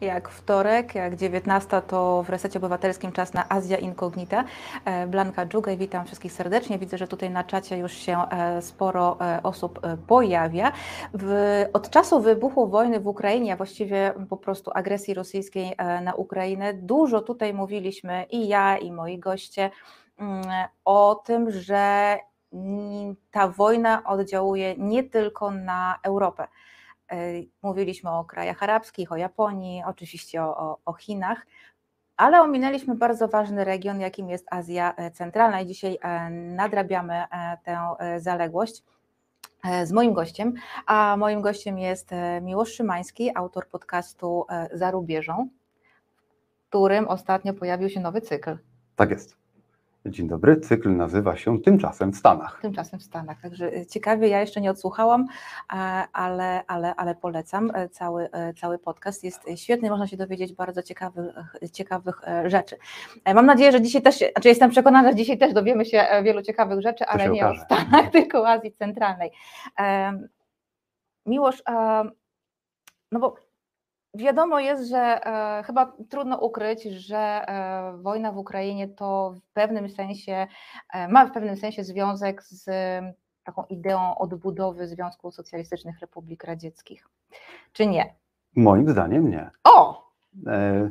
Jak wtorek, jak 19 to w Resecie Obywatelskim czas na Azja Incognita. E, Blanka Dżugaj, witam wszystkich serdecznie. Widzę, że tutaj na czacie już się e, sporo e, osób pojawia. W, od czasu wybuchu wojny w Ukrainie, a właściwie po prostu agresji rosyjskiej na Ukrainę, dużo tutaj mówiliśmy i ja, i moi goście mm, o tym, że ta wojna oddziałuje nie tylko na Europę mówiliśmy o krajach arabskich, o Japonii, oczywiście o, o, o Chinach, ale ominęliśmy bardzo ważny region, jakim jest Azja e, Centralna i dzisiaj e, nadrabiamy tę zaległość z moim gościem, a moim gościem jest Miłosz Szymański, autor podcastu Za rubieżą, w którym ostatnio pojawił się nowy cykl. Tak jest. Dzień dobry, cykl nazywa się Tymczasem w Stanach. Tymczasem w Stanach, także e, ciekawie, ja jeszcze nie odsłuchałam, e, ale, ale, ale polecam e, cały, cały podcast, jest świetny, można się dowiedzieć bardzo ciekawych, ciekawych rzeczy. Mam nadzieję, że dzisiaj też, znaczy jestem przekonana, że dzisiaj też dowiemy się wielu ciekawych rzeczy, ale nie okaże. o Stanach, tylko o Azji Centralnej. Miłosz, no bo Wiadomo jest, że e, chyba trudno ukryć, że e, wojna w Ukrainie to w pewnym sensie e, ma w pewnym sensie związek z taką ideą odbudowy Związku Socjalistycznych Republik Radzieckich. Czy nie? Moim zdaniem nie. O! E,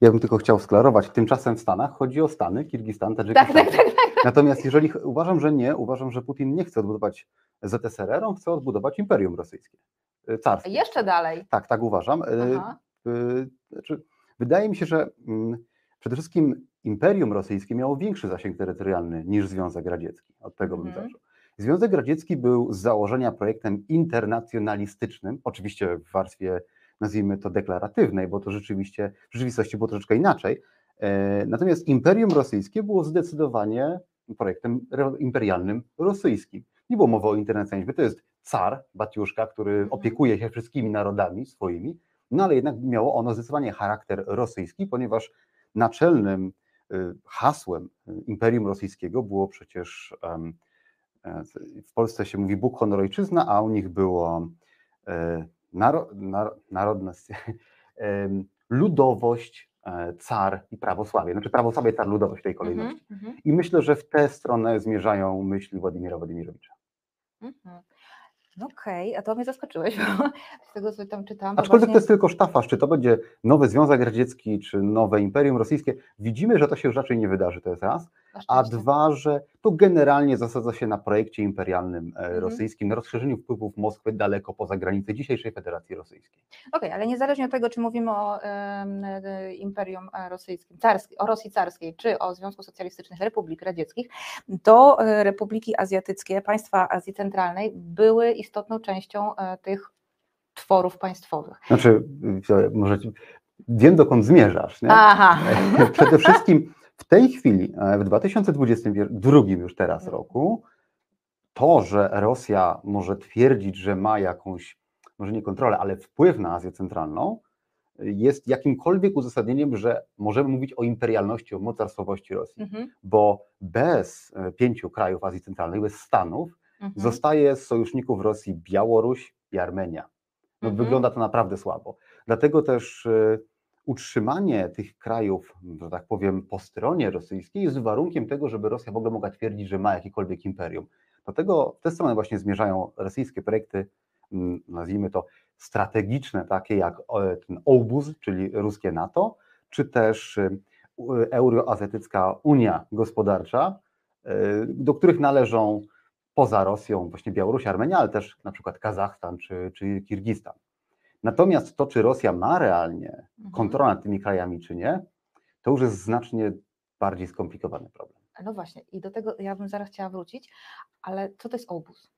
ja bym tylko chciał sklarować, tymczasem w Stanach chodzi o Stany, Kirgistan, Tadżykistan. Tak, tak, tak, tak. Natomiast jeżeli uważam, że nie, uważam, że Putin nie chce odbudować ZSRR, on chce odbudować Imperium Rosyjskie. Jeszcze dalej. Tak, tak uważam. Y, y, znaczy, wydaje mi się, że mm, przede wszystkim Imperium Rosyjskie miało większy zasięg terytorialny niż Związek Radziecki. Od tego bym mhm. zaczął. Związek Radziecki był z założenia projektem internacjonalistycznym, oczywiście w warstwie, nazwijmy to, deklaratywnej, bo to rzeczywiście w rzeczywistości było troszeczkę inaczej. E, natomiast Imperium Rosyjskie było zdecydowanie projektem imperialnym rosyjskim. Nie było mowy o internacjonalizmie. To jest car, Batiuszka, który mhm. opiekuje się wszystkimi narodami swoimi, no ale jednak miało ono zdecydowanie charakter rosyjski, ponieważ naczelnym y, hasłem y, Imperium Rosyjskiego było przecież e, w Polsce się mówi Bóg, honor, ojczyzna, a u nich było e, naro, nar, narodność, ludowość, e, car i prawosławie. Znaczy prawosławie, car, ludowość w tej kolejności. Mm -hmm. I myślę, że w tę stronę zmierzają myśli Władimira Władimirowicza. Mm -hmm. Okej, okay, a to mnie zaskoczyłeś, bo z tego co tam czytałam. Aczkolwiek właśnie... to jest tylko sztafaż, czy to będzie nowy Związek Radziecki, czy nowe Imperium Rosyjskie, widzimy, że to się już raczej nie wydarzy, to jest raz. A dwa, że to generalnie zasadza się na projekcie imperialnym e, mhm. rosyjskim, na rozszerzeniu wpływów Moskwy daleko poza granice dzisiejszej Federacji Rosyjskiej. Okej, okay, ale niezależnie od tego, czy mówimy o e, Imperium Rosyjskim, carski, o Rosji carskiej, czy o Związku Socjalistycznych Republik Radzieckich, to e, republiki azjatyckie, państwa Azji Centralnej były istotną częścią e, tych tworów państwowych. Znaczy, może wiem dokąd zmierzasz. Nie? Aha. Przede wszystkim w tej chwili, e, w 2022 już teraz mhm. roku, to, że Rosja może twierdzić, że ma jakąś, może nie kontrolę, ale wpływ na Azję Centralną, jest jakimkolwiek uzasadnieniem, że możemy mówić o imperialności, o mocarstwowości Rosji, mhm. bo bez e, pięciu krajów Azji Centralnej, bez Stanów, mhm. zostaje z sojuszników Rosji Białoruś i Armenia. No, mhm. Wygląda to naprawdę słabo. Dlatego też e, utrzymanie tych krajów, że tak powiem, po stronie rosyjskiej jest warunkiem tego, żeby Rosja w ogóle mogła twierdzić, że ma jakiekolwiek imperium. Dlatego w tę stronę właśnie zmierzają rosyjskie projekty, mm, nazwijmy to strategiczne, takie jak ten obóz, czyli ruskie NATO, czy też e, Euroazjatycka Unia Gospodarcza, e, do których należą poza Rosją właśnie Białoruś, Armenia, ale też na przykład Kazachstan czy, czy Kirgistan. Natomiast to, czy Rosja ma realnie mhm. kontrolę nad tymi krajami, czy nie, to już jest znacznie bardziej skomplikowany problem. No właśnie, i do tego ja bym zaraz chciała wrócić, ale co to jest obóz?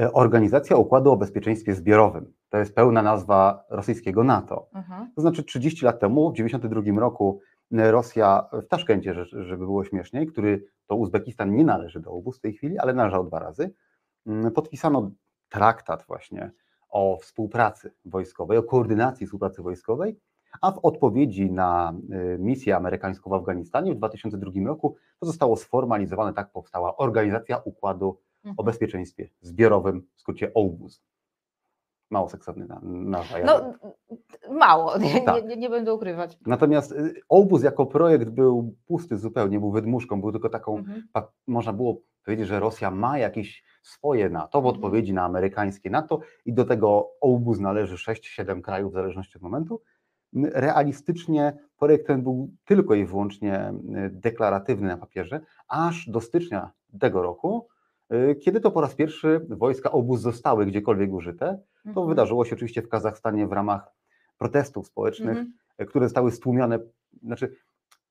E, Organizacja Układu o Bezpieczeństwie Zbiorowym. To jest pełna nazwa rosyjskiego NATO. Mhm. To znaczy 30 lat temu, w 1992 roku, e, Rosja w Taszkencie, żeby było śmieszniej, który to Uzbekistan nie należy do obóz w tej chwili, ale należał dwa razy, mm, podpisano traktat właśnie o współpracy wojskowej, o koordynacji współpracy wojskowej, a w odpowiedzi na y, misję amerykańską w Afganistanie w 2002 roku to zostało sformalizowane, tak powstała Organizacja Układu mhm. o Bezpieczeństwie Zbiorowym, w skrócie OBUS. Mało seksowny nazwa. No, mało, nie, tak. nie, nie, będę ukrywać. Natomiast y, obóz jako projekt był pusty zupełnie, był wydmuszką, był tylko taką, mhm. można było powiedzieć, że Rosja ma jakieś swoje NATO w mhm. odpowiedzi na amerykańskie NATO i do tego obóz należy 6-7 krajów w zależności od momentu. Realistycznie projekt ten był tylko i wyłącznie y, deklaratywny na papierze, aż do stycznia tego roku, kiedy to po raz pierwszy wojska obóz zostały gdziekolwiek użyte. To mhm. wydarzyło się oczywiście w Kazachstanie w ramach protestów społecznych, mhm. które zostały stłumione. Znaczy,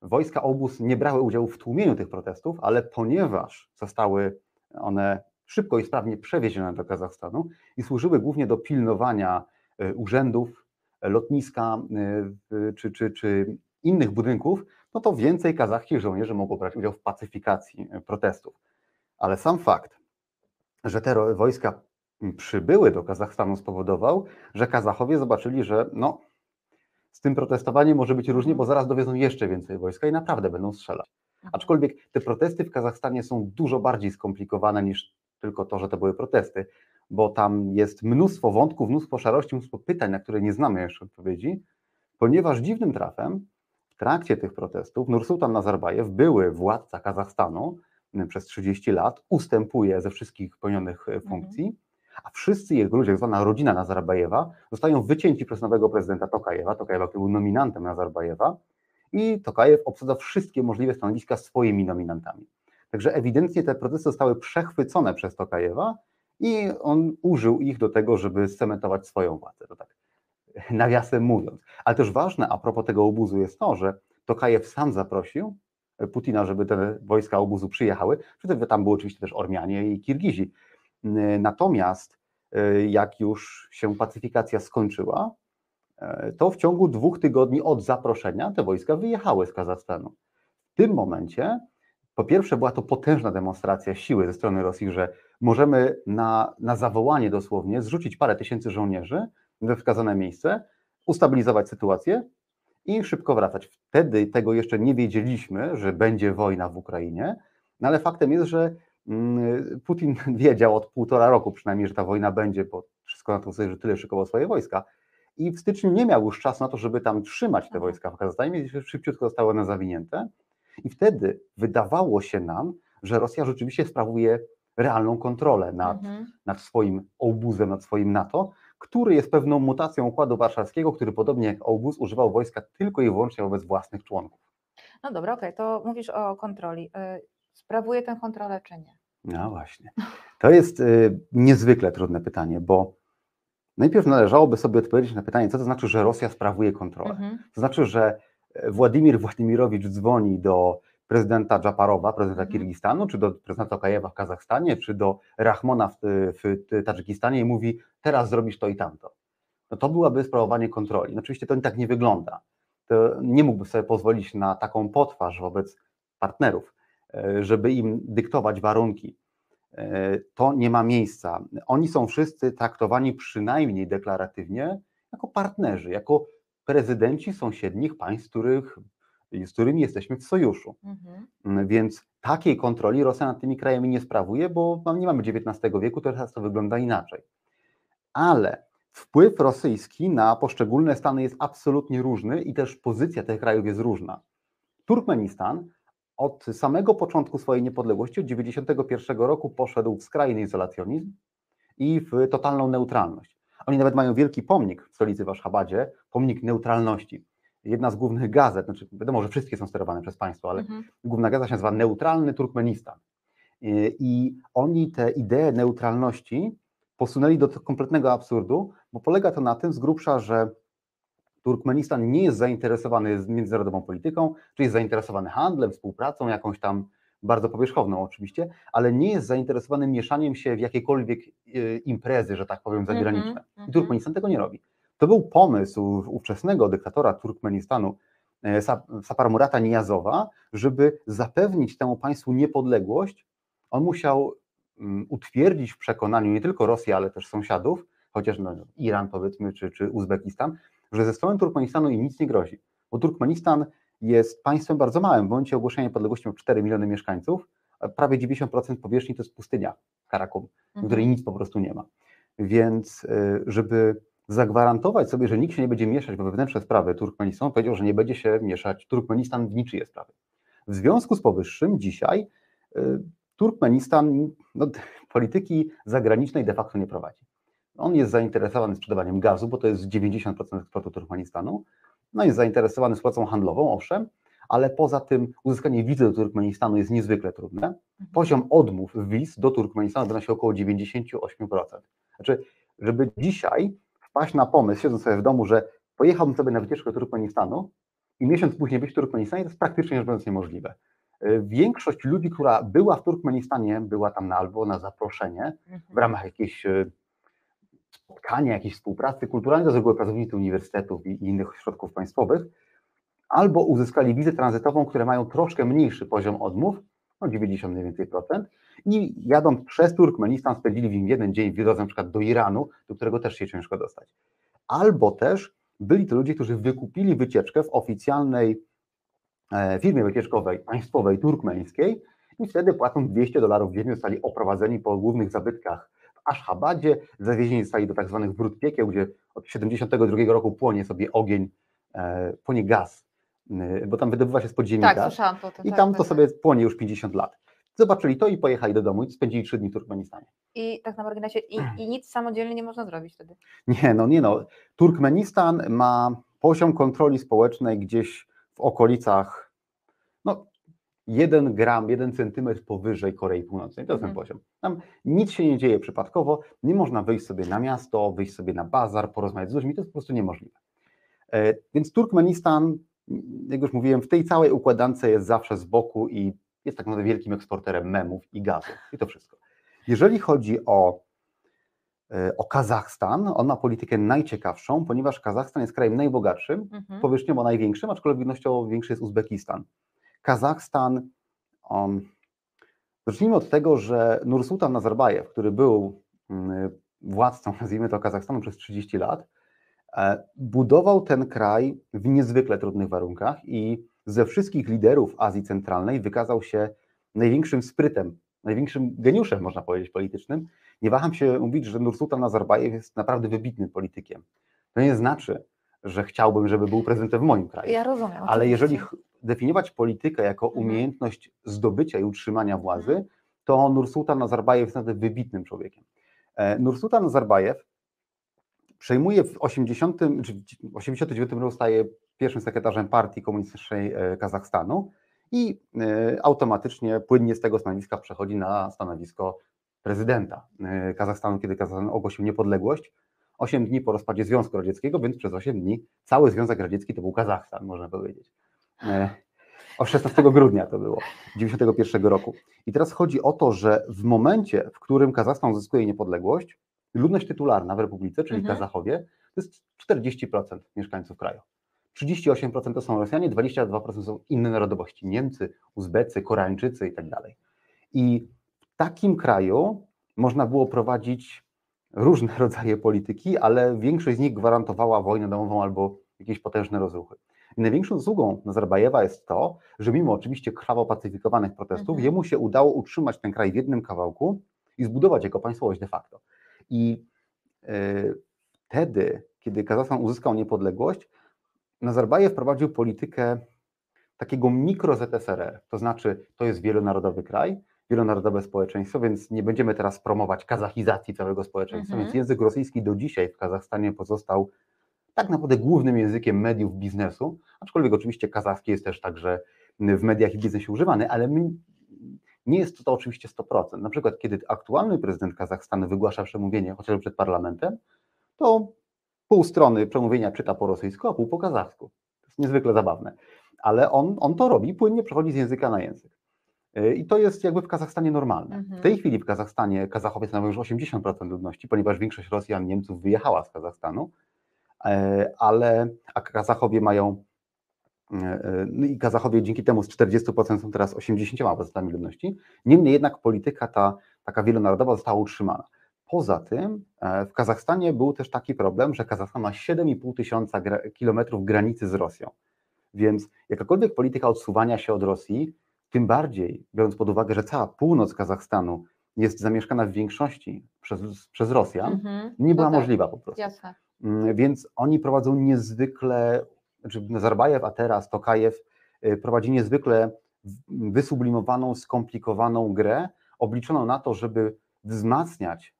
wojska obóz nie brały udziału w tłumieniu tych protestów, ale ponieważ zostały one szybko i sprawnie przewiezione do Kazachstanu i służyły głównie do pilnowania e, urzędów, lotniska e, czy, czy, czy innych budynków, no to więcej kazachskich żołnierzy mogło brać udział w pacyfikacji e, protestów. Ale sam fakt, że te wojska przybyły do Kazachstanu spowodował, że Kazachowie zobaczyli, że no, z tym protestowaniem może być różnie, bo zaraz dowiedzą jeszcze więcej wojska i naprawdę będą strzelać. Mhm. Aczkolwiek te protesty w Kazachstanie są dużo bardziej skomplikowane niż tylko to, że to były protesty, bo tam jest mnóstwo wątków, mnóstwo szarości, mnóstwo pytań, na które nie znamy jeszcze odpowiedzi, ponieważ dziwnym trafem w trakcie tych protestów Nursultan Nazarbajew, były władca Kazachstanu przez 30 lat, ustępuje ze wszystkich pełnionych e, funkcji. Mhm a wszyscy jego ludzie, zwana rodzina Nazarbajewa, zostają wycięci przez nowego prezydenta Tokajewa, Tokajewa, który był nominantem Nazarbajewa i Tokajew obsadza wszystkie możliwe stanowiska swoimi nominantami. Także ewidentnie te procesy zostały przechwycone przez Tokajewa i on użył ich do tego, żeby scementować swoją władzę, to tak nawiasem mówiąc. Ale też ważne a propos tego obuzu jest to, że Tokajew sam zaprosił Putina, żeby te wojska obuzu przyjechały. Tam były oczywiście też Ormianie i Kirgizi. Natomiast e, jak już się pacyfikacja skończyła, e, to w ciągu dwóch tygodni od zaproszenia te wojska wyjechały z Kazachstanu. W tym momencie, po pierwsze, była to potężna demonstracja siły ze strony Rosji, że możemy na, na zawołanie dosłownie zrzucić parę tysięcy żołnierzy we wskazane miejsce, ustabilizować sytuację i szybko wracać. Wtedy tego jeszcze nie wiedzieliśmy, że będzie wojna w Ukrainie, no ale faktem jest, że Mm, Putin wiedział od półtora roku przynajmniej, że ta wojna będzie, bo wszystko na to sobie, że tyle szykował swoje wojska. I w styczniu nie miał już czasu na to, żeby tam trzymać te mhm. wojska w Kazachstanie, szybciutko zostały one zawinięte. I wtedy wydawało się nam, że Rosja rzeczywiście sprawuje realną kontrolę nad, mhm. nad swoim obuzem, nad swoim NATO, który jest pewną mutacją Układu Warszawskiego, który podobnie jak obóz używał wojska tylko i wyłącznie wobec własnych członków. No dobra, okej, okay. to mówisz o kontroli. Y, sprawuje tę kontrolę czy nie? No właśnie. To jest y, niezwykle trudne pytanie, bo najpierw należałoby sobie odpowiedzieć na pytanie, co to znaczy, że Rosja sprawuje kontrolę. Mhm. To znaczy, że Władimir Władimirowicz dzwoni do prezydenta Dżaparowa, prezydenta mhm. Kirgistanu, czy do prezydenta Okajewa w Kazachstanie, czy do Rahmona w, w Tadżykistanie i mówi, teraz zrobisz to i tamto. No to byłaby sprawowanie kontroli. No oczywiście to tak nie wygląda. To nie mógłby sobie pozwolić na taką potwarz wobec partnerów. E, żeby im dyktować warunki. E, to nie ma miejsca. Oni są wszyscy traktowani przynajmniej deklaratywnie jako partnerzy, jako prezydenci sąsiednich państw, których, z którymi jesteśmy w sojuszu. Mhm. Mm, więc takiej kontroli Rosja nad tymi krajami nie sprawuje, bo nie mamy XIX wieku, teraz to wygląda inaczej. Ale wpływ rosyjski na poszczególne stany jest absolutnie różny i też pozycja tych krajów jest różna. Turkmenistan od samego początku swojej niepodległości, od 1991 roku, poszedł w skrajny izolacjonizm i w totalną neutralność. Oni nawet mają wielki pomnik w stolicy w Aszchabadzie, pomnik neutralności. Jedna z głównych gazet, znaczy wiadomo, że wszystkie są sterowane przez państwo, ale mhm. główna gazeta się nazywa Neutralny Turkmenistan. I oni te idee neutralności posunęli do kompletnego absurdu, bo polega to na tym z grubsza, że Turkmenistan nie jest zainteresowany międzynarodową polityką, czy jest zainteresowany handlem, współpracą, jakąś tam bardzo powierzchowną oczywiście, ale nie jest zainteresowany mieszaniem się w jakiekolwiek e, imprezy, że tak powiem, zagraniczne. -hmm. I Turkmenistan tego nie robi. To był pomysł ówczesnego dyktatora Turkmenistanu, e, Saparmurata Nijazowa, żeby zapewnić temu państwu niepodległość. On musiał mm, utwierdzić w przekonaniu nie tylko Rosji, ale też sąsiadów, chociaż no, Iran powiedzmy, czy, czy Uzbekistan, że ze strony Turkmenistanu im nic nie grozi, bo Turkmenistan jest państwem bardzo małym. W momencie ogłoszenia niepodległości ma 4 miliony mieszkańców, a prawie 90% powierzchni to jest pustynia Karakum, mhm. w której nic po prostu nie ma. Więc żeby zagwarantować sobie, że nikt się nie będzie mieszać we wewnętrzne sprawy Turkmenistanu, powiedział, że nie będzie się mieszać Turkmenistan w niczyje sprawy. W związku z powyższym dzisiaj Turkmenistan no, polityki zagranicznej de facto nie prowadzi. On jest zainteresowany sprzedawaniem gazu, bo to jest 90% eksportu Turkmenistanu. No jest zainteresowany współpracą handlową, owszem, ale poza tym uzyskanie wizy do Turkmenistanu jest niezwykle trudne. Mhm. Poziom odmów wiz do Turkmenistanu wynosi około 98%. Znaczy, żeby dzisiaj wpaść na pomysł, siedząc sobie w domu, że pojechałbym sobie na wycieczkę do Turkmenistanu i miesiąc później być w Turkmenistanie, to jest praktycznie rzecz biorąc niemożliwe. Y, większość ludzi, która była w Turkmenistanie, była tam na, albo na zaproszenie w mhm. ramach jakiejś y, spotkania, jakiejś współpracy kulturalnej, to z reguły pracownicy uniwersytetów i innych ośrodków państwowych, albo uzyskali wizę tranzytową, które mają troszkę mniejszy poziom odmów, no 90 mniej więcej procent, i jadąc przez Turkmenistan spędzili w nim jeden dzień, widząc na przykład do Iranu, do którego też się ciężko dostać. Albo też byli to ludzie, którzy wykupili wycieczkę w oficjalnej E, firmie wycieczkowej państwowej turkmeńskiej i wtedy płacąc 200 dolarów dziennie zostali oprowadzeni po głównych zabytkach w Ashhabadzie, zawiezieni zostali do tak zwanych wrót piekieł, gdzie od 72 roku płonie sobie ogień, e, płonie gaz, bo tam wydobywa się z podziemi tak, gaz to, to, i tak, tam tak, to sobie płonie już 50 lat. Zobaczyli to i pojechali do domu i spędzili 3 dni w Turkmenistanie. I tak na marginesie, i, i nic samodzielnie nie można zrobić wtedy? Nie, no nie no. Turkmenistan ma poziom kontroli społecznej gdzieś w okolicach, no, jeden gram, jeden centymetr powyżej Korei Północnej. To jest ten mhm. poziom. Tam nic się nie dzieje przypadkowo, nie można wyjść sobie na miasto, wyjść sobie na bazar, porozmawiać z ludźmi, to jest po prostu niemożliwe. E, więc Turkmenistan, jak już mówiłem, w tej całej układance jest zawsze z boku i jest tak naprawdę wielkim eksporterem memów i gazu i to wszystko. Jeżeli chodzi o E, o Kazachstan. On ma politykę najciekawszą, ponieważ Kazachstan jest krajem najbogatszym, mhm. powierzchniowo największym, aczkolwiek ludnościowo większy jest Uzbekistan. Kazachstan, um, zacznijmy od tego, że Nursultan Nazarbajew, który był um, władcą, nazwijmy to Kazachstanu przez 30 lat, e, budował ten kraj w niezwykle trudnych warunkach i ze wszystkich liderów Azji Centralnej wykazał się największym sprytem, największym geniuszem, można powiedzieć, politycznym, nie waham się mówić, że Nursultan Nazarbajew jest naprawdę wybitnym politykiem. To nie znaczy, że chciałbym, żeby był prezydentem w moim kraju. Ja rozumiem. Ale jeżeli definiować politykę jako mhm. umiejętność zdobycia i utrzymania władzy, mhm. to Nursultan Nazarbajew jest naprawdę wybitnym człowiekiem. E, Nursultan Nazarbajew przejmuje w 80, czy 89 roku staje pierwszym sekretarzem partii komunistycznej e, Kazachstanu i e, automatycznie płynnie z tego stanowiska przechodzi na stanowisko prezydenta e, Kazachstanu, kiedy Kazachstan ogłosił niepodległość. 8 dni po rozpadzie Związku Radzieckiego, więc przez 8 dni cały Związek Radziecki to był Kazachstan, można powiedzieć. O 16 grudnia to było, 91 roku. I teraz chodzi o to, że w momencie, w którym Kazachstan uzyskuje niepodległość, ludność tytularna w Republice, czyli mhm. Kazachowie, to jest 40% mieszkańców kraju. 38% to są Rosjanie, 22% są inne narodowości, Niemcy, Uzbecy, Koreańczycy i tak dalej. I takim kraju można było prowadzić różne rodzaje polityki, ale większość z nich gwarantowała wojnę domową albo jakieś potężne rozruchy. I największą zasługą Nazarbajewa jest to, że mimo oczywiście krwawo pacyfikowanych protestów, mhm. jemu się udało utrzymać ten kraj w jednym kawałku i zbudować jego państwowość de facto. I yy, wtedy, kiedy Kazachstan uzyskał niepodległość, Nazarbajew prowadził politykę takiego mikro ZSRR, to znaczy to jest wielonarodowy kraj, wielonarodowe społeczeństwo, więc nie będziemy teraz promować kazachizacji całego społeczeństwa. Mhm. Więc język rosyjski do dzisiaj w Kazachstanie pozostał tak naprawdę głównym językiem mediów biznesu, aczkolwiek oczywiście kazachski jest też także w mediach i biznesie używany, ale my, nie jest to, to oczywiście 100%. Na przykład, kiedy aktualny prezydent Kazachstanu wygłasza przemówienie, chociażby przed parlamentem, to pół strony przemówienia czyta po rosyjsku, a pół po kazachsku. To jest niezwykle zabawne. Ale on, on to robi, płynnie przechodzi z języka na język. E, I to jest jakby w Kazachstanie normalne. Mhm. W tej chwili w Kazachstanie Kazachowie stanowią już 80% ludności, ponieważ większość Rosjan, Niemców wyjechała z Kazachstanu, e, ale a Kazachowie mają no i Kazachowie dzięki temu z 40% są teraz 80% ludności. Niemniej jednak polityka ta taka wielonarodowa została utrzymana. Poza tym w Kazachstanie był też taki problem, że Kazachstan ma 7,5 tysiąca kilometrów granicy z Rosją. Więc jakakolwiek polityka odsuwania się od Rosji tym bardziej, biorąc pod uwagę, że cała północ Kazachstanu jest zamieszkana w większości przez, przez Rosjan, mhm. nie była no tak. możliwa po prostu. Jasne. Mm, więc oni prowadzą niezwykle, znaczy Nazarbajew, a teraz Tokajew y, prowadzi niezwykle wysublimowaną, skomplikowaną grę, obliczoną na to, żeby wzmacniać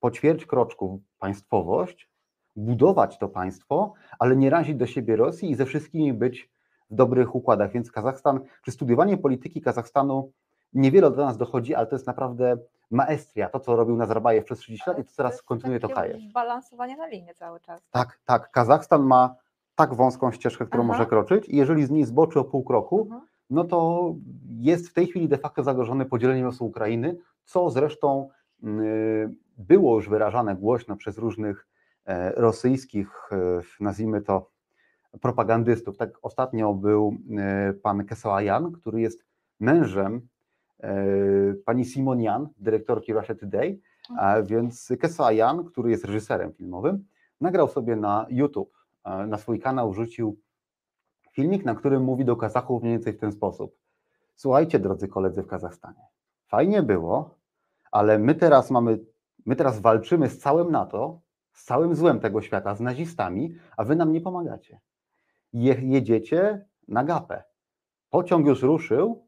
po ćwierć kroczku państwowość, budować to państwo, ale nie razić do siebie Rosji i ze wszystkimi być w dobrych układach. Więc Kazachstan, czy studiowanie polityki Kazachstanu niewiele do nas dochodzi, ale to jest naprawdę maestria, to co robił Nazarbajew przez 30 lat i to teraz kontynuuje Tokajew. balansowanie na linię cały czas. Tak, tak. Kazachstan ma tak wąską ścieżkę, którą Aha. może kroczyć i jeżeli z niej zboczy o pół kroku, Aha. Mhm. no to jest w tej chwili de facto zagrożony podzieleniem losu Ukrainy, co zresztą yy, było już wyrażane głośno przez różnych e, rosyjskich, e, nazwijmy to, propagandystów. Tak ostatnio był e, pan Kesoajan, który jest mężem pani Simonian, dyrektorki Russia Today, a więc Kesoajan, który jest reżyserem filmowym, nagrał sobie na YouTube, na swój kanał wrzucił filmik, na którym mówi do Kazachów mniej więcej w ten sposób. Słuchajcie, drodzy koledzy w Kazachstanie, fajnie było, ale my teraz mamy My teraz walczymy z całym NATO, z całym złem tego świata, z nazistami, a wy nam nie pomagacie. Je, jedziecie na gapę. Pociąg już ruszył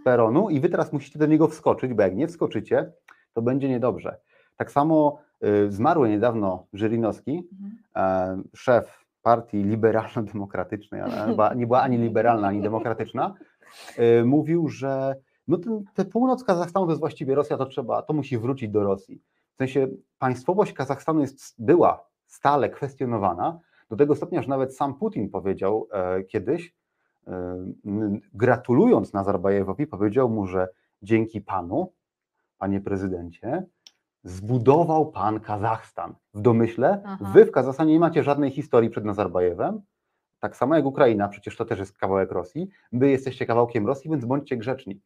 z peronu i wy teraz musicie do niego wskoczyć, bo jak nie wskoczycie, to będzie niedobrze. Tak samo y, zmarły niedawno Żyrinowski, mhm. y, szef partii liberalno-demokratycznej, ale nie była ani liberalna, ani demokratyczna, y, mówił, że no ten, te północ Kazachstanu to jest właściwie Rosja, to trzeba, to musi wrócić do Rosji. W sensie państwowość Kazachstanu jest, była stale kwestionowana, do tego stopnia, że nawet sam Putin powiedział e, kiedyś, e, gratulując Nazarbajewowi, powiedział mu, że dzięki panu, panie prezydencie, zbudował pan Kazachstan. W domyśle, Aha. wy w Kazachstanie nie macie żadnej historii przed Nazarbajewem, tak samo jak Ukraina, przecież to też jest kawałek Rosji, wy jesteście kawałkiem Rosji, więc bądźcie grzeczni.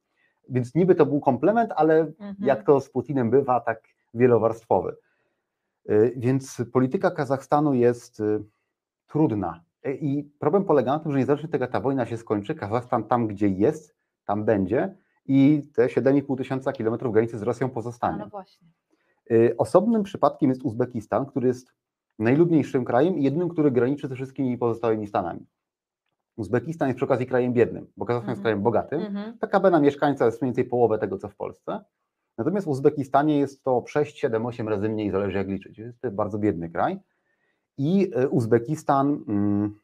Więc niby to był komplement, ale mhm. jak to z Putinem bywa, tak wielowarstwowy. Y, więc polityka Kazachstanu jest y, trudna. Y, I problem polega na tym, że niezależnie tego, ta wojna się skończy, Kazachstan tam, gdzie jest, tam będzie i te 7,5 tysiąca kilometrów granicy z Rosją pozostanie. No właśnie. Osobnym przypadkiem jest Uzbekistan, który jest najludniejszym krajem i jednym, który graniczy ze wszystkimi pozostałymi stanami. Uzbekistan jest przy okazji krajem biednym, bo Kazachstan jest mhm. krajem bogatym. Mm PKB na mieszkańca jest mniej więcej połowę tego, co w Polsce. Natomiast w Uzbekistanie jest to 6, 7, 8 razy mniej, zależy jak liczyć. Jest to bardzo biedny kraj. I e, Uzbekistan mm,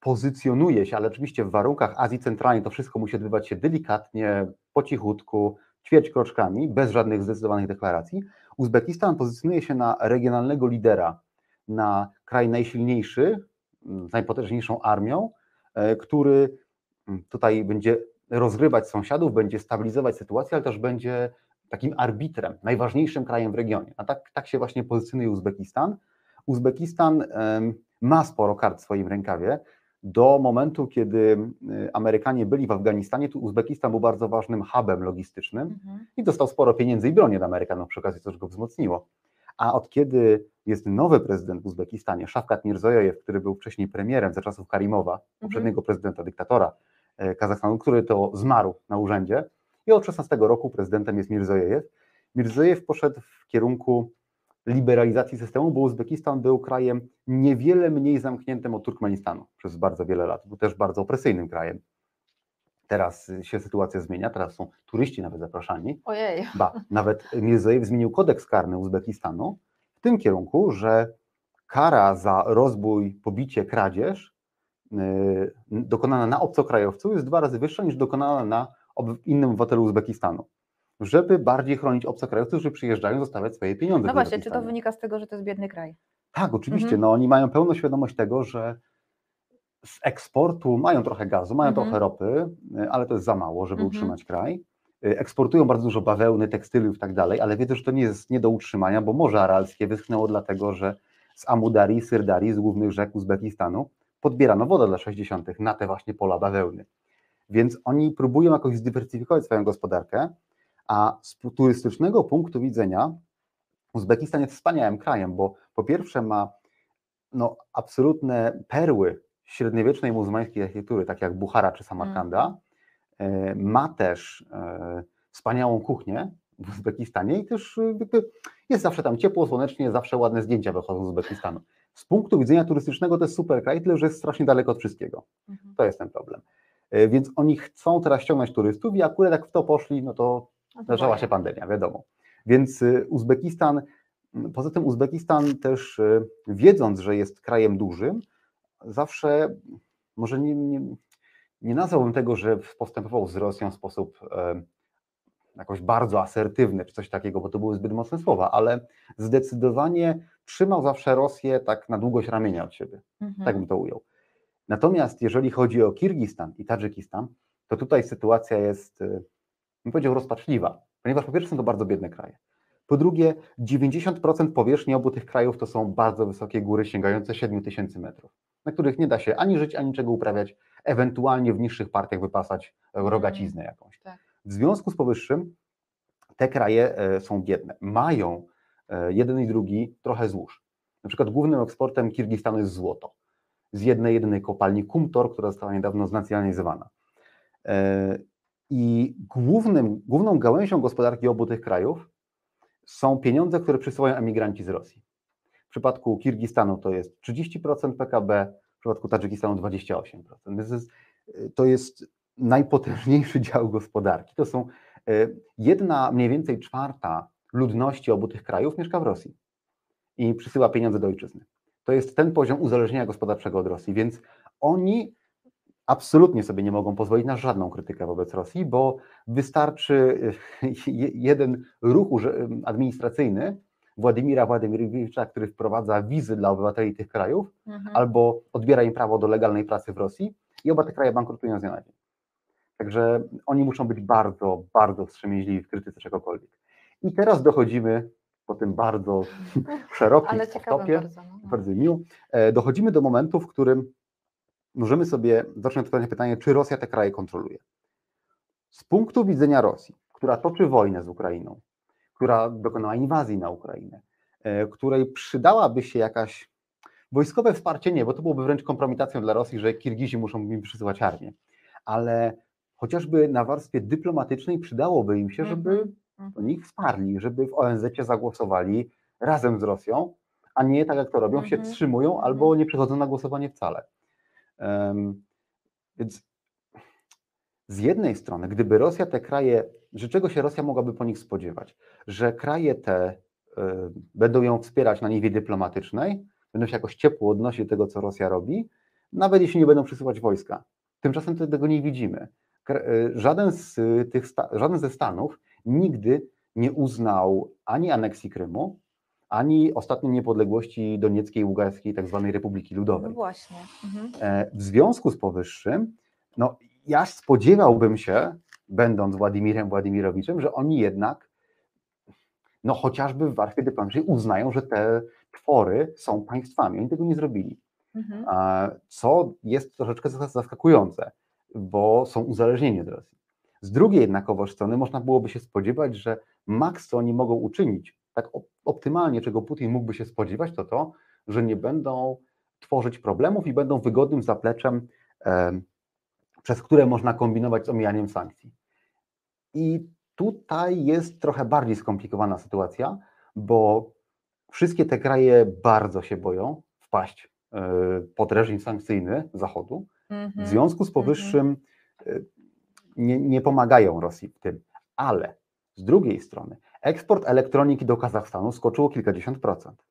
pozycjonuje się, ale oczywiście w warunkach Azji Centralnej to wszystko musi odbywać się delikatnie, po cichutku, ćwierć kroczkami, bez żadnych zdecydowanych deklaracji. Uzbekistan pozycjonuje się na regionalnego lidera, na kraj najsilniejszy, mm, z najpotężniejszą armią, e, który mm, tutaj będzie rozgrywać sąsiadów, będzie stabilizować sytuację, ale też będzie takim arbitrem, najważniejszym krajem w regionie. A tak, tak się właśnie pozycjonuje Uzbekistan. Uzbekistan ma sporo kart w swoim rękawie. Do momentu, kiedy Amerykanie byli w Afganistanie, tu Uzbekistan był bardzo ważnym hubem logistycznym mhm. i dostał sporo pieniędzy i broni od Amerykanów przy okazji, co go wzmocniło. A od kiedy jest nowy prezydent w Uzbekistanie, Szafkat Mirzojew, który był wcześniej premierem za czasów Karimowa, mhm. poprzedniego prezydenta, dyktatora e, Kazachstanu, który to zmarł na urzędzie, i od 16 roku prezydentem jest Mirzojew. Mirzojew poszedł w kierunku liberalizacji systemu, bo Uzbekistan był krajem niewiele mniej zamkniętym od Turkmenistanu przez bardzo wiele lat. Był też bardzo opresyjnym krajem. Teraz się sytuacja zmienia, teraz są turyści nawet zapraszani. Ojej. Ba, nawet Mirzojew zmienił kodeks karny Uzbekistanu w tym kierunku, że kara za rozbój, pobicie, kradzież yy, dokonana na obcokrajowcu jest dwa razy wyższa niż dokonana na innym obywatelu Uzbekistanu, żeby bardziej chronić obcokrajowców, którzy przyjeżdżają zostawiać swoje pieniądze. No właśnie, czy to wynika z tego, że to jest biedny kraj? Tak, oczywiście. Mhm. No, oni mają pełną świadomość tego, że z eksportu mają trochę gazu, mają mhm. trochę ropy, ale to jest za mało, żeby mhm. utrzymać kraj. Eksportują bardzo dużo bawełny, tekstyliów i tak dalej, ale wiedzą, że to nie jest nie do utrzymania, bo Morze Aralskie wyschnęło dlatego, że z Amudari, Syrdari, z głównych rzek Uzbekistanu podbierano wodę dla 60. na te właśnie pola bawełny. Więc oni próbują jakoś zdywersyfikować swoją gospodarkę, a z turystycznego punktu widzenia Uzbekistan jest wspaniałym krajem, bo po pierwsze ma no, absolutne perły średniowiecznej muzułmańskiej architektury, tak jak Buchara czy Samarkanda. Mm. Ma też e, wspaniałą kuchnię, w Uzbekistanie i też jest zawsze tam ciepło, słonecznie, zawsze ładne zdjęcia wychodzą z Uzbekistanu. Z punktu widzenia turystycznego to jest super kraj, tyle że jest strasznie daleko od wszystkiego. Mhm. To jest ten problem. Więc oni chcą teraz ściągnąć turystów i akurat jak w to poszli, no to zaczęła się pandemia, wiadomo. Więc Uzbekistan, poza tym Uzbekistan też wiedząc, że jest krajem dużym, zawsze może nie, nie, nie nazwałbym tego, że postępował z Rosją w sposób jakoś bardzo asertywny czy coś takiego, bo to były zbyt mocne słowa, ale zdecydowanie trzymał zawsze Rosję tak na długość ramienia od siebie. Mhm. Tak bym to ujął. Natomiast jeżeli chodzi o Kirgistan i Tadżykistan, to tutaj sytuacja jest, e, bym powiedział, rozpaczliwa, ponieważ po pierwsze są to bardzo biedne kraje. Po drugie, 90% powierzchni obu tych krajów to są bardzo wysokie góry sięgające 7000 metrów, na których nie da się ani żyć, ani czego uprawiać, ewentualnie w niższych partiach wypasać rogaciznę mm, jakąś. Tak. W związku z powyższym te kraje e, są biedne. Mają e, jeden i drugi trochę złóż. Na przykład głównym eksportem Kirgistanu jest złoto. Z jednej, jedynej kopalni Kumtor, która została niedawno znacjonalizowana. I głównym, główną gałęzią gospodarki obu tych krajów są pieniądze, które przysyłają emigranci z Rosji. W przypadku Kirgistanu to jest 30% PKB, w przypadku Tadżykistanu 28%. To jest, to jest najpotężniejszy dział gospodarki. To są e, jedna mniej więcej czwarta ludności obu tych krajów mieszka w Rosji i przysyła pieniądze do ojczyzny. To jest ten poziom uzależnienia gospodarczego od Rosji, więc oni absolutnie sobie nie mogą pozwolić na żadną krytykę wobec Rosji, bo wystarczy e, jeden ruch administracyjny Władimira Władimirowicza, który wprowadza wizy dla obywateli tych krajów, mhm. albo odbiera im prawo do legalnej pracy w Rosji i oba te kraje bankrutują z dnia na dzień. Także oni muszą być bardzo, bardzo wstrzemięźliwi w krytyce czegokolwiek. I teraz dochodzimy po tym bardzo szerokim stopie, bardzo, no. bardzo miło, e, dochodzimy do momentu, w którym możemy sobie zacząć odpowiadać pytanie, czy Rosja te kraje kontroluje. Z punktu widzenia Rosji, która toczy wojnę z Ukrainą, która dokonała inwazji na Ukrainę, e, której przydałaby się jakaś wojskowe wsparcie, nie, bo to byłoby wręcz kompromitacją dla Rosji, że Kirgizi muszą im przysyłać armię, ale chociażby na warstwie dyplomatycznej przydałoby im się, żeby -hmm. oni wsparli, żeby w ONZ zagłosowali razem z Rosją, a nie tak jak to robią, się mhm. wstrzymują albo nie przychodzą na głosowanie wcale. Więc z jednej strony, gdyby Rosja te kraje, że czego się Rosja mogłaby po nich spodziewać? Że kraje te y, będą ją wspierać na niwie dyplomatycznej, będą się jakoś ciepło odnosić do tego, co Rosja robi, nawet jeśli nie będą przysyłać wojska. Tymczasem tego nie widzimy. Y, żaden, z tych, żaden ze Stanów nigdy nie uznał ani aneksji Krymu, ani ostatniej niepodległości Donieckiej, Ługańskiej, tak zwanej Republiki Ludowej. No właśnie. Mhm. E, w związku z powyższym, no, ja spodziewałbym się, będąc Władimirem Władimirowiczem, że oni jednak, no chociażby w warstwie dyplomatycznej uznają, że te twory są państwami. Oni tego nie zrobili. Mhm. Co jest troszeczkę zaskakujące bo są uzależnieni od Rosji. Z drugiej jednakowoż strony można byłoby się spodziewać, że maks, co oni mogą uczynić, tak optymalnie, czego Putin mógłby się spodziewać, to to, że nie będą tworzyć problemów i będą wygodnym zapleczem, e, przez które można kombinować z omijaniem sankcji. I tutaj jest trochę bardziej skomplikowana sytuacja, bo wszystkie te kraje bardzo się boją wpaść e, pod reżim sankcyjny Zachodu, w mhm. związku z powyższym mhm. nie, nie pomagają Rosji w tym, ale z drugiej strony eksport elektroniki do Kazachstanu skoczył o kilkadziesiąt procent.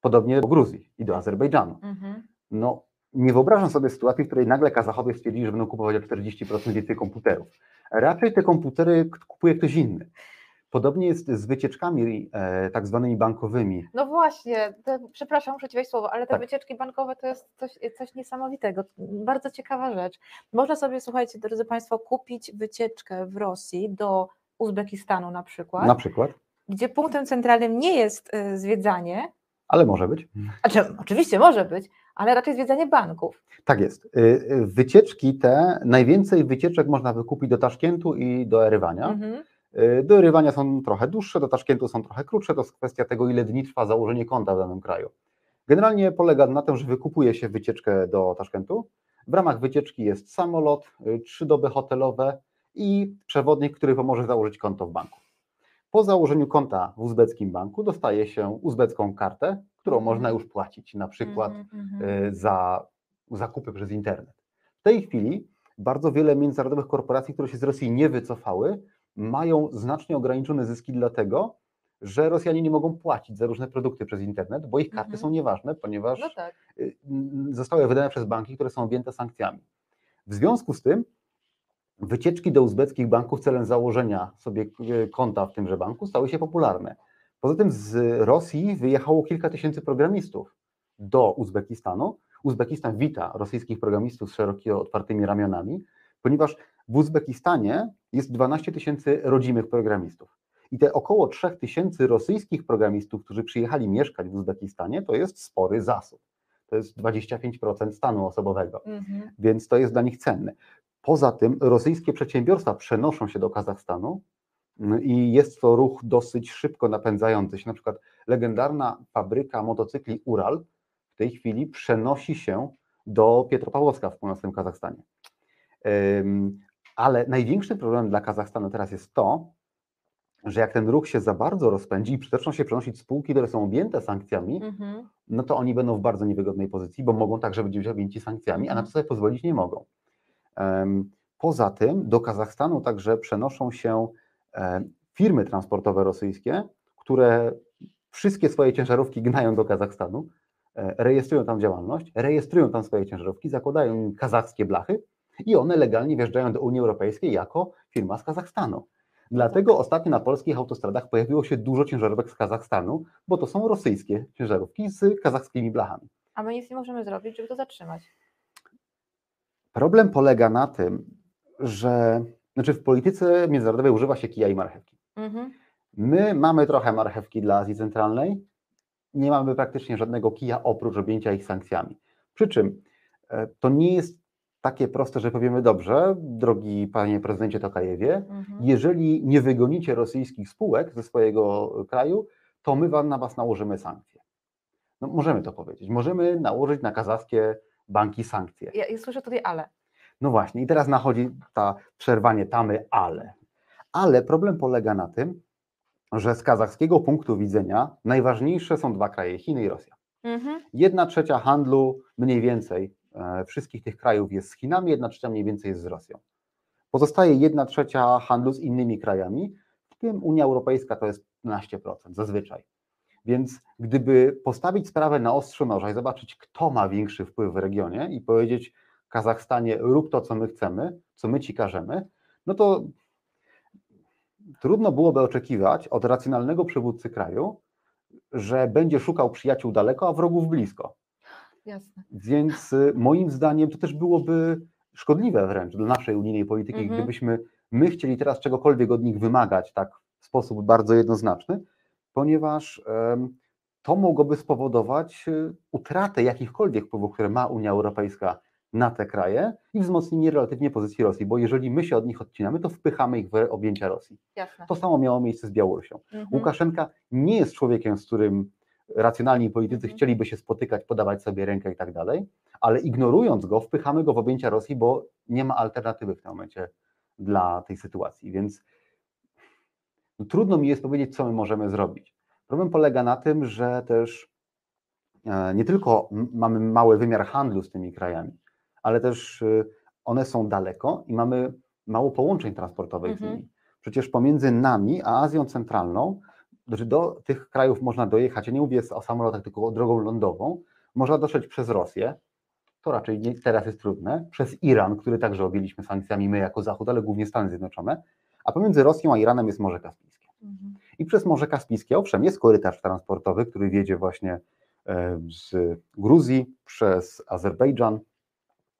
Podobnie do Gruzji i do Azerbejdżanu. Mhm. No, nie wyobrażam sobie sytuacji, w której nagle Kazachowie stwierdzili, że będą kupować o 40% więcej komputerów. Raczej te komputery kupuje ktoś inny. Podobnie jest z wycieczkami e, tak zwanymi bankowymi. No właśnie, te, przepraszam, muszę Ci słowo, ale te tak. wycieczki bankowe to jest coś, coś niesamowitego. Bardzo ciekawa rzecz. Można sobie, słuchajcie, drodzy Państwo, kupić wycieczkę w Rosji do Uzbekistanu na przykład. Na przykład. Gdzie punktem centralnym nie jest y, zwiedzanie. Ale może być. Znaczy, oczywiście może być, ale raczej zwiedzanie banków. Tak jest. Y, y, wycieczki te, najwięcej wycieczek można wykupić do Taszkentu i do Erywania. Mhm. Do Rywania są trochę dłuższe, do Taszkentu są trochę krótsze, to jest kwestia tego, ile dni trwa założenie konta w danym kraju. Generalnie polega na tym, że wykupuje się wycieczkę do Taszkentu. W ramach wycieczki jest samolot, trzy doby hotelowe i przewodnik, który pomoże założyć konto w banku. Po założeniu konta w uzbeckim banku dostaje się uzbecką kartę, którą Mhm. można już płacić, na przykład Mhm, mhm. y, za zakupy przez internet. W tej chwili bardzo wiele międzynarodowych korporacji, które się z Rosji nie wycofały, mają znacznie ograniczone zyski dlatego, że Rosjanie nie mogą płacić za różne produkty przez internet, bo ich karty Mhm. są nieważne, ponieważ No tak. y, zostały wydane przez banki, które są objęte sankcjami. W związku z tym wycieczki do uzbeckich banków celem założenia sobie y, konta w tymże banku stały się popularne. Poza tym z Rosji wyjechało kilka tysięcy programistów do Uzbekistanu. Uzbekistan wita rosyjskich programistów z szerokimi otwartymi ramionami, ponieważ w Uzbekistanie jest 12 tysięcy rodzimych programistów. I te około 3 tysięcy rosyjskich programistów, którzy przyjechali mieszkać w Uzbekistanie, to jest spory zasób. To jest 25% stanu osobowego Mhm. więc to jest dla nich cenne. Poza tym rosyjskie przedsiębiorstwa przenoszą się do Kazachstanu mm, i jest to ruch dosyć szybko napędzający się. Na przykład legendarna fabryka motocykli Ural w tej chwili przenosi się do Pietropawłowska w północnym Kazachstanie. Ale największym problemem dla Kazachstanu teraz jest to, że jak ten ruch się za bardzo rozpędzi i zaczną się przenosić spółki, które są objęte sankcjami, Mhm. no to oni będą w bardzo niewygodnej pozycji, bo mogą także być objęci sankcjami, a na to sobie pozwolić nie mogą. Poza tym do Kazachstanu także przenoszą się em, firmy transportowe rosyjskie, które wszystkie swoje ciężarówki gnają do Kazachstanu, e, rejestrują tam działalność, rejestrują tam swoje ciężarówki, zakładają im kazachskie blachy i one legalnie wjeżdżają do Unii Europejskiej jako firma z Kazachstanu. Dlatego ostatnio na polskich autostradach pojawiło się dużo ciężarówek z Kazachstanu, bo to są rosyjskie ciężarówki z kazachskimi blachami. A my nic nie możemy zrobić, żeby to zatrzymać. Problem polega na tym, że znaczy w polityce międzynarodowej używa się kija i marchewki. Mhm. My mamy trochę marchewki dla Azji Centralnej, nie mamy praktycznie żadnego kija oprócz objęcia ich sankcjami. Przy czym e, to nie jest takie proste, że powiemy dobrze, drogi panie prezydencie Tokajewie, Mhm. jeżeli nie wygonicie rosyjskich spółek ze swojego kraju, to my wam na was nałożymy sankcje. No, możemy to powiedzieć. Możemy nałożyć na kazachskie banki sankcje. Ja, ja słyszę tutaj ale. No właśnie, i teraz nachodzi ta przerwanie tamy, ale. Ale problem polega na tym, że z kazachskiego punktu widzenia najważniejsze są dwa kraje, Chiny i Rosja. Mhm. Jedna trzecia handlu mniej więcej e, wszystkich tych krajów jest z Chinami, jedna trzecia mniej więcej jest z Rosją. Pozostaje jedna trzecia handlu z innymi krajami, w tym Unia Europejska to jest 15% zazwyczaj. Więc gdyby postawić sprawę na ostrzu noża i zobaczyć, kto ma większy wpływ w regionie i powiedzieć Kazachstanie, rób to, co my chcemy, co my ci każemy, no to trudno byłoby oczekiwać od racjonalnego przywódcy kraju, że będzie szukał przyjaciół daleko, a wrogów blisko. Jasne. Więc y, moim zdaniem to też byłoby szkodliwe wręcz dla naszej unijnej polityki, Mhm. gdybyśmy my chcieli teraz czegokolwiek od nich wymagać tak w sposób bardzo jednoznaczny, ponieważ to mogłoby spowodować y, utratę jakichkolwiek wpływów, które ma Unia Europejska na te kraje i wzmocnienie relatywnie pozycji Rosji, bo jeżeli my się od nich odcinamy, to wpychamy ich w objęcia Rosji. Jasne. To samo miało miejsce z Białorusią. Mhm. Łukaszenka nie jest człowiekiem, z którym racjonalni politycy Mhm. chcieliby się spotykać, podawać sobie rękę i tak dalej, ale ignorując go, wpychamy go w objęcia Rosji, bo nie ma alternatywy w tym momencie dla tej sytuacji. Więc trudno mi jest powiedzieć, co my możemy zrobić. Problem polega na tym, że też e, nie tylko mamy mały wymiar handlu z tymi krajami, ale też y, one są daleko i mamy mało połączeń transportowych z Mhm. nimi. Przecież pomiędzy nami a Azją Centralną, znaczy do tych krajów można dojechać, ja nie mówię o samolotach, tylko drogą lądową, można dotrzeć przez Rosję, to raczej nie, teraz jest trudne, przez Iran, który także objęliśmy sankcjami my jako Zachód, ale głównie Stany Zjednoczone, a pomiędzy Rosją a Iranem jest Morze Kaspijskie. Mhm. I przez Morze Kaspijskie, owszem, jest korytarz transportowy, który wiedzie właśnie e, z Gruzji przez Azerbejdżan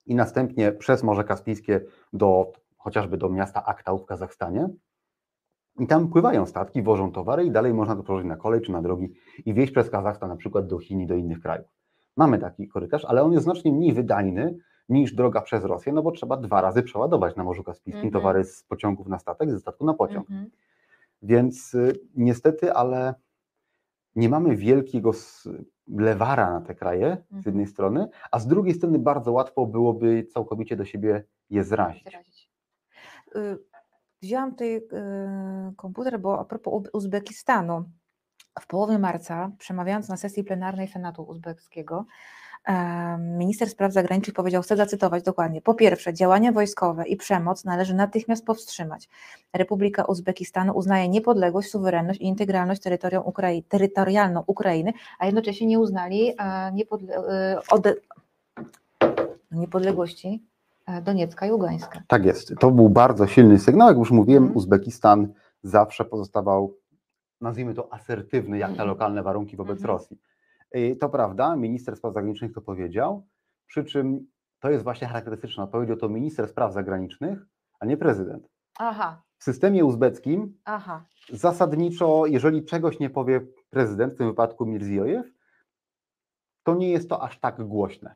i następnie przez Morze Kaspijskie do chociażby do miasta Aktau w Kazachstanie. I tam pływają statki, wożą towary i dalej można to przełożyć na kolej czy na drogi i wieźć przez Kazachstan na przykład do Chin i do innych krajów. Mamy taki korytarz, ale on jest znacznie mniej wydajny niż droga przez Rosję, no bo trzeba dwa razy przeładować na Morzu Kaspijskim Mhm. towary z pociągów na statek, ze statku na pociąg. Mhm. Więc y, niestety, ale nie mamy wielkiego lewara na te kraje z Mhm. jednej strony, a z drugiej strony bardzo łatwo byłoby całkowicie do siebie je zrazić. Zrazić. Y, wzięłam tutaj komputer, bo a propos Uzbekistanu, w połowie marca, przemawiając na sesji plenarnej Senatu uzbeckiego, minister spraw zagranicznych powiedział, chcę zacytować dokładnie, po pierwsze, działania wojskowe i przemoc należy natychmiast powstrzymać. Republika Uzbekistanu uznaje niepodległość, suwerenność i integralność terytorium Ukrai terytorialną Ukrainy, a jednocześnie nie uznali e, niepodle e, niepodległości e, Doniecka i Ługańska. Tak jest. To był bardzo silny sygnał. Jak już mówiłem, mm. Uzbekistan zawsze pozostawał, nazwijmy to, asertywny, jak na mhm. lokalne warunki wobec mm. Rosji. To prawda, minister spraw zagranicznych to powiedział, przy czym to jest właśnie charakterystyczne. Powiedział to minister spraw zagranicznych, a nie prezydent. Aha. W systemie uzbeckim Aha. zasadniczo, jeżeli czegoś nie powie prezydent, w tym wypadku Mirziojew, to nie jest to aż tak głośne.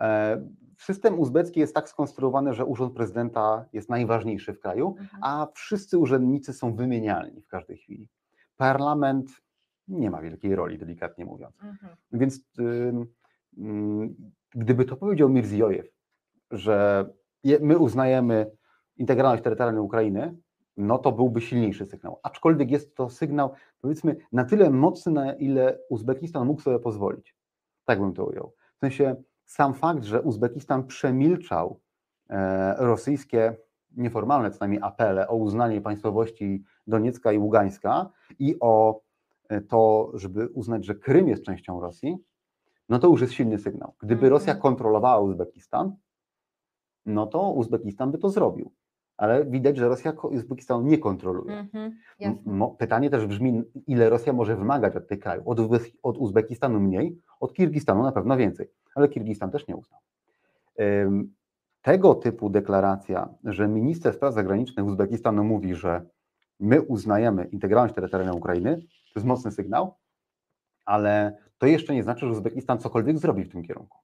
E, system uzbecki jest tak skonstruowany, że urząd prezydenta jest najważniejszy w kraju, mhm. a wszyscy urzędnicy są wymienialni w każdej chwili. Parlament nie ma wielkiej roli, delikatnie mówiąc. Mhm. Więc y, gdyby to powiedział Mirziojew, że my uznajemy integralność terytorialną Ukrainy, no to byłby silniejszy sygnał. Aczkolwiek jest to sygnał, powiedzmy, na tyle mocny, na ile Uzbekistan mógł sobie pozwolić. Tak bym to ujął. W sensie sam fakt, że Uzbekistan przemilczał e, rosyjskie, nieformalne co najmniej apele o uznanie państwowości Doniecka i Ługańska i o to, żeby uznać, że Krym jest częścią Rosji, no to już jest silny sygnał. Gdyby Rosja mhm. kontrolowała Uzbekistan, no to Uzbekistan by to zrobił. Ale widać, że Rosja Uzbekistanu nie kontroluje. Mhm, Pytanie też brzmi, ile Rosja może wymagać od tych krajów? Od, od Uzbekistanu mniej, od Kirgistanu na pewno więcej, ale Kirgistan też nie uznał. Tego typu deklaracja, że minister spraw zagranicznych Uzbekistanu mówi, że my uznajemy integralność terytorialną Ukrainy, to jest mocny sygnał, ale to jeszcze nie znaczy, że Uzbekistan cokolwiek zrobi w tym kierunku.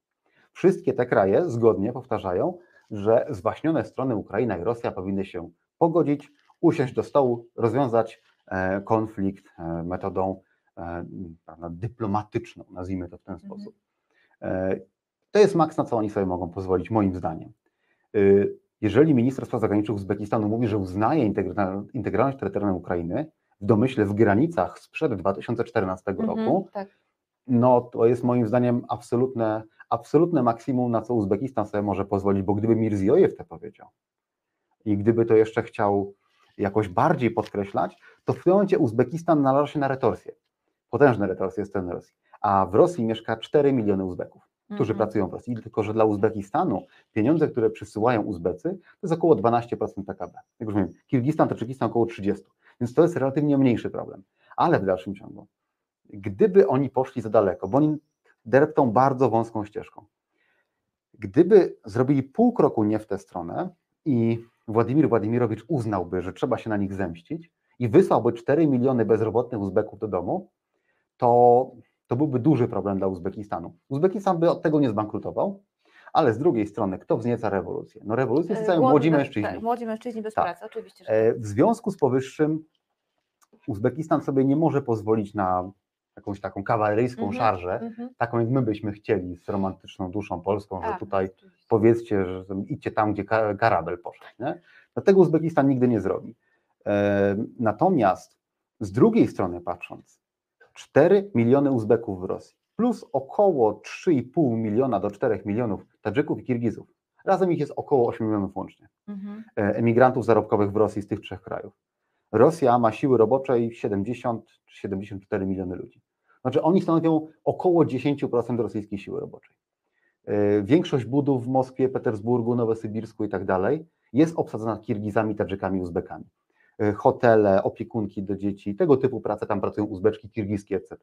Wszystkie te kraje zgodnie powtarzają, że zwaśnione strony Ukraina i Rosja powinny się pogodzić, usiąść do stołu, rozwiązać e, konflikt e, metodą e, dyplomatyczną, nazwijmy to w ten mhm. sposób. To jest maks, na co oni sobie mogą pozwolić, moim zdaniem. Jeżeli minister spraw zagranicznych Uzbekistanu mówi, że uznaje integralność terytorialną Ukrainy, w domyśle w granicach sprzed 2014 mhm, roku, tak. no to jest moim zdaniem absolutne, absolutne maksimum, na co Uzbekistan sobie może pozwolić, bo gdyby Mirziojew to powiedział i gdyby to jeszcze chciał jakoś bardziej podkreślać, to w tym momencie Uzbekistan należy się na retorsję, potężne retorsje z strony Rosji, a w Rosji mieszka 4 miliony Uzbeków którzy -hmm. pracują w Rosji, tylko że dla Uzbekistanu pieniądze, które przysyłają Uzbecy, to jest około 12% PKB. Jak już mówię, Kirgistan, Tadżykistan około 30%. Więc to jest relatywnie mniejszy problem. Ale w dalszym ciągu, gdyby oni poszli za daleko, bo oni deptą bardzo wąską ścieżką, gdyby zrobili pół kroku nie w tę stronę i Władimir Władimirowicz uznałby, że trzeba się na nich zemścić i wysłałby 4 miliony bezrobotnych Uzbeków do domu, to, to byłby duży problem dla Uzbekistanu. Uzbekistan by od tego nie zbankrutował, ale z drugiej strony, kto wznieca rewolucję? No rewolucję e, wzniecają młodzi mężczyźni. Tak, młodzi mężczyźni bez tak. pracy, oczywiście. Że e, tak. W związku z powyższym Uzbekistan sobie nie może pozwolić na jakąś taką kawaleryjską mm -hmm, szarżę, mm -hmm. taką jak my byśmy chcieli z romantyczną duszą polską, że tutaj powiedzcie, że idźcie tam, gdzie karabel poszedł. Nie? Dlatego Uzbekistan nigdy nie zrobi. E, natomiast z drugiej strony patrząc, 4 miliony Uzbeków w Rosji plus około 3,5 miliona do 4 milionów Tadżyków i Kirgizów. Razem ich jest około 8 milionów łącznie. Mhm. E, emigrantów zarobkowych w Rosji z tych trzech krajów. Rosja ma siły roboczej 70 czy 74 miliony ludzi. Znaczy oni stanowią około 10% rosyjskiej siły roboczej. E, większość budów w Moskwie, Petersburgu, Nowosybirsku i tak dalej jest obsadzona Kirgizami, Tadżykami, Uzbekami. E, hotele, opiekunki do dzieci, tego typu prace tam pracują Uzbeczki, Kirgizki, etc.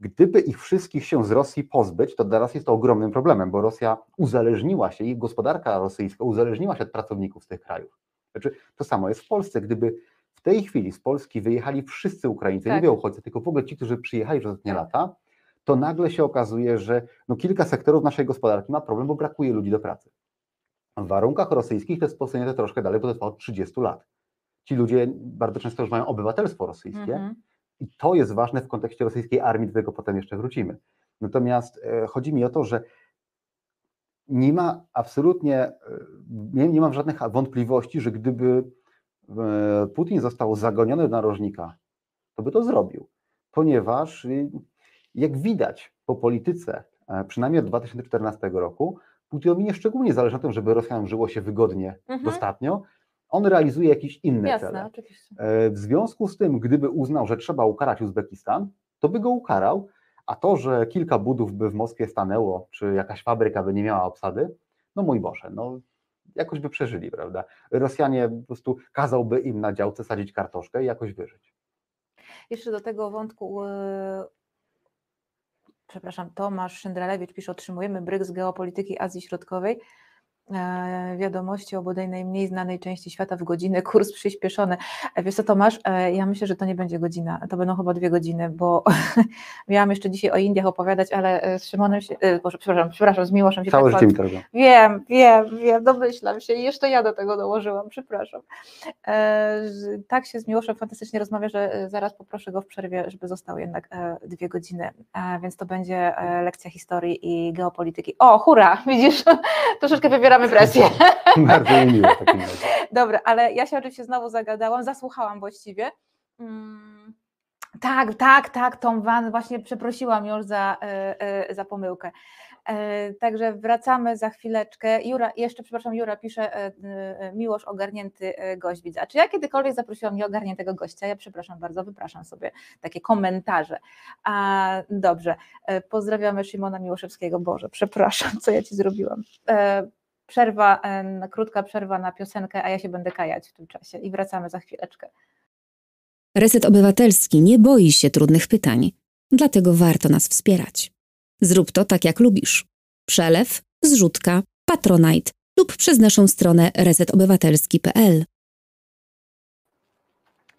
Gdyby ich wszystkich się z Rosji pozbyć, to teraz jest to ogromnym problemem, bo Rosja uzależniła się, i gospodarka rosyjska uzależniła się od pracowników z tych krajów. Znaczy, to samo jest w Polsce. Gdyby w tej chwili z Polski wyjechali wszyscy Ukraińcy, tak. nie wiem uchodźcy, tylko w ogóle ci, którzy przyjechali przez ostatnie tak. lata, to nagle się okazuje, że no kilka sektorów naszej gospodarki ma problem, bo brakuje ludzi do pracy. W warunkach rosyjskich to jest posunięte troszkę dalej, bo to trwa od 30 lat. Ci ludzie bardzo często już mają obywatelstwo rosyjskie, mm -hmm. I to jest ważne w kontekście rosyjskiej armii, do tego potem jeszcze wrócimy. Natomiast e, chodzi mi o to, że nie ma absolutnie, e, nie, nie mam żadnych wątpliwości, że gdyby Putin został zagoniony do narożnika, to by to zrobił, ponieważ jak widać po polityce, przynajmniej od 2014 roku, Putinowi nie szczególnie zależy na tym, żeby Rosjanom żyło się wygodnie, mhm. dostatnio. On realizuje jakieś inne Jasne, cele. Oczywiście. W związku z tym, gdyby uznał, że trzeba ukarać Uzbekistan, to by go ukarał, a to, że kilka budów by w Moskwie stanęło, czy jakaś fabryka by nie miała obsady, no mój Boże, no jakoś by przeżyli, prawda? Rosjanie po prostu kazałby im na działce sadzić kartoszkę i jakoś wyżyć. Jeszcze do tego wątku, yy, przepraszam, Tomasz Szyndralewicz pisze, otrzymujemy bryk z geopolityki Azji Środkowej. E, wiadomości o bodaj najmniej znanej części świata w godzinę, kurs przyspieszony. E, wiesz co Tomasz, e, ja myślę, że to nie będzie godzina, to będą chyba dwie godziny, bo miałam jeszcze dzisiaj o Indiach opowiadać, ale z Szymonem się, Boże, przepraszam, przepraszam, z Miłoszem się Całe tak życie mi. Wiem, wiem, wiem, domyślam się i jeszcze ja do tego dołożyłam, przepraszam. tak się z Miłoszem fantastycznie rozmawia, że zaraz poproszę go w przerwie, żeby został jednak dwie godziny, więc to będzie lekcja historii i geopolityki. O, hura, widzisz, troszeczkę wybieramy mamy presję. Bardzo mi miło w takim razie. Dobra, ale ja się oczywiście znowu zagadałam, zasłuchałam właściwie. Hmm. Tak, tak, tak, Tom Van, właśnie przeprosiłam już za, yy, za pomyłkę. Yy, także wracamy za chwileczkę. Jura, jeszcze przepraszam, Jura pisze, yy, Miłosz ogarnięty gość widzę. A czy ja kiedykolwiek zaprosiłam nieogarniętego gościa? Ja przepraszam bardzo, wypraszam sobie takie komentarze. A, dobrze, pozdrawiamy Szymona Miłoszewskiego. Boże, przepraszam, co ja Ci zrobiłam przerwa, krótka przerwa na piosenkę, a ja się będę kajać w tym czasie i wracamy za chwileczkę. Reset Obywatelski nie boi się trudnych pytań, dlatego warto nas wspierać. Zrób to tak jak lubisz. Przelew, zrzutka, patronite lub przez naszą stronę resetobywatelski.pl.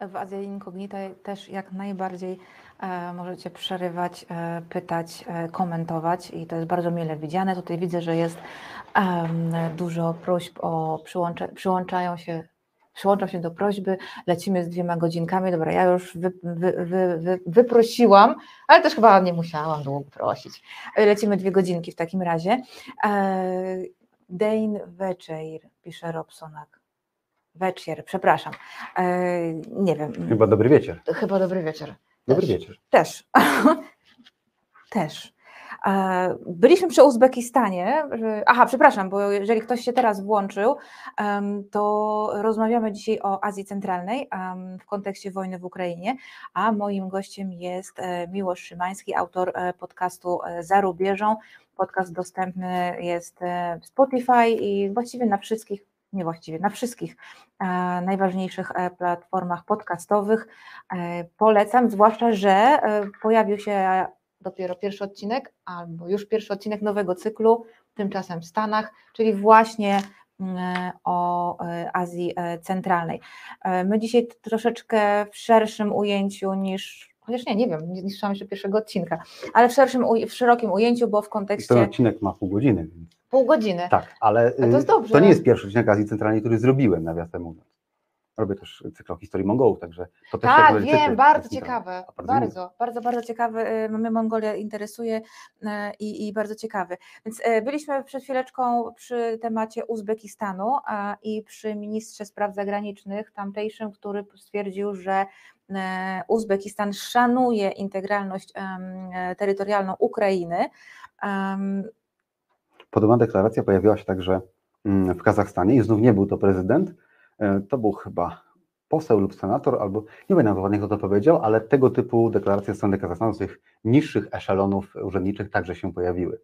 W Azji Incognita też jak najbardziej e, możecie przerywać, e, pytać, e, komentować i to jest bardzo mile widziane. Tutaj widzę, że jest dużo prośb o przyłącza, przyłączają się przyłączam się do prośby, lecimy z dwiema godzinkami, dobra, ja już wy, wy, wy, wyprosiłam, ale też chyba nie musiałam długo prosić. Lecimy dwie godzinki w takim razie. Dane Weczeir, pisze Robsonak. Weczier, przepraszam. nie wiem. Chyba dobry wieczór. Chyba dobry wieczór. Dobry wieczór. Też. Też. Byliśmy przy Uzbekistanie. Aha, przepraszam, bo jeżeli ktoś się teraz włączył, to rozmawiamy dzisiaj o Azji Centralnej w kontekście wojny w Ukrainie, a moim gościem jest e, Miłosz Szymański, autor e, podcastu e, Za rubieżą. Podcast dostępny jest w Spotify i właściwie na wszystkich, nie właściwie, na wszystkich najważniejszych platformach podcastowych. Polecam, zwłaszcza, że pojawił się dopiero pierwszy odcinek, albo już pierwszy odcinek nowego cyklu, tymczasem w Stanach, czyli właśnie mm, o e, Azji e, Centralnej. E, my dzisiaj troszeczkę w szerszym ujęciu niż chociaż nie, nie wiem, nie zniszczyłam jeszcze pierwszego odcinka, ale w szerszym, w szerokim ujęciu, bo w kontekście... Ten odcinek ma pół godziny. Pół godziny. Tak, ale to, to, nie jest pierwszy odcinek Azji Centralnej, który zrobiłem, nawiasem mówiąc. Robię też cykl o historii Mongołów, także to też Tak, wiem, cykl, bardzo ciekawe. Bardzo, bardzo, bardzo, bardzo ciekawy. Y, mnie Mongolia interesuje y, i, i bardzo ciekawy. Więc y, byliśmy przed chwileczką przy temacie Uzbekistanu i przy ministrze spraw zagranicznych tamtejszym, który stwierdził, że Uzbekistan szanuje integralność terytorialną Ukrainy. Podobna deklaracja pojawiła się także mm, w Kazachstanie i znów nie był to prezydent, E, to był chyba poseł lub senator, albo nie będę dokładnie kto to powiedział, ale tego typu deklaracje ze strony Kazachstanu z tych niższych eszelonów urzędniczych także się pojawiły.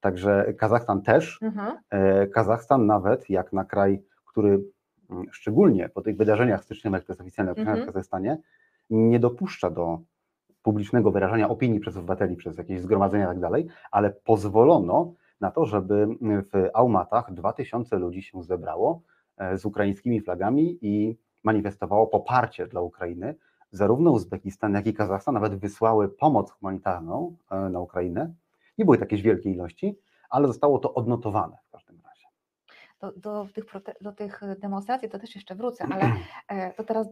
Także Kazachstan też, mhm. E, Kazachstan nawet jak na kraj, który mm, szczególnie po tych wydarzeniach styczniowych, to jest oficjalne mhm. w Kazachstanie, nie dopuszcza do publicznego wyrażania opinii przez obywateli, przez jakieś zgromadzenia i tak dalej, ale pozwolono na to, żeby w Aumatach 2000 ludzi się zebrało, E, z ukraińskimi flagami i manifestowało poparcie dla Ukrainy. Zarówno Uzbekistan, jak i Kazachstan nawet wysłały pomoc humanitarną e, na Ukrainę. Nie były jakieś wielkie ilości, ale zostało to odnotowane w każdym razie. Do, do, tych, do tych demonstracji to też jeszcze wrócę, ale e, to teraz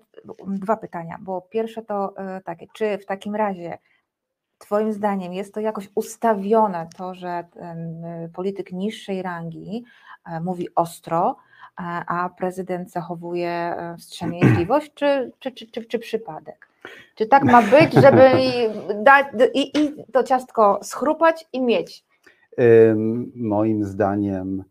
dwa pytania, bo pierwsze to takie, czy w takim razie Twoim zdaniem jest to jakoś ustawione, to, że polityk niższej rangi mówi ostro, a prezydent zachowuje wstrzemięźliwość, czy, czy, czy, czy, czy przypadek? Czy tak ma być, żeby dać i, i to ciastko schrupać i mieć? Moim zdaniem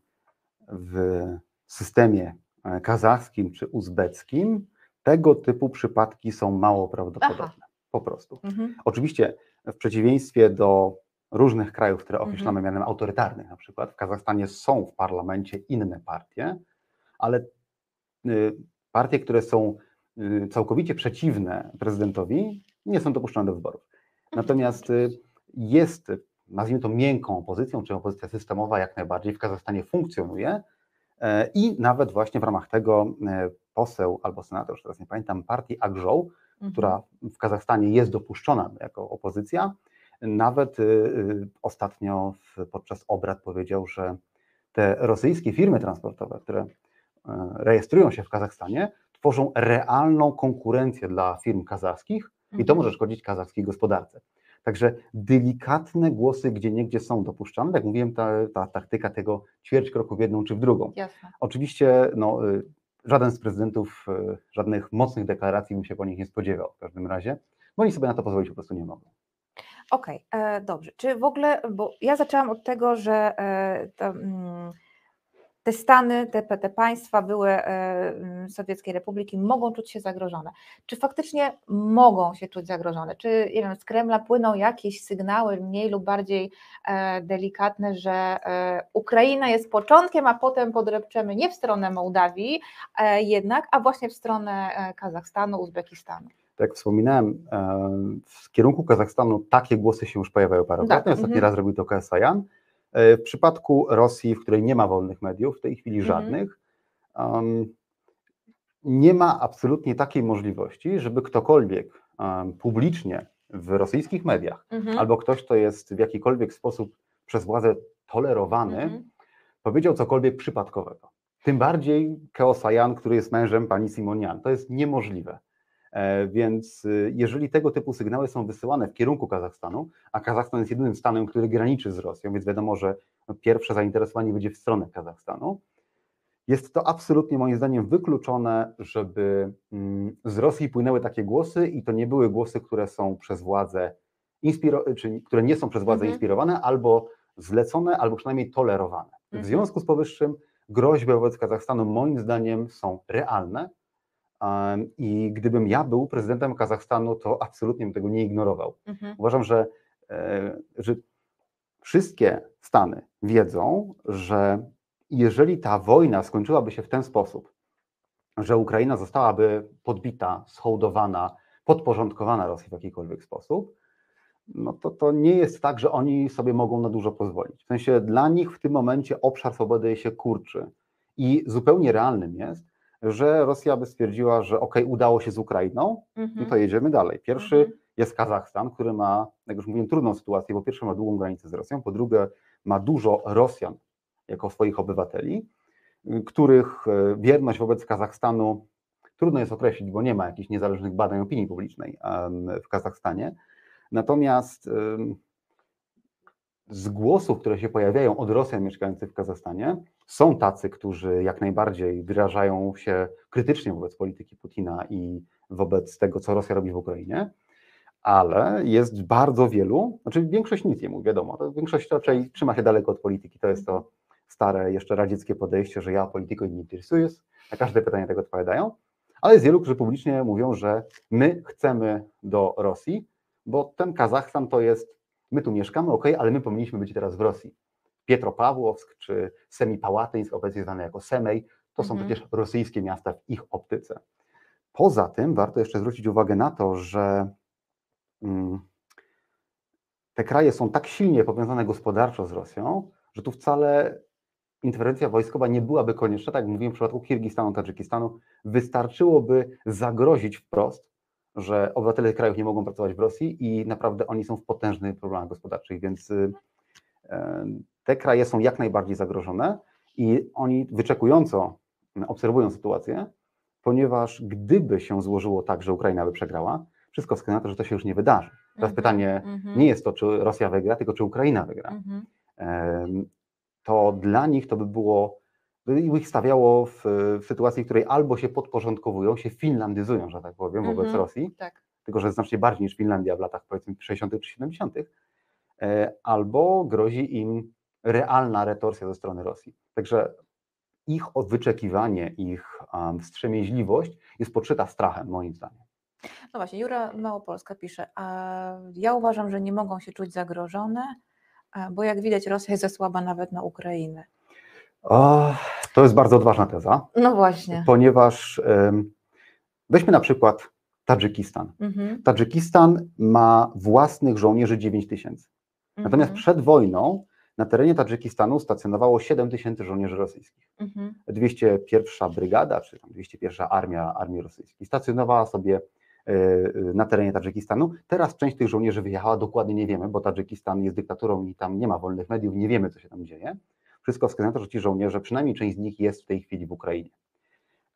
w systemie e, kazachskim czy uzbeckim tego typu przypadki są mało prawdopodobne. Aha. Po prostu. Mhm. Oczywiście w przeciwieństwie do różnych krajów, które określamy mhm. mianem autorytarnych, na przykład w Kazachstanie są w parlamencie inne partie, ale y, partie, które są y, całkowicie przeciwne prezydentowi, nie są dopuszczone do wyborów. Mhm. Natomiast y, jest, nazwijmy to miękką opozycją, czy opozycja systemowa jak najbardziej w Kazachstanie funkcjonuje e, i nawet właśnie w ramach tego e, poseł albo senator, już teraz nie pamiętam, partii Agżoł. Która w Kazachstanie jest dopuszczona jako opozycja, nawet y, y, ostatnio podczas obrad powiedział, że te rosyjskie firmy transportowe, które e, rejestrują się w Kazachstanie, tworzą realną konkurencję dla firm kazachskich i to mhm. może szkodzić kazachskiej gospodarce. Także delikatne głosy gdzie niegdzie są dopuszczane. Jak mówiłem, ta, ta taktyka tego ćwierć kroku w jedną czy w drugą. Jasne. Oczywiście no, y, żaden z prezydentów żadnych mocnych deklaracji bym się po nich nie spodziewał w każdym razie, oni sobie na to pozwolić po prostu nie mogą. Okej, e, dobrze. Czy w ogóle, bo ja zaczęłam od tego, że e, mm, te Stany, te, te państwa były e, Sowieckiej Republiki mogą czuć się zagrożone. Czy faktycznie mogą się czuć zagrożone? Czy wiem, z Kremla płyną jakieś sygnały mniej lub bardziej delikatne, że Ukraina jest początkiem, a potem podrepczemy nie w stronę Mołdawii jednak, a właśnie w stronę Kazachstanu, Uzbekistanu? tak jak wspominałem, w kierunku Kazachstanu takie głosy się już pojawiają parokrotnie. Tak. Ostatni mhm. raz zrobił to KSAJAN. E, w przypadku Rosji, w której nie ma wolnych mediów, w tej chwili mhm. żadnych, um, nie ma absolutnie takiej możliwości, żeby ktokolwiek um, publicznie w rosyjskich mediach, mhm. albo ktoś, kto jest w jakikolwiek sposób przez władzę tolerowany, mhm. powiedział cokolwiek przypadkowego. Tym bardziej Keosajan, który jest mężem pani Simonian. To jest niemożliwe. E, więc y, jeżeli tego typu sygnały są wysyłane w kierunku Kazachstanu, a Kazachstan jest jedynym stanem, który graniczy z Rosją, więc wiadomo, że no, pierwsze zainteresowanie będzie w stronę Kazachstanu, jest to absolutnie moim zdaniem wykluczone, żeby mm, z Rosji płynęły takie głosy i to nie były głosy, które są przez władze inspiro- czy które nie są przez władze mhm. inspirowane, albo zlecone, albo przynajmniej tolerowane. W mhm. związku z powyższym groźby wobec Kazachstanu moim zdaniem są realne i gdybym ja był prezydentem Kazachstanu, to absolutnie bym tego nie ignorował. Mhm. Uważam, że, e, że wszystkie Stany wiedzą, że jeżeli ta wojna skończyłaby się w ten sposób, że Ukraina zostałaby podbita, schołdowana, podporządkowana Rosji w jakikolwiek sposób, no to to nie jest tak, że oni sobie mogą na dużo pozwolić. W sensie dla nich w tym momencie obszar swobody się kurczy i zupełnie realnym jest, że Rosja by stwierdziła, że ok, udało się z Ukrainą, mhm. no to jedziemy dalej. Pierwszy mhm. jest Kazachstan, który ma, jak już mówiłem, trudną sytuację, bo pierwszy ma długą granicę z Rosją, po drugie ma dużo Rosjan jako swoich obywateli, których e, wierność wobec Kazachstanu trudno jest określić, bo nie ma jakichś niezależnych badań opinii publicznej w Kazachstanie. Natomiast z głosów, które się pojawiają od Rosjan mieszkających w Kazachstanie, są tacy, którzy jak najbardziej wyrażają się krytycznie wobec polityki Putina i wobec tego, co Rosja robi w Ukrainie, ale jest bardzo wielu, znaczy większość nic nie mówi, wiadomo, większość raczej trzyma się daleko od polityki. To jest to stare, jeszcze radzieckie podejście, że ja polityką nie interesuję, na każde pytanie tego odpowiadają, ale jest wielu, którzy publicznie mówią, że my chcemy do Rosji, bo ten Kazachstan to jest My tu mieszkamy, ok, ale my powinniśmy być teraz w Rosji. Pietropawłowsk czy Semipałatyńsk, obecnie znane jako Semej, to są mhm. przecież rosyjskie miasta w ich optyce. Poza tym warto jeszcze zwrócić uwagę na to, że mm, te kraje są tak silnie powiązane gospodarczo z Rosją, że tu wcale interwencja wojskowa nie byłaby konieczna, tak jak mówiłem w przypadku Kirgistanu, Tadżykistanu, wystarczyłoby zagrozić wprost że obywatele krajów nie mogą pracować w Rosji i naprawdę oni są w potężnych problemach gospodarczych, więc y, e, te kraje są jak najbardziej zagrożone i oni wyczekująco obserwują sytuację, ponieważ gdyby się złożyło tak, że Ukraina by przegrała, wszystko wskazuje na to, że to się już nie wydarzy. Teraz -hmm, pytanie -hmm. nie jest to, czy Rosja wygra, tylko czy Ukraina wygra. -hmm. To dla nich to by było ich stawiało w, w, sytuacji, w której albo się podporządkowują, się finlandyzują, że tak powiem, wobec mm -hmm, Rosji, tak. tylko że znacznie bardziej niż Finlandia w latach powiedzmy 60. czy 70., e, albo grozi im realna retorsja ze strony Rosji. Także ich wyczekiwanie, ich um, wstrzemięźliwość jest podszyta strachem, moim zdaniem. No właśnie, Jura Małopolska pisze, a ja uważam, że nie mogą się czuć zagrożone, bo jak widać Rosja jest za słaba nawet na Ukrainę. O, to jest bardzo odważna teza. No właśnie. Ponieważ weźmy na przykład Tadżykistan. Mhm. Tadżykistan ma własnych żołnierzy 9 tysięcy. Natomiast mhm. przed wojną na terenie Tadżykistanu stacjonowało 7 tysięcy żołnierzy rosyjskich. Mhm. 201 Brygada, czy tam 201 Armia Armii Rosyjskiej stacjonowała sobie e, na terenie Tadżykistanu. Teraz część tych żołnierzy wyjechała, dokładnie nie wiemy, bo Tadżykistan jest dyktaturą i tam nie ma wolnych mediów, nie wiemy, co się tam dzieje. Wszystko wskazuje na to, że ci żołnierze, przynajmniej część z nich jest w tej chwili w Ukrainie.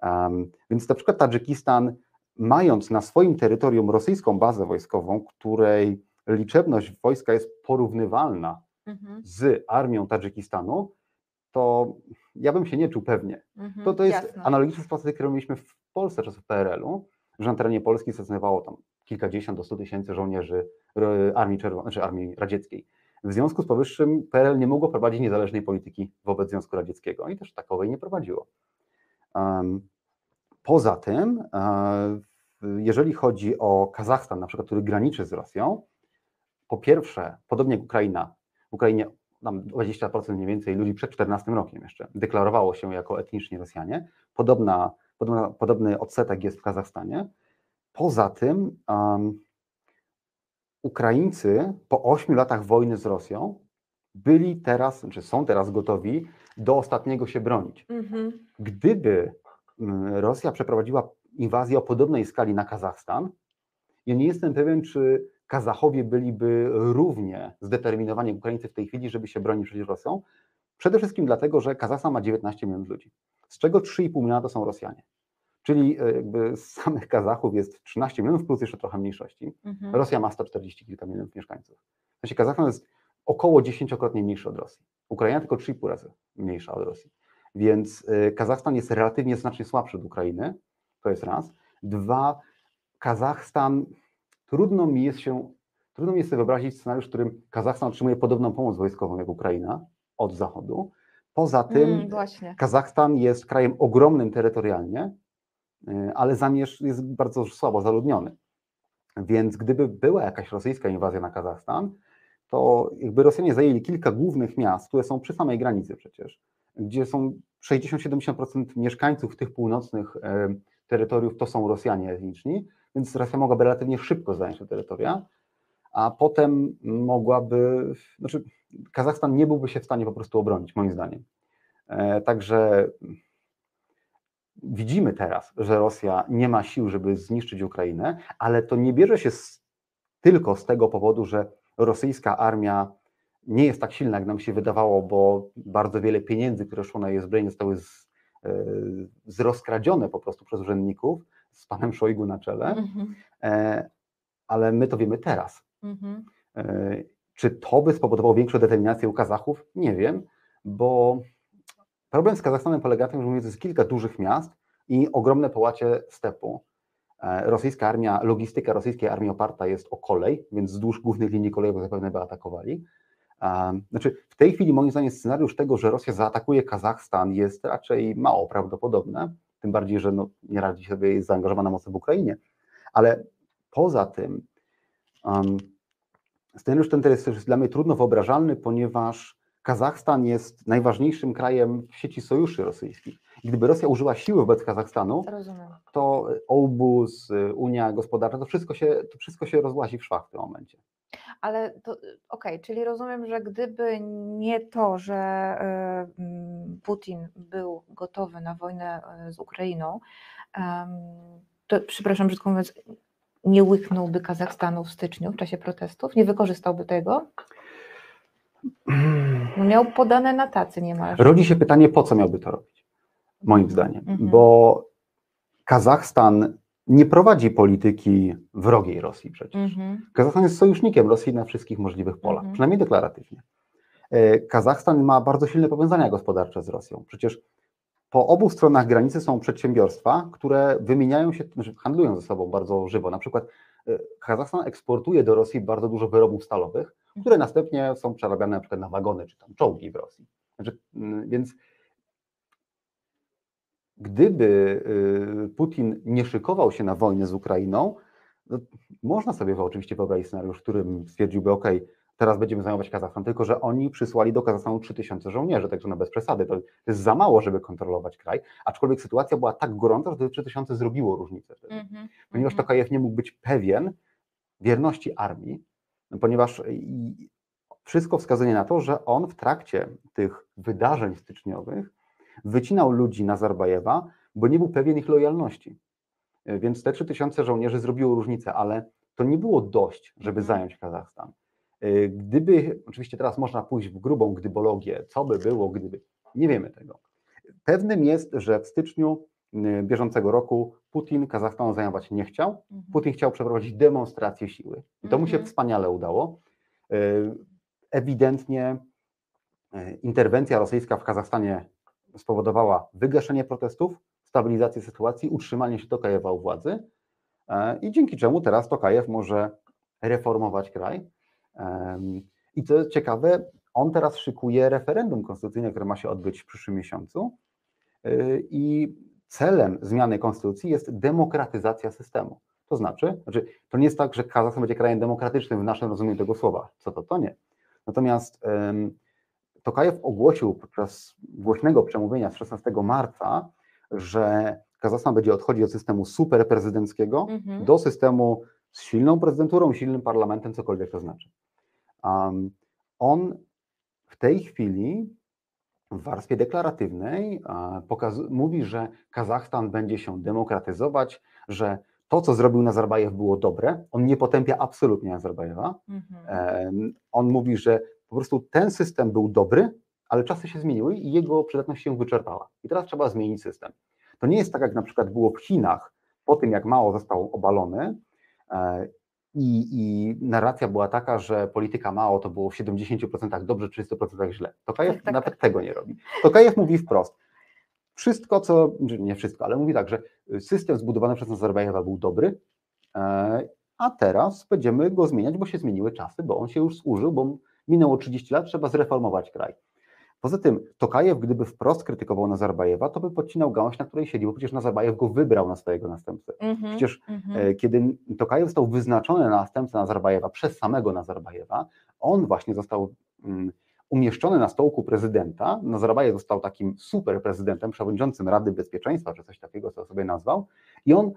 Um, więc na przykład Tadżykistan, mając na swoim terytorium rosyjską bazę wojskową, której liczebność wojska jest porównywalna mhm. z armią Tadżykistanu, to ja bym się nie czuł pewnie. Mhm, to, to jest jasne. analogiczna sytuacja, którą mieliśmy w Polsce czasów PRL-u, że na terenie Polski stacjonowało tam kilkadziesiąt do stu tysięcy żołnierzy Armii, Czerwonej, znaczy Armii Radzieckiej. W związku z powyższym PRL nie mogło prowadzić niezależnej polityki wobec Związku Radzieckiego i też takowej nie prowadziło. Poza tym, um, jeżeli chodzi o Kazachstan, na przykład, który graniczy z Rosją, po pierwsze, podobnie jak Ukraina, w Ukrainie tam 20% mniej więcej ludzi przed 14 rokiem jeszcze deklarowało się jako etniczni Rosjanie. Podobna, podobna, podobny odsetek jest w Kazachstanie. Poza tym um, Ukraińcy po 8 latach wojny z Rosją byli teraz, czy są teraz gotowi do ostatniego się bronić. Mhm. Gdyby Rosja przeprowadziła inwazję o podobnej skali na Kazachstan, ja nie jestem pewien, czy Kazachowie byliby równie zdeterminowani jak Ukraińcy w tej chwili, żeby się bronić przed Rosją. Przede wszystkim dlatego, że Kazachstan ma 19 milionów ludzi, z czego 3,5 miliona to są Rosjanie. Czyli e, jakby z samych Kazachów jest 13 milionów plus jeszcze trochę mniejszości. Mhm. Rosja ma 140 kilka milionów mieszkańców. W sensie Kazachstan jest około dziesięciokrotnie mniejszy od Rosji. Ukraina tylko 3,5 razy mniejsza od Rosji. Więc e, Kazachstan jest relatywnie znacznie słabszy od Ukrainy. To jest raz. Dwa, Kazachstan Trudno mi jest się, trudno mi jest sobie wyobrazić scenariusz, w którym Kazachstan otrzymuje podobną pomoc wojskową jak Ukraina od Zachodu. Poza tym mm, Kazachstan jest krajem ogromnym terytorialnie, ale zamierz jest bardzo słabo zaludniony. Więc gdyby była jakaś rosyjska inwazja na Kazachstan, to jakby Rosjanie zajęli kilka głównych miast, które są przy samej granicy przecież, gdzie są 60-70% mieszkańców tych północnych terytoriów to są Rosjanie etniczni, więc Rosja mogłaby relatywnie szybko zająć te terytoria, a potem mogłaby, znaczy Kazachstan nie byłby się w stanie po prostu obronić, moim zdaniem. E, także widzimy teraz, że Rosja nie ma sił, żeby zniszczyć Ukrainę, ale to nie bierze się z, tylko z tego powodu, że rosyjska armia nie jest tak silna, jak nam się wydawało, bo bardzo wiele pieniędzy, które szło na jej zbrojenie, zostały z, e, zrozkradzione po prostu przez urzędników, z panem Szojgu na czele, mhm. e, ale my to wiemy teraz. Mhm. E, czy to by spowodowało większą determinację u Kazachów? Nie wiem, bo problem z Kazachstanem polega na tym, że jest kilka dużych miast i ogromne połacie stepu. E, rosyjska armia, logistyka rosyjskiej armii oparta jest o kolej, więc wzdłuż głównych linii kolejowych zapewne by atakowali. Znaczy, w tej chwili moim zdaniem scenariusz tego, że Rosja zaatakuje Kazachstan jest raczej mało prawdopodobne tym bardziej, że no, nie radzi sobie, jest zaangażowana mocno w Ukrainie. Ale poza tym, um, scenariusz ten jest dla mnie trudno wyobrażalny, ponieważ Kazachstan jest najważniejszym krajem w sieci sojuszy rosyjskich. Gdyby Rosja użyła siły wobec Kazachstanu, to obóz, Unia Gospodarcza, to wszystko, się, to wszystko się rozłazi w szwach w tym momencie. Ale to okej, okay, czyli rozumiem, że gdyby nie to, że y, Putin był gotowy na wojnę y, z Ukrainą, to przepraszam, brzydko mówiąc, nie łyknąłby Kazachstanu w styczniu w czasie protestów? Nie wykorzystałby tego? Miał podane na tacy niemalże. Rodzi się pytanie, po co miałby to robić? Moim zdaniem. Mhm. Bo Kazachstan nie prowadzi polityki wrogiej Rosji przecież. Mhm. Kazachstan jest sojusznikiem Rosji na wszystkich możliwych polach, mhm. przynajmniej deklaratywnie. E, Kazachstan ma bardzo silne powiązania gospodarcze z Rosją. Przecież po obu stronach granicy są przedsiębiorstwa, które wymieniają się, znaczy handlują ze sobą bardzo żywo. Na przykład Kazachstan eksportuje do Rosji bardzo dużo wyrobów stalowych, które następnie są przerabiane na przykład na wagony czy tam czołgi w Rosji. Znaczy, mm, więc gdyby y, Putin nie szykował się na wojnę z Ukrainą, no, można sobie oczywiście wyobrazić scenariusz, w którym stwierdziłby, OK, teraz będziemy zajmować Kazachstan, tylko że oni przysłali do Kazachstanu 3000 żołnierzy, także no bez przesady, to jest za mało, żeby kontrolować kraj, aczkolwiek sytuacja była tak gorąca, że te 3000 zrobiło różnicę mm -hmm, ponieważ. Tokajew nie mógł być pewien wierności armii, ponieważ wszystko wskazuje na to, że on w trakcie tych wydarzeń styczniowych wycinał ludzi Nazarbajewa, bo nie był pewien ich lojalności. Więc te 3000 żołnierzy zrobiło różnicę, ale to nie było dość, żeby mhm. zająć Kazachstan. Gdyby, oczywiście teraz można pójść w grubą gdybologię, co by było, gdyby, nie wiemy tego. Pewnym jest, że w styczniu y, bieżącego roku Putin Kazachstan zajmować nie chciał. Mhm. Putin chciał przeprowadzić demonstrację siły. I to mu się mhm. wspaniale udało. Y, ewidentnie interwencja rosyjska w Kazachstanie spowodowała wygaszenie protestów, stabilizację sytuacji, utrzymanie się Tokajewa u władzy i dzięki czemu teraz Tokajew może reformować kraj. I co ciekawe, on teraz szykuje referendum konstytucyjne, które ma się odbyć w przyszłym miesiącu i celem zmiany konstytucji jest demokratyzacja systemu. To znaczy, znaczy, to nie jest tak, że Kazachstan będzie krajem demokratycznym w naszym rozumieniu tego słowa. Co to, to nie. Natomiast um, Tokajew ogłosił podczas głośnego przemówienia z 16 marca, że Kazachstan będzie odchodzić od systemu superprezydenckiego mhm. do systemu z silną prezydenturą, silnym parlamentem, cokolwiek to znaczy. Um, on w tej chwili w warstwie deklaratywnej pokaz- mówi, że Kazachstan będzie się demokratyzować, że to, co zrobił Nazarbajew, było dobre. On nie potępia absolutnie Nazarbajewa. Mhm. On mówi, że po prostu ten system był dobry, ale czasy się zmieniły i jego przydatność się wyczerpała. I teraz trzeba zmienić system. To nie jest tak, jak na przykład było w Chinach, po tym jak Mao został obalony, i, I, narracja była taka, że polityka Mao to było w 70% dobrze, 30% źle. Tokajew tak, tak, nawet tak. tego nie robi. Tokajew mówi wprost, wszystko co, nie wszystko, ale mówi tak, że system zbudowany przez Nazarbajewa był dobry, e, a teraz będziemy go zmieniać, bo się zmieniły czasy, bo on się już służył, bo minęło 30 lat, trzeba zreformować kraj. Poza tym Tokajew, gdyby wprost krytykował Nazarbajewa, to by podcinał gałąź, na której siedzi, bo przecież Nazarbajew go wybrał na swojego następcę. Mm -hmm, przecież mm -hmm. kiedy Tokajew został wyznaczony na następcę Nazarbajewa przez samego Nazarbajewa, on właśnie został mm, umieszczony na stołku prezydenta. Nazarbajew został takim super prezydentem, przewodniczącym Rady Bezpieczeństwa, czy coś takiego, co sobie nazwał. I on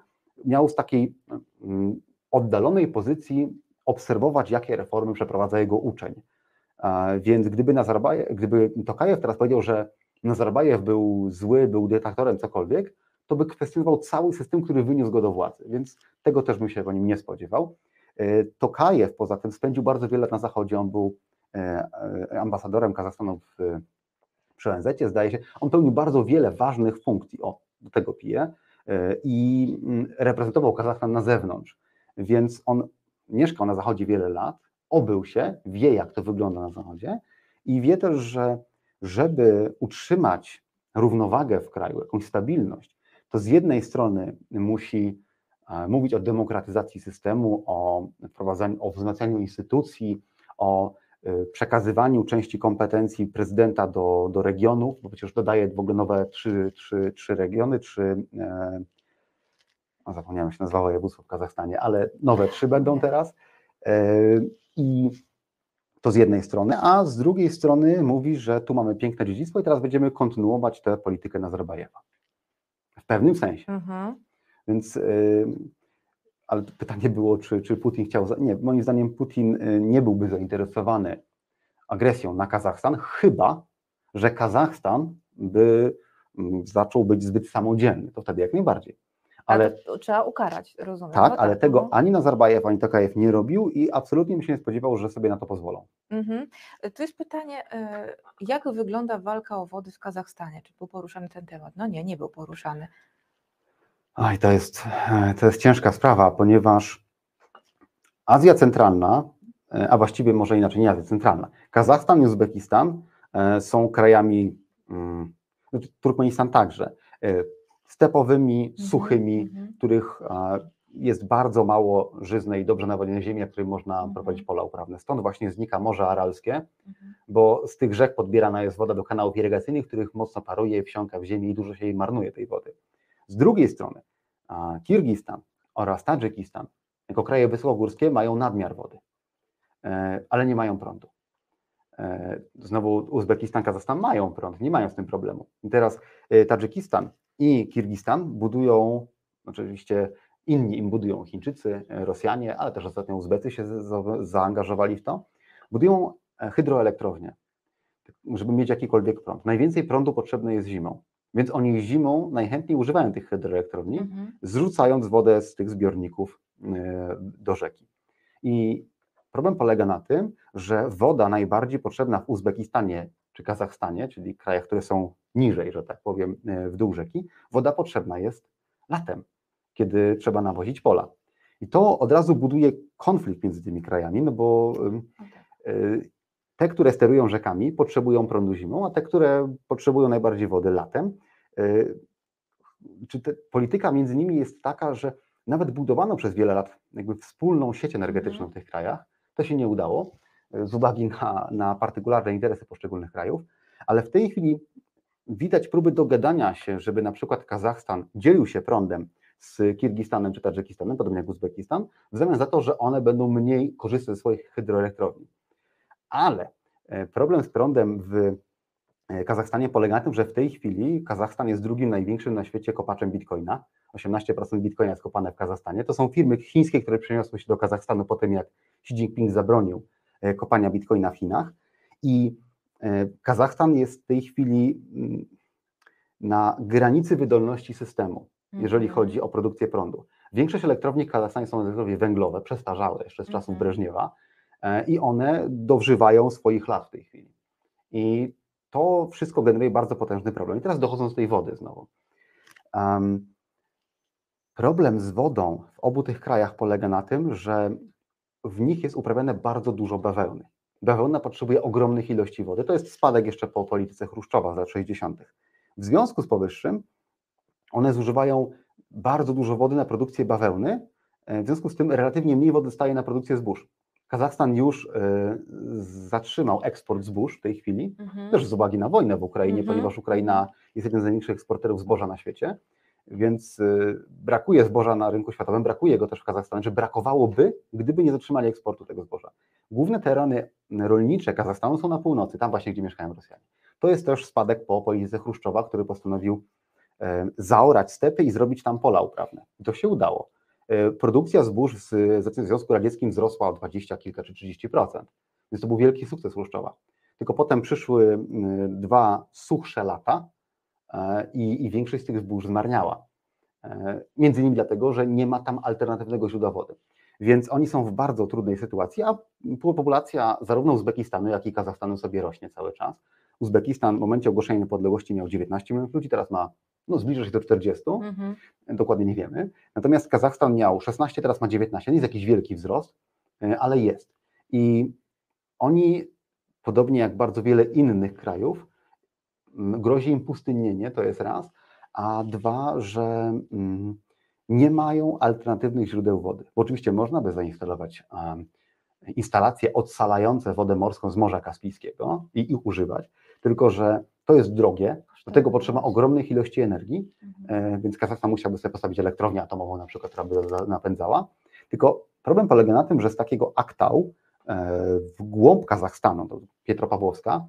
miał z takiej mm, oddalonej pozycji obserwować, jakie reformy przeprowadza jego uczeń. Więc gdyby, Nazarbajew, gdyby Tokajew teraz powiedział, że Nazarbajew był zły, był dyktatorem, cokolwiek, to by kwestionował cały system, który wyniósł go do władzy, więc tego też bym się po nim nie spodziewał. E, Tokajew poza tym spędził bardzo wiele lat na Zachodzie, on był e, e, ambasadorem Kazachstanu w, przy ONZ, zdaje się, on pełnił bardzo wiele ważnych funkcji, o, do tego pije, i mm, reprezentował Kazachstan na zewnątrz, więc on mieszkał na Zachodzie wiele lat, obył się, wie jak to wygląda na Zachodzie i wie też, że żeby utrzymać równowagę w kraju, jakąś stabilność, to z jednej strony musi e, mówić o demokratyzacji systemu, o wprowadzaniu, o wzmacnianiu instytucji, o e, przekazywaniu części kompetencji prezydenta do, do regionów, bo przecież dodaje w ogóle nowe trzy, trzy, trzy regiony, trzy, e, zapomniałem się nazywa województwo w Kazachstanie, ale nowe trzy będą teraz. E, I to z jednej strony, a z drugiej strony mówi, że tu mamy piękne dziedzictwo i teraz będziemy kontynuować tę politykę Nazarbajewa. W pewnym sensie. Mhm. Więc, y, ale pytanie było, czy, czy Putin chciał. Nie, moim zdaniem Putin y, nie byłby zainteresowany agresją na Kazachstan, chyba że Kazachstan by mm, zaczął być zbyt samodzielny. To wtedy jak najbardziej. Ale to trzeba ukarać, rozumiem. Tak, no ale tak, tego no. ani Nazarbajew, ani Tokajew nie robił i absolutnie mi się nie spodziewał, że sobie na to pozwolą. Mhm. Tu jest pytanie, e, jak wygląda walka o wody w Kazachstanie? Czy był poruszany ten temat? No nie, nie był poruszany. Oj, to jest, e, to jest ciężka sprawa, ponieważ Azja Centralna, e, a właściwie może inaczej, nie Azja Centralna, Kazachstan i Uzbekistan są krajami mm, Znaczy, Turkmenistan także. Stepowymi, Mhm, suchymi, mhm. których jest bardzo mało żyznej, dobrze nawodnionej ziemi, na której można Mhm. prowadzić pola uprawne. Stąd właśnie znika Morze Aralskie, bo z tych rzek podbierana jest woda do kanałów irygacyjnych, których mocno paruje, wsiąka w ziemię i dużo się jej marnuje tej wody. Z drugiej strony Kirgistan oraz Tadżykistan, jako kraje wysokogórskie, mają nadmiar wody, e, ale nie mają prądu. E, Znowu Uzbekistan, Kazachstan mają prąd, nie mają z tym problemu. I teraz e, Tadżykistan i Kirgistan budują, oczywiście inni im budują, Chińczycy, e, Rosjanie, ale też ostatnio Uzbecy się zaangażowali w to, budują e, hydroelektrownie, żeby mieć jakikolwiek prąd. Najwięcej prądu potrzebne jest zimą, więc oni zimą najchętniej używają tych hydroelektrowni, Mhm. zrzucając wodę z tych zbiorników e, do rzeki. I problem polega na tym, że woda najbardziej potrzebna w Uzbekistanie czy Kazachstanie, czyli krajach, które są niżej, że tak powiem, e, w dół rzeki, woda potrzebna jest latem, kiedy trzeba nawozić pola. I to od razu buduje konflikt między tymi krajami, no bo No tak. y, te, które sterują rzekami, potrzebują prądu zimą, a te, które potrzebują najbardziej wody latem. y, Czy polityka między nimi jest taka, że nawet budowano przez wiele lat jakby wspólną sieć energetyczną Mhm. w tych krajach, to się nie udało z uwagi na, na partykularne interesy poszczególnych krajów, ale w tej chwili widać próby dogadania się, żeby na przykład Kazachstan dzielił się prądem z Kirgistanem czy Tadżykistanem, podobnie jak Uzbekistan, w zamian za to, że one będą mniej korzystać ze swoich hydroelektrowni. Ale e, problem z prądem w e, Kazachstanie polega na tym, że w tej chwili Kazachstan jest drugim największym na świecie kopaczem bitcoina. 18% bitcoina jest kopane w Kazachstanie. To są firmy chińskie, które przeniosły się do Kazachstanu po tym, jak Xi Jinping zabronił e, kopania bitcoina w Chinach. I Kazachstan jest w tej chwili mm, na granicy wydolności systemu, jeżeli Mhm. chodzi o produkcję prądu. Większość elektrowni w Kazachstanie są elektrownie węglowe, przestarzałe jeszcze z czasów Mhm. Breżniewa e, i one dożywają swoich lat w tej chwili. I to wszystko generuje bardzo potężny problem. I teraz dochodząc do tej wody znowu. Em, problem z wodą w obu tych krajach polega na tym, że w nich jest uprawiane bardzo dużo bawełny. Bawełna potrzebuje ogromnych ilości wody. To jest spadek jeszcze po polityce Chruszczowa z lat 60. W związku z powyższym one zużywają bardzo dużo wody na produkcję bawełny, e, w związku z tym relatywnie mniej wody staje na produkcję zbóż. Kazachstan już e, zatrzymał eksport zbóż w tej chwili, Mhm. też z uwagi na wojnę w Ukrainie, Mhm. ponieważ Ukraina jest jednym z największych eksporterów zboża na świecie, więc y, brakuje zboża na rynku światowym, brakuje go też w Kazachstanie, czy brakowałoby, gdyby nie zatrzymali eksportu tego zboża. Główne tereny rolnicze Kazachstanu są na północy, tam właśnie, gdzie mieszkają Rosjanie. To jest też spadek po polityce Chruszczowa, który postanowił e, zaorać stepy i zrobić tam pola uprawne. I to się udało. E, Produkcja zbóż z, Związku Radzieckim wzrosła o 20 kilka czy 30%, więc to był wielki sukces Chruszczowa. Tylko potem przyszły dwa suchsze lata i, i większość z tych zbóż zmarniała. E, Między innymi dlatego, że nie ma tam alternatywnego źródła wody. Więc oni są w bardzo trudnej sytuacji, a populacja zarówno Uzbekistanu, jak i Kazachstanu sobie rośnie cały czas. Uzbekistan w momencie ogłoszenia niepodległości miał 19 milionów ludzi, teraz ma, no zbliża się do 40, Mhm. dokładnie nie wiemy. Natomiast Kazachstan miał 16, teraz ma 19, nie jest jakiś wielki wzrost, e, ale jest. I oni, podobnie jak bardzo wiele innych krajów, grozi im pustynnienie, to jest raz, a dwa, że mm, nie mają alternatywnych źródeł wody. Bo oczywiście można by zainstalować instalacje odsalające wodę morską z Morza Kaspijskiego i ich używać, tylko że to jest drogie, do tego potrzeba ogromnych ilości energii, Mhm. E, więc Kazachstan musiałby sobie postawić elektrownię atomową na przykład, która by napędzała. Tylko problem polega na tym, że z takiego Aktau e, w głąb Kazachstanu, to Pietropawłowska,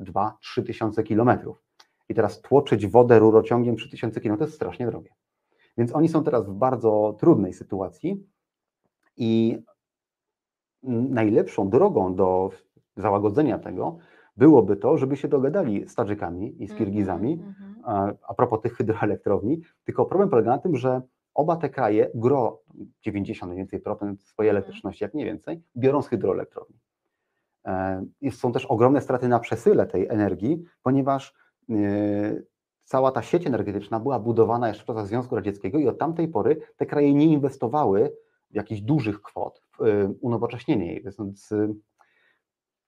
2-3 tysiące kilometrów. I teraz tłoczyć wodę rurociągiem 3 tysiące kilometrów jest strasznie drogie. Więc oni są teraz w bardzo trudnej sytuacji i najlepszą drogą do załagodzenia tego byłoby to, żeby się dogadali z Tadżykami i z Kirgizami, Mhm, mhm. a a propos tych hydroelektrowni, tylko problem polega na tym, że oba te kraje, gro 90 mniej więcej procent swojej elektryczności, jak nie więcej, biorą z hydroelektrowni. E, Są też ogromne straty na przesyle tej energii, ponieważ e, cała ta sieć energetyczna była budowana jeszcze w czasach Związku Radzieckiego i od tamtej pory te kraje nie inwestowały w jakichś dużych kwot w e, unowocześnienie jej, więc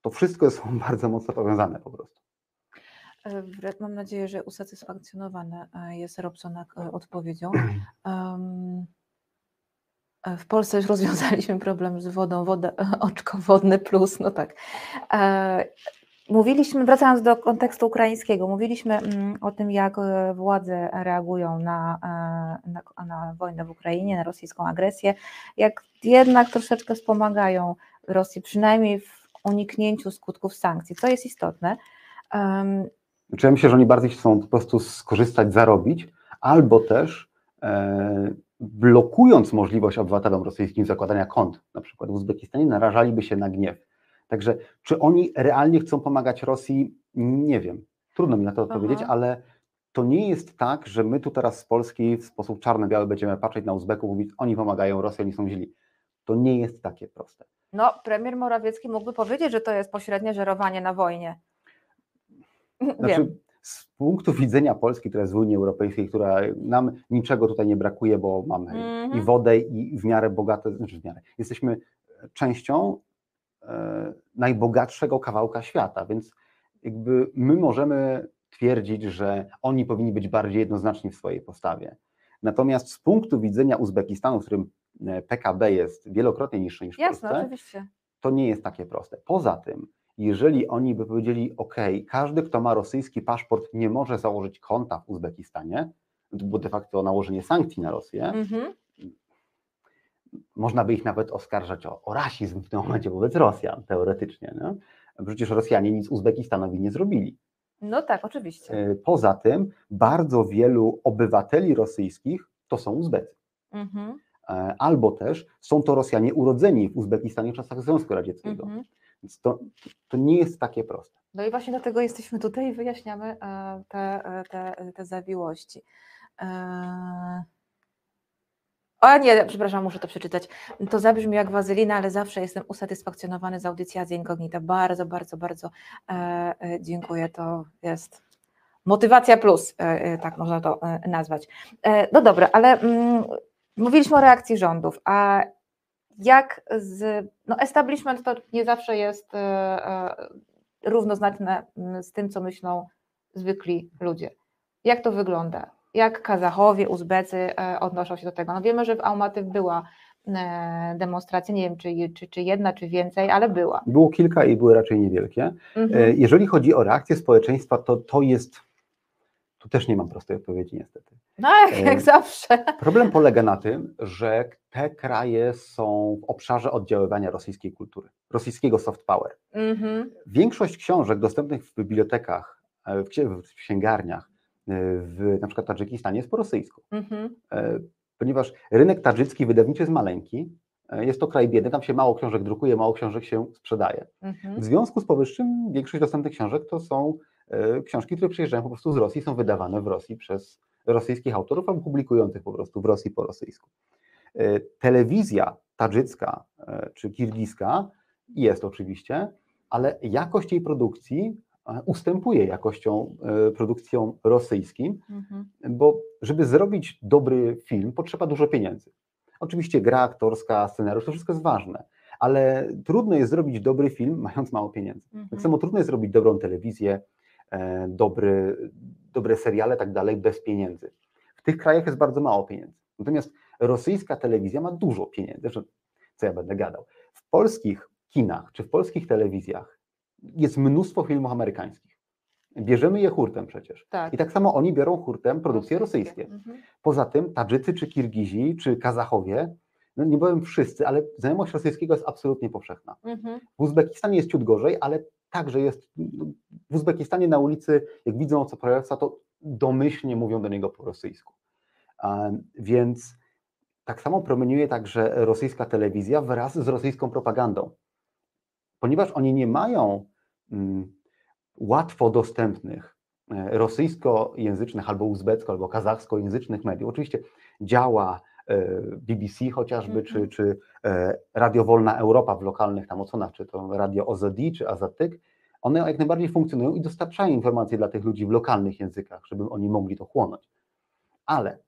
to wszystko jest bardzo mocno powiązane po prostu. Mam nadzieję, że usatysfakcjonowana jest Robson odpowiedzią. Um, w Polsce już rozwiązaliśmy problem z wodą, woda, oczko wodne plus, no tak. Mówiliśmy, wracając do kontekstu ukraińskiego, mówiliśmy mm, o tym, jak e, władze reagują na, e, na, na, wojnę w Ukrainie, na rosyjską agresję, jak jednak troszeczkę wspomagają Rosję, przynajmniej w uniknięciu skutków sankcji, co jest istotne. Um, ja myślę, że oni bardziej chcą po prostu skorzystać, zarobić, albo też e, blokując możliwość obywatelom rosyjskim zakładania kont, na przykład w Uzbekistanie, narażaliby się na gniew Także czy oni realnie chcą pomagać Rosji? Nie wiem. Trudno mi na to odpowiedzieć, Aha. ale to nie jest tak, że my tu teraz z Polski w sposób czarno-biały będziemy patrzeć na Uzbeków i mówić, oni pomagają Rosji, oni są źli. To nie jest takie proste. No, premier Morawiecki mógłby powiedzieć, że to jest pośrednie żerowanie na wojnie. Znaczy, Wiem. Z punktu widzenia Polski, która jest w Unii Europejskiej, która nam niczego tutaj nie brakuje, bo mamy mm -hmm. i mhm. wodę, i w miarę bogate, znaczy w miarę, jesteśmy częścią E, najbogatszego kawałka świata, więc jakby my możemy twierdzić, że oni powinni być bardziej jednoznaczni w swojej postawie. Natomiast z punktu widzenia Uzbekistanu, w którym e, PKB jest wielokrotnie niższy niż w Jasne, Polsce, oczywiście. to nie jest takie proste. Poza tym, jeżeli oni by powiedzieli, OK, każdy, kto ma rosyjski paszport, nie może założyć konta w Uzbekistanie, było de facto nałożenie sankcji na Rosję, -hmm można by ich nawet oskarżać o, o rasizm w tym momencie wobec Rosjan, teoretycznie. No? Przecież Rosjanie nic Uzbekistanowi nie zrobili. No tak, oczywiście. E, poza tym bardzo wielu obywateli rosyjskich to są Uzbecy. Mhm. E, albo też są to Rosjanie urodzeni w Uzbekistanie w czasach Związku Radzieckiego. Mhm. Więc to, to nie jest takie proste. No i właśnie dlatego jesteśmy tutaj i wyjaśniamy e, te, te, te zawiłości. O nie, przepraszam, muszę to przeczytać. To zabrzmi jak wazylina, ale zawsze jestem usatysfakcjonowany z audycji Azja Incognita. Bardzo, bardzo, bardzo e, e, dziękuję. To jest motywacja plus, e, e tak można to e, nazwać. E, no dobra, ale mm, mówiliśmy o reakcji rządów, a jak z, no establishment to nie zawsze jest równoznaczne mm, z tym, co myślą zwykli ludzie. Jak to wygląda? jak Kazachowie, Uzbecy e, odnoszą się do tego. No wiemy, że w Almaty była e, demonstracja, nie wiem czy, czy, czy jedna, czy więcej, ale była. Było kilka i były raczej niewielkie. Mhm. E, jeżeli chodzi o reakcję społeczeństwa, to to jest, tu też nie mam prostej odpowiedzi niestety. No jak, jak zawsze. Problem polega na tym, że te kraje są w obszarze oddziaływania rosyjskiej kultury, rosyjskiego soft power. Mhm. Większość książek dostępnych w bibliotekach, w księgarniach w na przykład Tadżykistanie jest po rosyjsku. Mhm. E, ponieważ rynek tadżycki wydawniczy jest maleńki, e, jest to kraj biedny, tam się mało książek drukuje, mało książek się sprzedaje. Mhm. W związku z powyższym większość dostępnych książek to są e, książki, które przyjeżdżają po prostu z Rosji, są wydawane w Rosji przez rosyjskich autorów albo publikujących po prostu w Rosji po rosyjsku. Telewizja tadżycka czy kirgiska jest oczywiście, ale jakość jej produkcji ustępuje jakością e, produkcją rosyjskim, mhm. bo żeby zrobić dobry film, potrzeba dużo pieniędzy. Oczywiście gra aktorska, scenariusz, to wszystko jest ważne, ale trudno jest zrobić dobry film, mając mało pieniędzy. Tak mhm. Tak samo trudno jest zrobić dobrą telewizję, e, dobry, dobre seriale, tak dalej, bez pieniędzy. W tych krajach jest bardzo mało pieniędzy. Natomiast rosyjska telewizja ma dużo pieniędzy. Co ja będę gadał? W polskich kinach czy w polskich telewizjach jest mnóstwo filmów amerykańskich. Bierzemy je hurtem przecież. Tak. I tak samo oni biorą hurtem produkcje rosyjskie. Mhm. Poza tym Tadżycy, czy Kirgizi, czy Kazachowie, no nie powiem wszyscy, ale znajomość rosyjskiego jest absolutnie powszechna. Mhm. W Uzbekistanie jest ciut gorzej, ale także jest, w Uzbekistanie na ulicy, jak widzą obcokrajowca, to domyślnie mówią do niego po rosyjsku. Więc tak samo promieniuje także rosyjska telewizja wraz z rosyjską propagandą. Ponieważ oni nie mają Mm, łatwo dostępnych e, rosyjskojęzycznych albo uzbecko, albo kazachskojęzycznych mediów. Oczywiście działa BBC chociażby, mm -hmm. czy, mhm. czy e, Radio Wolna Europa w lokalnych tam odsłonach, czy to Radio OZD, czy Azatyk, one jak najbardziej funkcjonują i dostarczają informacje dla tych ludzi w lokalnych językach, żeby oni mogli to chłonąć. Ale,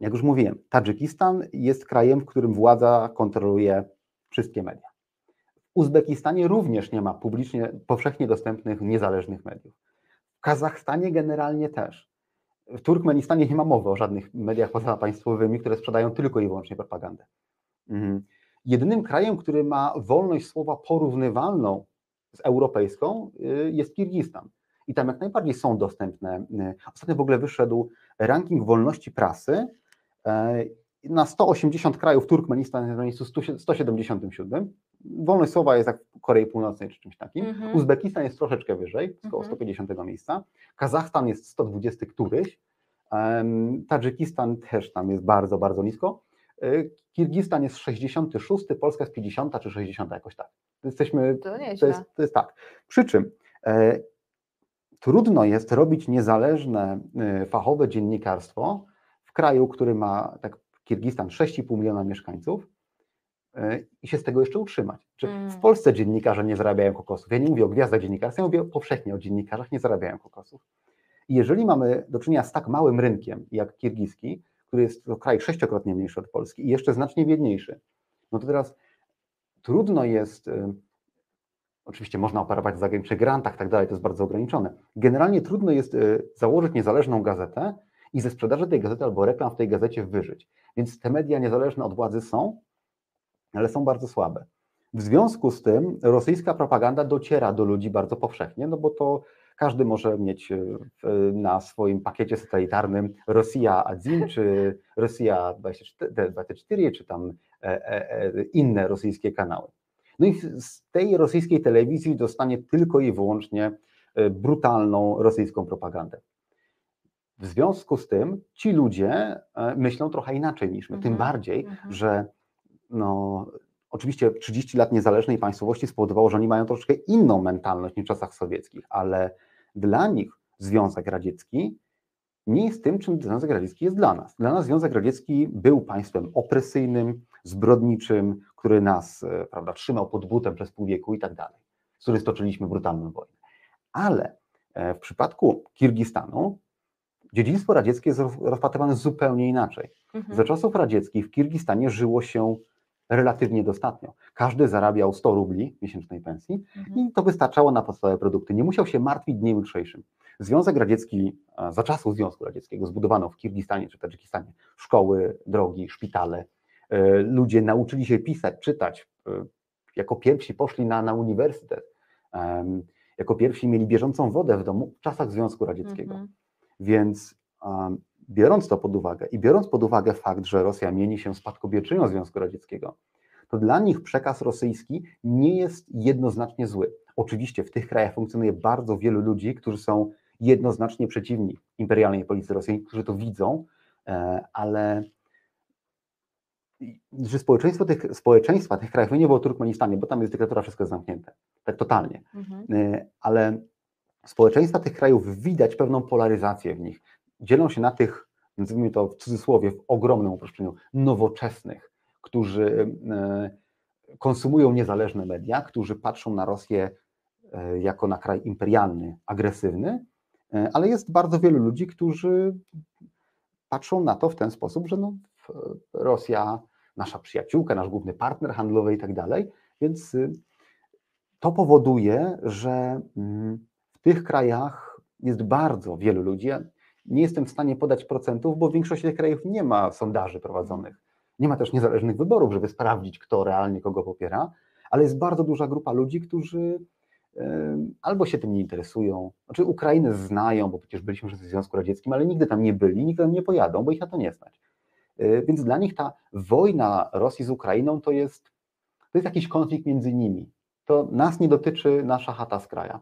jak już mówiłem, Tadżykistan jest krajem, w którym władza kontroluje wszystkie media. Uzbekistanie również nie ma publicznie, powszechnie dostępnych, niezależnych mediów. W Kazachstanie generalnie też. W Turkmenistanie nie ma mowy o żadnych mediach pozapaństwowymi, które sprzedają tylko i wyłącznie propagandę. Mhm. Jedynym krajem, który ma wolność słowa porównywalną z europejską, y, jest Kirgistan. I tam jak najbardziej są dostępne. Y, ostatnio w ogóle wyszedł ranking wolności prasy. Na 180 krajów Turkmenistan jest na miejscu 177. Wolność słowa jest jak w Korei Północnej czy czymś takim. Mhm. Uzbekistan jest troszeczkę wyżej, około mhm. 150 miejsca. Kazachstan jest 120 któryś. Tadżykistan też tam jest bardzo, bardzo nisko. E, Kirgistan jest 66, Polska jest 50 czy 60 jakoś tak. Jesteśmy, to, to, jest, to jest tak. Przy czym e, trudno jest robić niezależne, e, fachowe dziennikarstwo w kraju, który ma, tak Kirgistan, 6,5 miliona mieszkańców e, i się z tego jeszcze utrzymać. Czy mm. W Polsce dziennikarze nie zarabiają kokosów. Ja nie mówię o gwiazdach dziennikarstwa, ja mówię powszechnie o dziennikarzach nie zarabiają kokosów. I jeżeli mamy do czynienia z tak małym rynkiem jak kirgiski, który jest to kraj sześciokrotnie mniejszy od Polski i jeszcze znacznie biedniejszy, no to teraz trudno jest, y, oczywiście można operować w zagranicznych grantach, tak dalej, to jest bardzo ograniczone. Generalnie trudno jest y, założyć niezależną gazetę i ze sprzedaży tej gazety albo reklam w tej gazecie wyżyć. Więc te media niezależne od władzy są, ale są bardzo słabe. W związku z tym rosyjska propaganda dociera do ludzi bardzo powszechnie, no bo to każdy może mieć e, na swoim pakiecie satelitarnym Rosja 1 czy Rosja 24, czy tam e, e, inne rosyjskie kanały. No i z tej rosyjskiej telewizji dostanie tylko i wyłącznie brutalną rosyjską propagandę. W związku z tym ci ludzie myślą trochę inaczej niż my, mhm. tym bardziej, mhm. że no, oczywiście 30 lat niezależnej państwowości spowodowało, że oni mają troszkę inną mentalność niż w czasach sowieckich, ale dla nich Związek Radziecki nie jest tym, czym Związek Radziecki jest dla nas. Dla nas Związek Radziecki był państwem opresyjnym, zbrodniczym, który nas e, prawda, trzymał pod butem przez pół wieku i tak dalej, z którym stoczyliśmy brutalną wojnę. Ale e, w przypadku Kirgistanu dziedzictwo radzieckie jest rozpatrywane zupełnie inaczej. Mhm. Za czasów radzieckich w Kirgistanie żyło się relatywnie dostatnio. Każdy zarabiał 100 rubli miesięcznej pensji mhm. i to wystarczało na podstawowe produkty. Nie musiał się martwić dniem jutrzejszym. Związek Radziecki, za czasów Związku Radzieckiego zbudowano w Kirgistanie czy Tadżykistanie szkoły, drogi, szpitale. E, ludzie nauczyli się pisać, czytać. E, jako pierwsi poszli na, na uniwersytet. Jako pierwsi mieli bieżącą wodę w domu w czasach Związku Radzieckiego. Mhm. Więc biorąc to pod uwagę i biorąc pod uwagę fakt, że Rosja mieni się spadkobierczynią Związku Radzieckiego, to dla nich przekaz rosyjski nie jest jednoznacznie zły. Oczywiście w tych krajach funkcjonuje bardzo wielu ludzi, którzy są jednoznacznie przeciwni imperialnej polityce rosyjskiej, którzy to widzą, e, ale że społeczeństwo tych, społeczeństwa tych krajów, nie było w Turkmenistanie, bo tam jest dyktatura, wszystko jest zamknięte, tak totalnie, mhm. E, ale społeczeństwa tych krajów widać pewną polaryzację w nich. Dzielą się na tych, nazwijmy to w cudzysłowie, w ogromnym uproszczeniu, nowoczesnych, którzy e, konsumują niezależne media, którzy patrzą na Rosję e, jako na kraj imperialny, agresywny, e, ale jest bardzo wielu ludzi, którzy patrzą na to w ten sposób, że no, Rosja, nasza przyjaciółka, nasz główny partner handlowy i tak dalej, więc to powoduje, że mm, w tych krajach jest bardzo wielu ludzi, nie jestem w stanie podać procentów, bo w większości tych krajów nie ma sondaży prowadzonych. Nie ma też niezależnych wyborów, żeby sprawdzić, kto realnie kogo popiera, ale jest bardzo duża grupa ludzi, którzy albo się tym nie interesują, znaczy Ukrainę znają, bo przecież byliśmy w Związku Radzieckim, ale nigdy tam nie byli, nigdy tam nie pojadą, bo ich na to nie znać. E, więc dla nich ta wojna Rosji z Ukrainą to jest, to jest jakiś konflikt między nimi. To nas nie dotyczy nasza chata z kraja.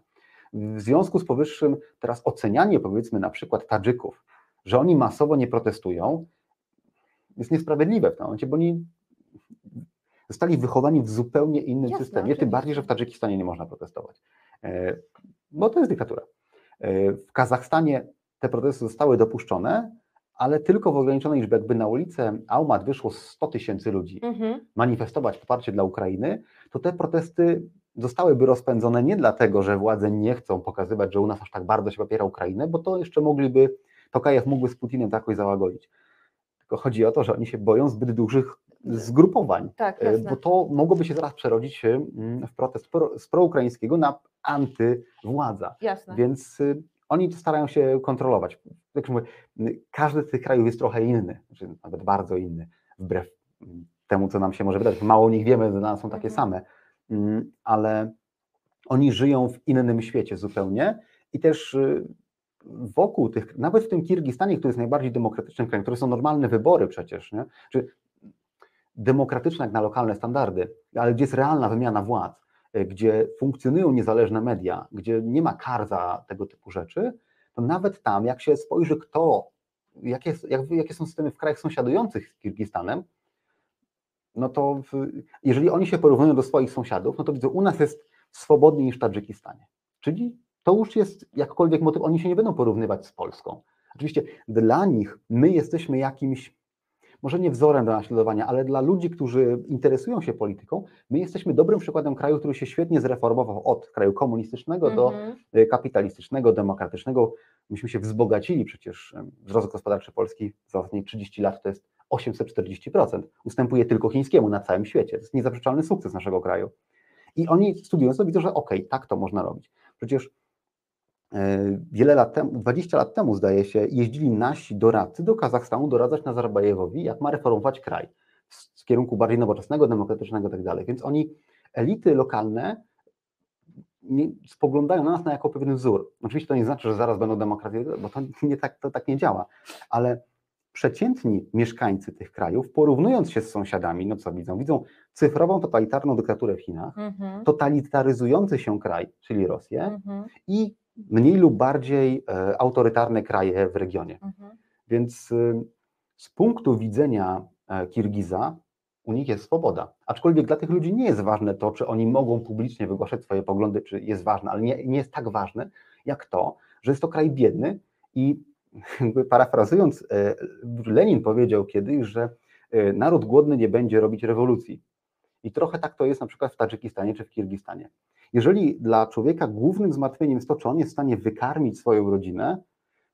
W związku z powyższym teraz ocenianie powiedzmy na przykład Tadżyków, że oni masowo nie protestują, jest niesprawiedliwe w tym momencie, bo oni zostali wychowani w zupełnie innym Jasne, systemie, oczywiście. tym bardziej, że w Tadżykistanie nie można protestować, e, bo to jest dyktatura. E, w Kazachstanie te protesty zostały dopuszczone, ale tylko w ograniczonej liczbie. Jakby na ulicę Aumat wyszło 100 tysięcy ludzi mhm. manifestować poparcie dla Ukrainy, to te protesty zostałyby rozpędzone nie dlatego, że władze nie chcą pokazywać, że u nas aż tak bardzo się popiera Ukrainę, bo to jeszcze mogliby, Tokajew mógłby z Putinem tak jakoś załagodzić. Tylko chodzi o to, że oni się boją zbyt dużych zgrupowań, tak, e, bo to mogłoby się zaraz przerodzić mm, w protest pro, z proukraińskiego na antywładza. Jasne. Więc y, Oni starają się kontrolować. Jak mówię, każdy z tych krajów jest trochę inny, znaczy nawet bardzo inny, wbrew temu, co nam się może wydać. Mało o nich wiemy, że nas są takie mhm. same, ale oni żyją w innym świecie zupełnie i też y, wokół tych, nawet w tym Kirgistanie, który jest najbardziej demokratycznym krajem, które są normalne wybory przecież, nie? czy demokratyczne jak na lokalne standardy, ale gdzie jest realna wymiana władz, y, gdzie funkcjonują niezależne media, gdzie nie ma kar za tego typu rzeczy, to nawet tam, jak się spojrzy, kto, jakie, jak, jakie są systemy w krajach sąsiadujących z Kirgistanem, no to w, jeżeli oni się porównują do swoich sąsiadów, no to widzą, u nas jest swobodniej niż w Tadżykistanie. Czyli to już jest jakkolwiek motyw, oni się nie będą porównywać z Polską. Oczywiście dla nich my jesteśmy jakimś, może nie wzorem do naśladowania, ale dla ludzi, którzy interesują się polityką, my jesteśmy dobrym przykładem kraju, który się świetnie zreformował od kraju komunistycznego mm -hmm. do mhm. y, kapitalistycznego, demokratycznego. Myśmy się wzbogacili przecież, wzrost gospodarczy Polski za ostatnie 30 lat to jest 840%. Ustępuje tylko chińskiemu na całym świecie. To jest niezaprzeczalny sukces naszego kraju. I oni studiując to widzą, że okej, okay, tak to można robić. Przecież e, wiele lat temu, 20 lat temu zdaje się, jeździli nasi doradcy do Kazachstanu doradzać Nazarbajewowi, jak ma reformować kraj w kierunku bardziej nowoczesnego, demokratycznego itd. Tak Więc oni, elity lokalne, spoglądają na nas na jako pewien wzór. Oczywiście to nie znaczy, że zaraz będą demokracje, bo to nie tak, to tak nie działa, ale przeciętni mieszkańcy tych krajów, porównując się z sąsiadami, no co widzą? Widzą cyfrową, totalitarną dyktaturę w Chinach, mm-hmm. totalitaryzujący się kraj, czyli Rosję, mm-hmm. i mniej lub bardziej e, autorytarne kraje w regionie. Mm-hmm. Więc e, z punktu widzenia e, Kirgiza, u nich jest swoboda. Aczkolwiek dla tych ludzi nie jest ważne to, czy oni mogą publicznie wygłaszać swoje poglądy, czy jest ważne, ale nie, nie jest tak ważne, jak to, że jest to kraj biedny i jakby parafrazując, e, Lenin powiedział kiedyś, że e, naród głodny nie będzie robić rewolucji. I trochę tak to jest na przykład w Tadżykistanie czy w Kirgistanie. Jeżeli dla człowieka głównym zmartwieniem jest to, czy on jest w stanie wykarmić swoją rodzinę,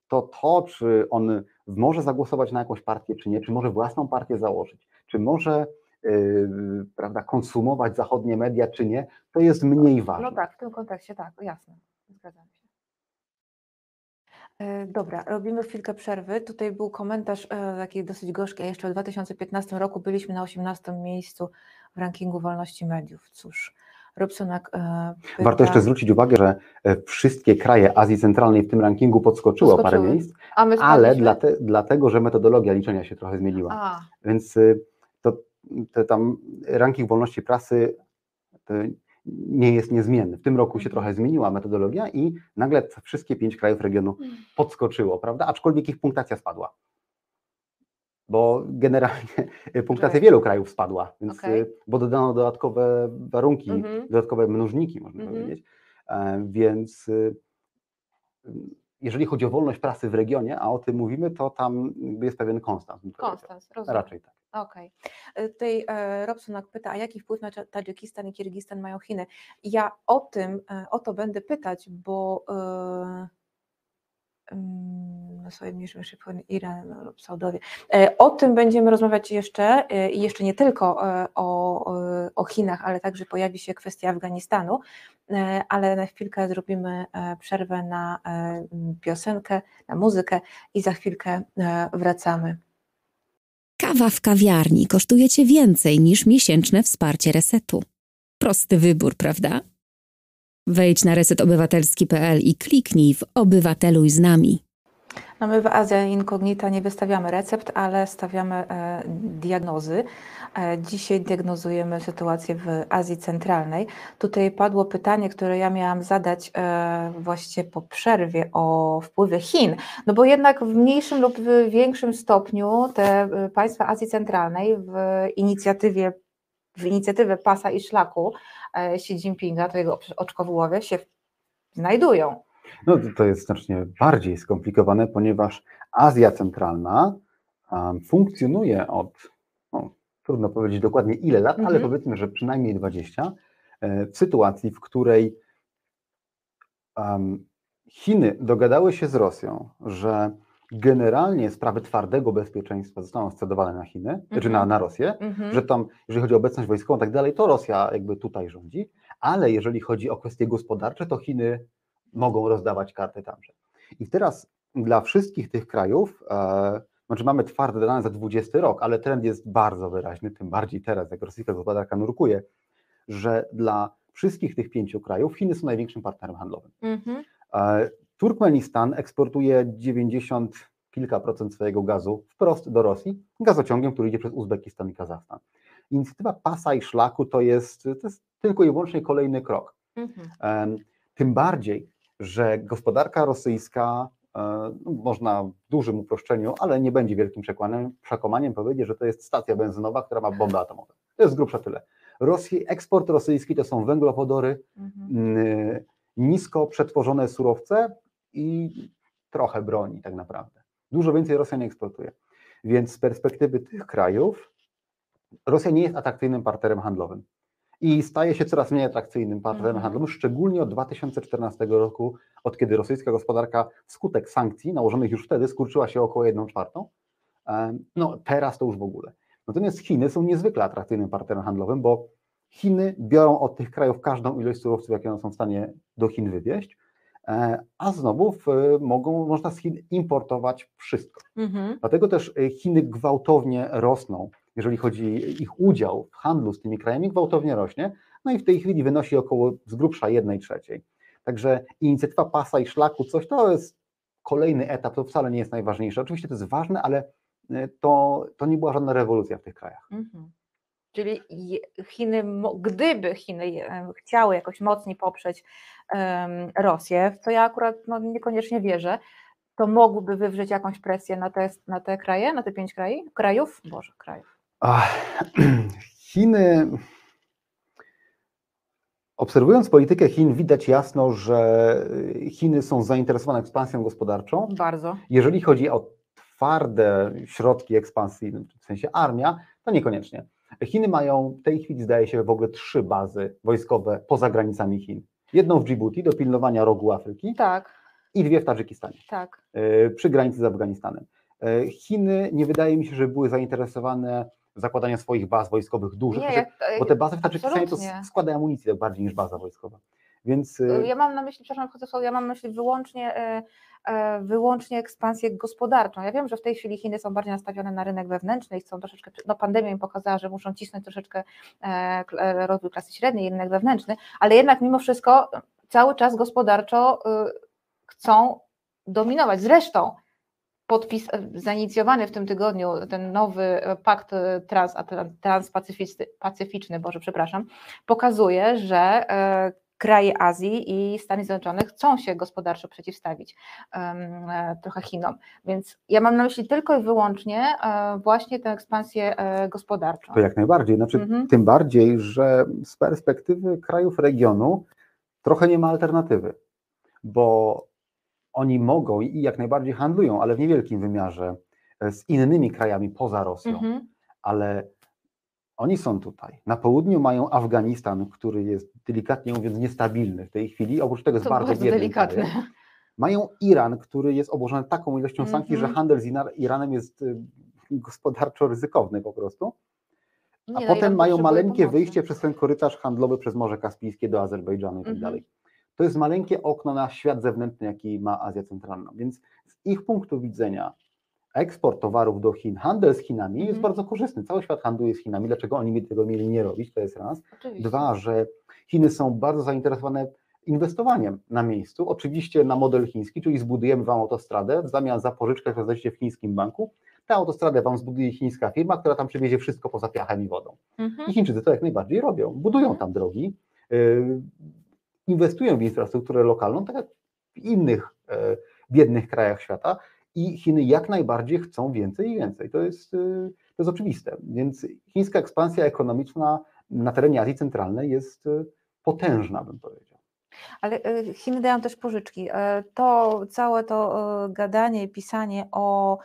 to to, czy on może zagłosować na jakąś partię, czy nie, czy może własną partię założyć, czy może yy, prawda, konsumować zachodnie media, czy nie, to jest mniej ważne. No tak, w tym kontekście tak, jasne, zgadzam się. E, dobra, robimy chwilkę przerwy. Tutaj był komentarz e, taki dosyć gorzki. Jeszcze w 2015 roku byliśmy na 18 miejscu w rankingu wolności mediów. Cóż, Robsonak. E, pyta... Warto jeszcze zwrócić uwagę, że wszystkie kraje Azji Centralnej w tym rankingu podskoczyło, parę miejsc, ale dlate, dlatego, że metodologia liczenia się trochę zmieniła. A. Więc to, to tam ranking wolności prasy nie jest niezmienny. W tym roku się mhm. trochę zmieniła metodologia i nagle wszystkie pięć krajów regionu mm. podskoczyło, prawda? Aczkolwiek ich punktacja spadła. Bo generalnie punktacja wielu krajów spadła, więc, okay. bo dodano dodatkowe warunki, -hmm. dodatkowe mnożniki, można powiedzieć. E, więc y, jeżeli chodzi o wolność prasy w regionie, a o tym mówimy, to tam jest pewien konstans. Konstans, rozumiem. Raczej tak. Okej. Okay. Tutaj e, Robsonak pyta, a jaki wpływ na Tadżykistan i Kirgistan mają Chiny? Ja o tym, e, o to będę pytać, bo e, na swoim mniejszym szybkim Iran lub Saudowie. E, o tym będziemy rozmawiać jeszcze e, i jeszcze nie tylko e, o, o Chinach, ale także pojawi się kwestia Afganistanu, ale na chwilkę zrobimy przerwę na piosenkę, na muzykę i za chwilkę wracamy. Kawa w kawiarni kosztuje Cię więcej niż miesięczne wsparcie resetu. Prosty wybór, prawda? Wejdź na resetobywatelski.pl i kliknij w Obywateluj z nami. No my w Azja Incognita nie wystawiamy recept, ale stawiamy e, diagnozy. E, dzisiaj diagnozujemy sytuację w Azji Centralnej. Tutaj padło pytanie, które ja miałam zadać e, właściwie po przerwie o wpływie Chin, no bo jednak w mniejszym lub w większym stopniu te e, państwa Azji Centralnej w inicjatywie w inicjatywę Pasa i Szlaku e, Xi Jinpinga, to jego oczko się znajdują. No to jest znacznie bardziej skomplikowane, ponieważ Azja Centralna um, funkcjonuje od, no, trudno powiedzieć dokładnie ile lat, ale mhm. powiedzmy, że przynajmniej 20, e, w sytuacji, w której um, Chiny dogadały się z Rosją, że generalnie sprawy twardego bezpieczeństwa zostaną scedowane na Chiny, mm -hmm. czy na, mhm. na Rosję, -hmm. że tam, jeżeli chodzi o obecność wojskową i tak dalej, to Rosja jakby tutaj rządzi, ale jeżeli chodzi o kwestie gospodarcze, to Chiny mogą rozdawać karty tamże. I teraz dla wszystkich tych krajów, e, znaczy mamy twarde dane za 20 rok, ale trend jest bardzo wyraźny, tym bardziej teraz, jak rosyjska gospodarka nurkuje, że dla wszystkich tych pięciu krajów Chiny są największym partnerem handlowym. Mhm. E, Turkmenistan eksportuje 90 kilka procent swojego gazu wprost do Rosji, gazociągiem, który idzie przez Uzbekistan i Kazachstan. Inicjatywa pasa i szlaku to jest, to jest tylko i wyłącznie kolejny krok. Mhm. Tym bardziej, że gospodarka rosyjska, e, no, można w dużym uproszczeniu, ale nie będzie wielkim przekłamaniem, przekomaniem powiedzieć, że to jest stacja benzynowa, która ma bomby atomowe. To jest grubsza tyle. Rosji, eksport rosyjski to są węglowodory, mhm. nisko przetworzone surowce i trochę broni tak naprawdę. Dużo więcej Rosja nie eksportuje. Więc z perspektywy tych krajów Rosja nie jest atrakcyjnym partnerem handlowym i staje się coraz mniej atrakcyjnym partnerem mhm. handlowym, szczególnie od 2014 roku, od kiedy rosyjska gospodarka wskutek sankcji nałożonych już wtedy skurczyła się około 1 czwartą. No teraz to już w ogóle. Natomiast Chiny są niezwykle atrakcyjnym partnerem handlowym, bo Chiny biorą od tych krajów każdą ilość surowców, jakie one są w stanie do Chin wywieźć, e, a znowu mogą, można z Chin importować wszystko. Mhm. Dlatego też e, Chiny gwałtownie rosną jeżeli chodzi ich udział w handlu z tymi krajami, gwałtownie rośnie, no i w tej chwili wynosi około z grubsza jednej trzeciej. Także inicjatywa pasa i szlaku, coś to jest kolejny etap, to wcale nie jest najważniejsze. Oczywiście to jest ważne, ale e, to, to nie była żadna rewolucja w tych krajach. Mhm. Czyli Chiny, gdyby Chiny chciały jakoś mocniej poprzeć Rosję, w co ja akurat no, niekoniecznie wierzę, to mogłyby wywrzeć jakąś presję na te, na te kraje, na te pięć? Krajów? Boże, krajów. Chiny. Obserwując politykę Chin, widać jasno, że Chiny są zainteresowane ekspansją gospodarczą. Bardzo. Jeżeli chodzi o twarde środki ekspansji, w sensie armia, to niekoniecznie. Chiny mają w tej chwili, zdaje się, w ogóle trzy bazy wojskowe poza granicami Chin. Jedną w Djibouti do pilnowania rogu Afryki. Tak. I dwie w Tadżykistanie. Tak. E, przy granicy z Afganistanem. E, Chiny nie wydaje mi się, że były zainteresowane zakładania swoich baz wojskowych dużych, nie, bo te bazy w Tadżykistanie to składają amunicję bardziej niż baza wojskowa. Więc... Y, ja mam na myśli, przepraszam, ja mam na myśli wyłącznie, e, e, wyłącznie ekspansję gospodarczą. Ja wiem, że w tej chwili Chiny są bardziej nastawione na rynek wewnętrzny i chcą troszeczkę, no pandemia im pokazała, że muszą cisnąć troszeczkę e, rozwój klasy średniej, rynek wewnętrzny, ale jednak mimo wszystko cały czas gospodarczo y, chcą dominować. Zresztą podpis, zainicjowany w tym tygodniu ten nowy pakt transpacyficzny, Boże, przepraszam, pokazuje, że e, kraje Azji i Stany Zjednoczone chcą się gospodarczo przeciwstawić e, trochę Chinom. Więc ja mam na myśli tylko i wyłącznie e, właśnie tę ekspansję gospodarczą. To jak najbardziej. Znaczy, mhm. Tym bardziej, że z perspektywy krajów regionu trochę nie ma alternatywy, bo oni mogą i jak najbardziej handlują, ale w niewielkim wymiarze e, z innymi krajami poza Rosją, mhm. ale oni są tutaj. Na południu mają Afganistan, który jest delikatnie mówiąc niestabilny w tej chwili, oprócz tego jest bardzo, bardzo delikatny. Mają Iran, który jest obłożony taką ilością sankcji, że mhm. handel z Iranem jest y, gospodarczo ryzykowny po prostu. A Nie, no, potem mają maleńkie wyjście przez ten korytarz handlowy przez Morze Kaspijskie do Azerbejdżanu i tak mhm. dalej to jest maleńkie okno na świat zewnętrzny, jaki ma Azja Centralna. Więc z ich punktu widzenia eksport towarów do Chin, handel z Chinami jest mhm. bardzo korzystny. Cały świat handluje z Chinami. Dlaczego oni tego mieli nie robić? To jest raz. Oczywiście. Dwa, że Chiny są bardzo zainteresowane inwestowaniem na miejscu. Oczywiście na model chiński, czyli zbudujemy Wam autostradę w zamian za pożyczkę, którą w chińskim banku. Tę autostradę Wam zbuduje chińska firma, która tam przewiezie wszystko poza piachem i wodą. Mhm. I Chińczycy to jak najbardziej robią. Budują tam drogi, y, inwestują w infrastrukturę lokalną, tak jak w innych e, biednych krajach świata i Chiny jak najbardziej chcą więcej i więcej. To jest, e, to jest oczywiste. Więc chińska ekspansja ekonomiczna na terenie Azji Centralnej jest e, potężna, bym powiedział. Ale Chiny dają też pożyczki. To całe to gadanie, pisanie o,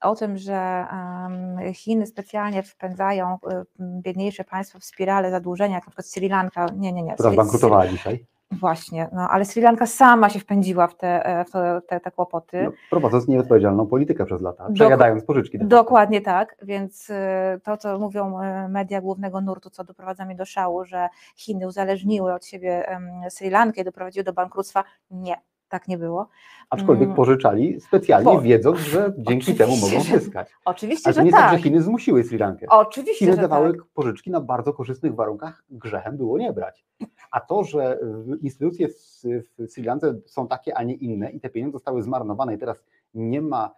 o tym, że Chiny specjalnie wpędzają biedniejsze państwa w spirale zadłużenia, jak na przykład Sri Lanka. Nie, nie, nie. Która zbankrutowała dzisiaj. Właśnie, no, ale Sri Lanka sama się wpędziła w te, e, w te, te kłopoty. No, prowadząc nieodpowiedzialną politykę przez lata, przejadając pożyczki. Dokładnie tak, więc e, to, co mówią e, media głównego nurtu, co doprowadza mnie do szału, że Chiny uzależniły od siebie Sri Lankę i doprowadziły do bankructwa, nie. Tak nie było. Aczkolwiek mm. pożyczali specjalnie, po... wiedząc, że dzięki temu mogą zyskać. Że, oczywiście, Ale to że nie tak. tak, że Chiny zmusiły Sri Lankę. Oczywiście, Chiny że dawały tak. pożyczki na bardzo korzystnych warunkach, grzechem było nie brać. A to, że instytucje w Sri Lance są takie, a nie inne i te pieniądze zostały zmarnowane i teraz nie ma,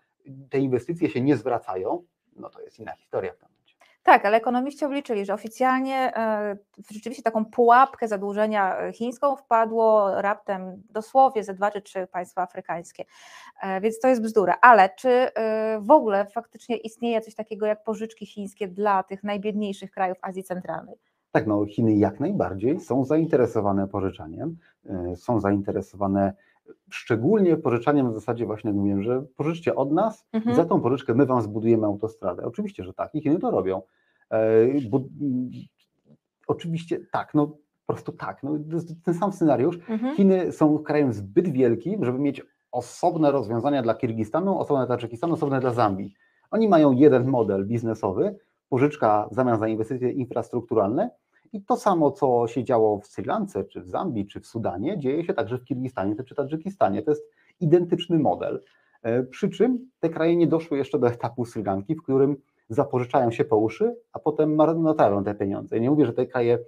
te inwestycje się nie zwracają, no to jest inna historia momencie. Tak, ale ekonomiści obliczyli, że oficjalnie w rzeczywiście taką pułapkę zadłużenia chińską wpadło raptem dosłownie ze dwa czy trzy państwa afrykańskie. Więc to jest bzdura. Ale czy w ogóle faktycznie istnieje coś takiego jak pożyczki chińskie dla tych najbiedniejszych krajów Azji Centralnej? Tak, no Chiny jak najbardziej są zainteresowane pożyczaniem, są zainteresowane szczególnie pożyczaniem w zasadzie właśnie, jak mówiłem, że pożyczcie od nas mhm. i za tą pożyczkę my wam zbudujemy autostradę. Oczywiście, że tak i Chiny to robią. E, bo, oczywiście tak, no po prostu tak, no, ten sam scenariusz. Mhm. Chiny są krajem zbyt wielkim, żeby mieć osobne rozwiązania dla Kirgistanu, osobne dla Tadżykistanu, osobne dla Zambii. Oni mają jeden model biznesowy, pożyczka w zamian za inwestycje infrastrukturalne i to samo, co się działo w Sri Lance, czy w Zambii, czy w Sudanie, dzieje się także w Kirgistanie, czy Tadżykistanie. To jest identyczny model. E, przy czym te kraje nie doszły jeszcze do etapu Sri Lanki, w którym zapożyczają się po uszy, a potem marnotrawią te pieniądze. Ja nie mówię, że te kraje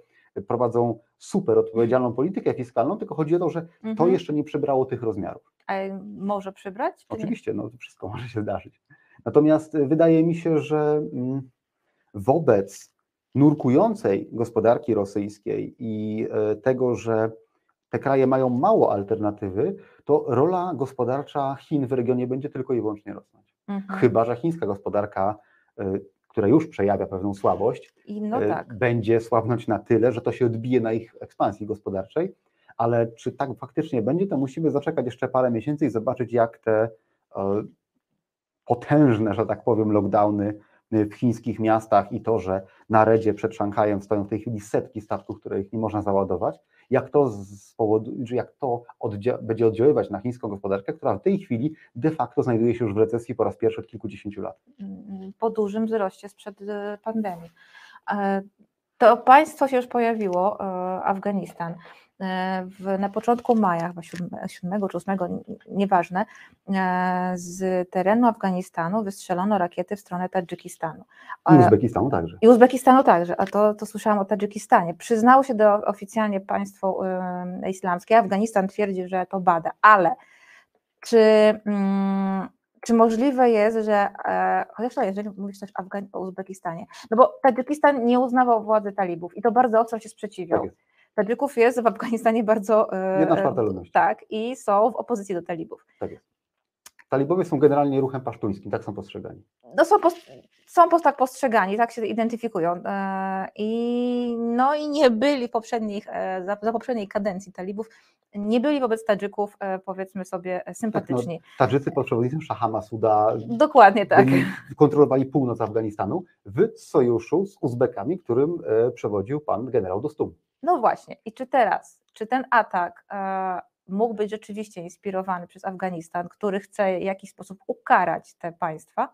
prowadzą super odpowiedzialną politykę fiskalną, tylko chodzi o to, że mhm. to jeszcze nie przybrało tych rozmiarów. A może przybrać? Oczywiście, no, wszystko może się zdarzyć. Natomiast wydaje mi się, że mm, wobec nurkującej gospodarki rosyjskiej i e, tego, że te kraje mają mało alternatywy, to rola gospodarcza Chin w regionie będzie tylko i wyłącznie rosnąć. Mhm. Chyba, że chińska gospodarka, e, która już przejawia pewną słabość, no e, tak. będzie słabnąć na tyle, że to się odbije na ich ekspansji gospodarczej, ale czy tak faktycznie będzie, to musimy zaczekać jeszcze parę miesięcy i zobaczyć, jak te potężne, że tak powiem, lockdowny w chińskich miastach i to, że na redzie przed Szanghajem stoją w tej chwili setki statków, które ich nie można załadować, jak to, spowoduje, jak to oddzia będzie oddziaływać na chińską gospodarkę, która w tej chwili de facto znajduje się już w recesji po raz pierwszy od kilkudziesięciu lat. Po dużym wzroście sprzed e, pandemii. E, to państwo się już pojawiło, e, Afganistan. W, na początku maja, chyba 7, 7 czy 8, nieważne, e, z terenu Afganistanu wystrzelono rakiety w stronę Tadżykistanu. I Uzbekistanu także. I Uzbekistanu także, a to, to słyszałam o Tadżykistanie. Przyznało się do oficjalnie państwo islamskie, Afganistan twierdzi, że to bada, ale czy... Mm, czy możliwe jest, że, e, chociaż to jeżeli mówisz coś o Uzbekistanie, no bo Tadżykistan nie uznawał władzy talibów i to bardzo ostro się sprzeciwiał. Tak Tadżyków jest w Afganistanie bardzo. E, Jedna czwarta ludności. Tak, i są w opozycji do talibów. Tak jest. Talibowie są generalnie ruchem pasztuńskim, tak są postrzegani. No są, post są post tak postrzegani, tak się identyfikują. E, I, no i nie byli w poprzednich, e, za, za poprzedniej kadencji talibów, nie byli wobec Tadżyków, powiedzmy sobie, sympatyczni. Tak, no, Tadżycy pod przewodnictwem Szaha Masuda Dokładnie tak. kontrolowali północ Afganistanu w sojuszu z Uzbekami, którym przewodził pan generał Dostum. No właśnie, i czy teraz, czy ten atak e, mógł być rzeczywiście inspirowany przez Afganistan, który chce w jakiś sposób ukarać te państwa?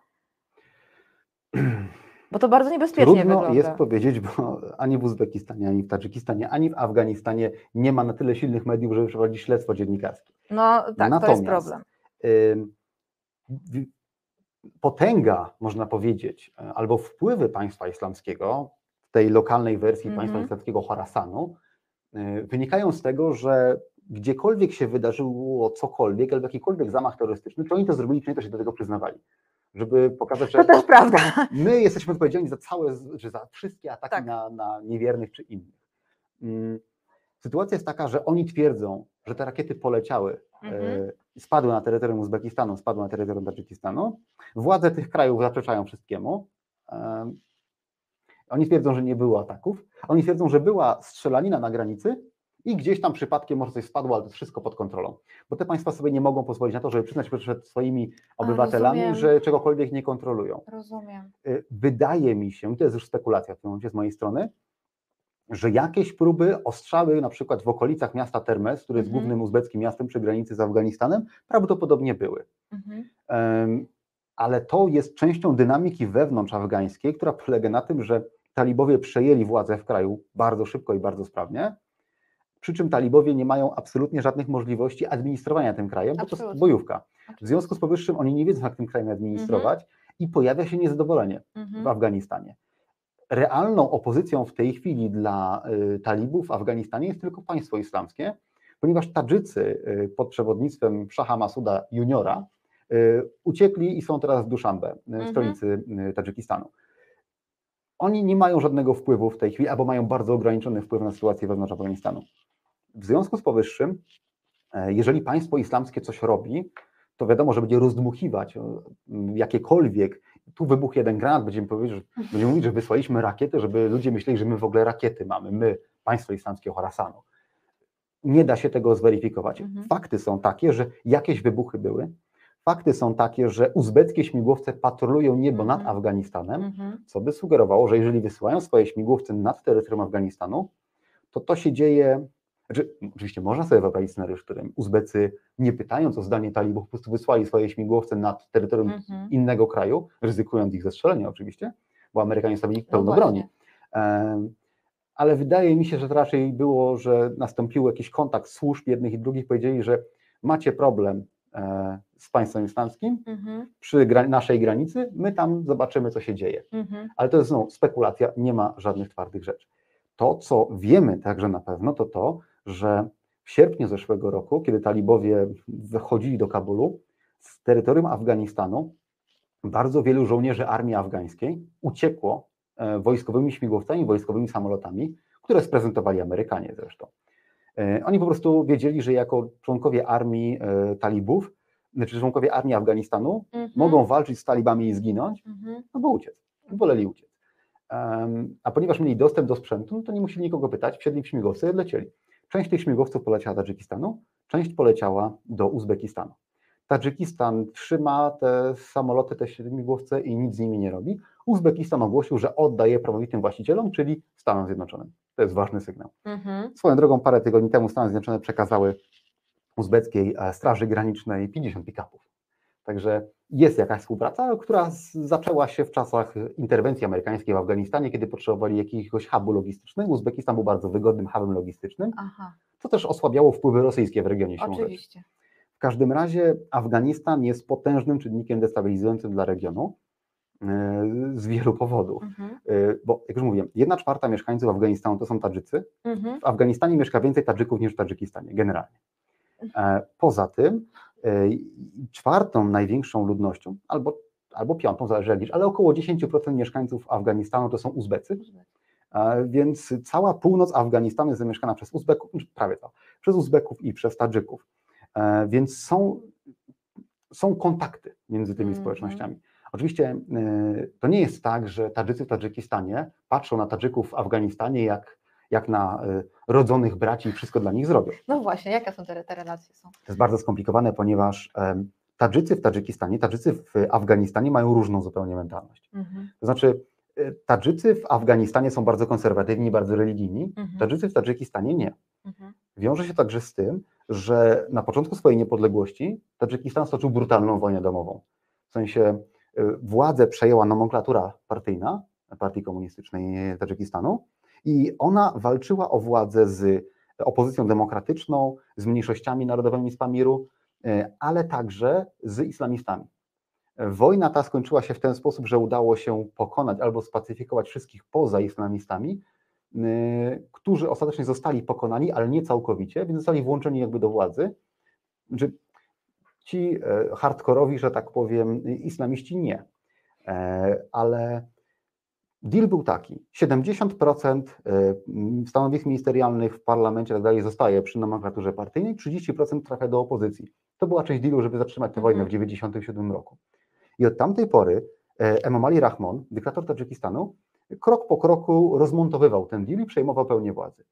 Bo to bardzo niebezpiecznie Trudno wygląda. jest powiedzieć, bo ani w Uzbekistanie, ani w Tadżykistanie, ani w Afganistanie nie ma na tyle silnych mediów, żeby przeprowadzić śledztwo dziennikarskie. No tak, Natomiast, to jest problem. Y, potęga, można powiedzieć, albo wpływy państwa islamskiego, tej lokalnej wersji mm -hmm. państwa islamskiego Horasanu, y, wynikają z tego, że gdziekolwiek się wydarzyło cokolwiek, albo jakikolwiek zamach terrorystyczny, to oni to zrobili, to się do tego przyznawali. Żeby pokazać, że to też prawda. my jesteśmy odpowiedzialni za całe, czy za wszystkie ataki tak. na, na niewiernych czy innych. Mm, sytuacja jest taka, że oni twierdzą, że te rakiety poleciały, mm -hmm. spadły na terytorium Uzbekistanu, spadły na terytorium Tadżykistanu. Władze tych krajów zaprzeczają wszystkiemu. Oni twierdzą, że nie było ataków. Oni twierdzą, że była strzelanina na granicy i gdzieś tam przypadkiem może coś spadło, ale to wszystko pod kontrolą. Bo te państwa sobie nie mogą pozwolić na to, żeby przyznać przed swoimi obywatelami, że czegokolwiek nie kontrolują. Rozumiem. Y, wydaje mi się, i to jest już spekulacja w tym momencie z mojej strony, że jakieś próby ostrzały na przykład w okolicach miasta Termes, które jest mhm. głównym uzbeckim miastem przy granicy z Afganistanem, prawdopodobnie były. Mhm. Um, ale to jest częścią dynamiki wewnątrz afgańskiej, która polega na tym, że talibowie przejęli władzę w kraju bardzo szybko i bardzo sprawnie, przy czym talibowie nie mają absolutnie żadnych możliwości administrowania tym krajem, bo to jest bojówka. W związku z powyższym oni nie wiedzą, jak tym krajem administrować mhm. i pojawia się niezadowolenie mhm. w Afganistanie. Realną opozycją w tej chwili dla y, talibów w Afganistanie jest tylko państwo islamskie, ponieważ Tadżycy y, pod przewodnictwem Szaha Masuda juniora uciekli i są teraz w Duszanbe, w mhm. stolicy Tadżykistanu. Oni nie mają żadnego wpływu w tej chwili, albo mają bardzo ograniczony wpływ na sytuację wewnątrz Afganistanu. W związku z powyższym, e, jeżeli państwo islamskie coś robi, to wiadomo, że będzie rozdmuchiwać e, jakiekolwiek. Tu wybuchł jeden granat, będziemy, powiedzieć, że, będziemy mówić, że wysłaliśmy rakietę, żeby ludzie myśleli, że my w ogóle rakiety mamy, my, państwo islamskie Horasanu. Nie da się tego zweryfikować. Mhm. Fakty są takie, że jakieś wybuchy były, Fakty są takie, że uzbeckie śmigłowce patrolują niebo nad mhm. Afganistanem, mhm. co by sugerowało, że jeżeli wysyłają swoje śmigłowce nad terytorium Afganistanu, to to się dzieje. Znaczy, oczywiście można sobie wyobrazić scenariusz, w którym Uzbecy, nie pytając o zdanie talibów, po prostu wysłali swoje śmigłowce nad terytorium mhm. innego kraju, ryzykując ich zestrzelenie oczywiście, bo Amerykanie stawili no pełno no broni. Ale wydaje mi się, że to raczej było, że nastąpił jakiś kontakt służb jednych i drugich, powiedzieli, że macie problem, z państwem islamskim mhm. przy gra naszej granicy, my tam zobaczymy, co się dzieje. Mhm. Ale to jest znowu spekulacja, nie ma żadnych twardych rzeczy. To, co wiemy także na pewno, to to, że w sierpniu zeszłego roku, kiedy talibowie wychodzili do Kabulu, z terytorium Afganistanu bardzo wielu żołnierzy armii afgańskiej uciekło e, wojskowymi śmigłowcami, wojskowymi samolotami, które sprezentowali Amerykanie zresztą. E, oni po prostu wiedzieli, że jako członkowie armii e, talibów, znaczy członkowie armii Afganistanu mhm. mogą walczyć z talibami i zginąć, mhm. no bo uciec, woleli uciec. A ponieważ mieli dostęp do sprzętu, no to nie musieli nikogo pytać, wsiedli w śmigłowce i lecieli. Część tych śmigłowców poleciała do Tadżykistanu, część poleciała do Uzbekistanu. Tadżykistan trzyma te samoloty, te śmigłowce i nic z nimi nie robi. Uzbekistan ogłosił, że oddaje prawowitym właścicielom, czyli Stanom Zjednoczonym. To jest ważny sygnał. Mhm. Swoją drogą parę tygodni temu Stany Zjednoczone przekazały uzbeckiej e, Straży Granicznej 50 pick-upów. Także jest jakaś współpraca, która zaczęła się w czasach interwencji amerykańskiej w Afganistanie, kiedy potrzebowali jakiegoś hubu logistycznego. Uzbekistan był bardzo wygodnym hubem logistycznym, Aha. co też osłabiało wpływy rosyjskie w regionie Oczywiście. W każdym razie Afganistan jest potężnym czynnikiem destabilizującym dla regionu. E, z wielu powodów. Mhm. E, bo, jak już mówiłem, jedna czwarta mieszkańców Afganistanu to są Tadżycy. Mhm. W Afganistanie mieszka więcej Tadżyków niż w Tadżykistanie, generalnie. E, poza tym, czwartą największą ludnością, albo, albo piątą, zależy jak ale około 10% mieszkańców Afganistanu to są Uzbecy. Więc cała północ Afganistanu jest zamieszkana przez Uzbeków, prawie to, przez Uzbeków i przez Tadżyków. Więc są, są kontakty między tymi mhm. społecznościami. Oczywiście e, to nie jest tak, że Tadżycy w Tadżykistanie patrzą na Tadżyków w Afganistanie jak, jak na e, rodzonych braci i wszystko dla nich zrobią. No właśnie, jakie są te, te relacje? Są? To jest bardzo skomplikowane, ponieważ Tadżycy w Tadżykistanie, Tadżycy w Afganistanie mają różną zupełnie mentalność. Mhm. To znaczy, e, Tadżycy w Afganistanie są bardzo konserwatywni, bardzo religijni, mhm. Tadżycy w Tadżykistanie nie. Mhm. Wiąże się także z tym, że na początku swojej niepodległości Tadżykistan stoczył brutalną wojnę domową. W sensie władzę przejęła nomenklatura partyjna Partii Komunistycznej Tadżykistanu i ona walczyła o władzę z opozycją demokratyczną, z mniejszościami narodowymi z Pamiru, e, ale także z islamistami. Wojna ta skończyła się w ten sposób, że udało się pokonać albo spacyfikować wszystkich poza islamistami, e, którzy ostatecznie zostali pokonani, ale nie całkowicie, więc zostali włączeni jakby do władzy. Znaczy, Ci e, hardkorowi, że tak powiem, islamiści nie. E, ale deal był taki: 70% e, stanowisk ministerialnych w parlamencie tak dalej zostaje przy nomenklaturze partyjnej, 30% trafia do opozycji. To była część dealu, żeby zatrzymać tę wojnę w 1997 mhm. roku. I od tamtej pory Emomali Rahmon, dyktator Tadżykistanu, krok po kroku rozmontowywał ten deal i przejmował pełnię władzy.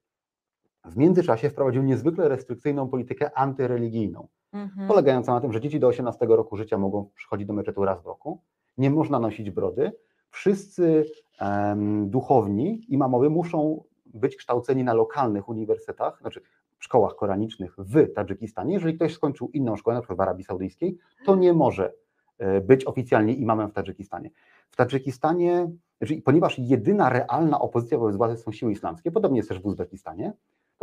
W międzyczasie wprowadził niezwykle restrykcyjną politykę antyreligijną, mhm. polegającą na tym, że dzieci do 18 roku życia mogą przychodzić do meczetu raz w roku, nie można nosić brody, wszyscy um, duchowni, imamowie muszą być kształceni na lokalnych uniwersytetach, znaczy szkołach koranicznych w Tadżykistanie. Jeżeli ktoś skończył inną szkołę, na przykład w Arabii Saudyjskiej, to nie może e, być oficjalnie imamem w Tadżykistanie. W Tadżykistanie, znaczy, ponieważ jedyna realna opozycja wobec władzy są siły islamskie, podobnie jest też w Uzbekistanie,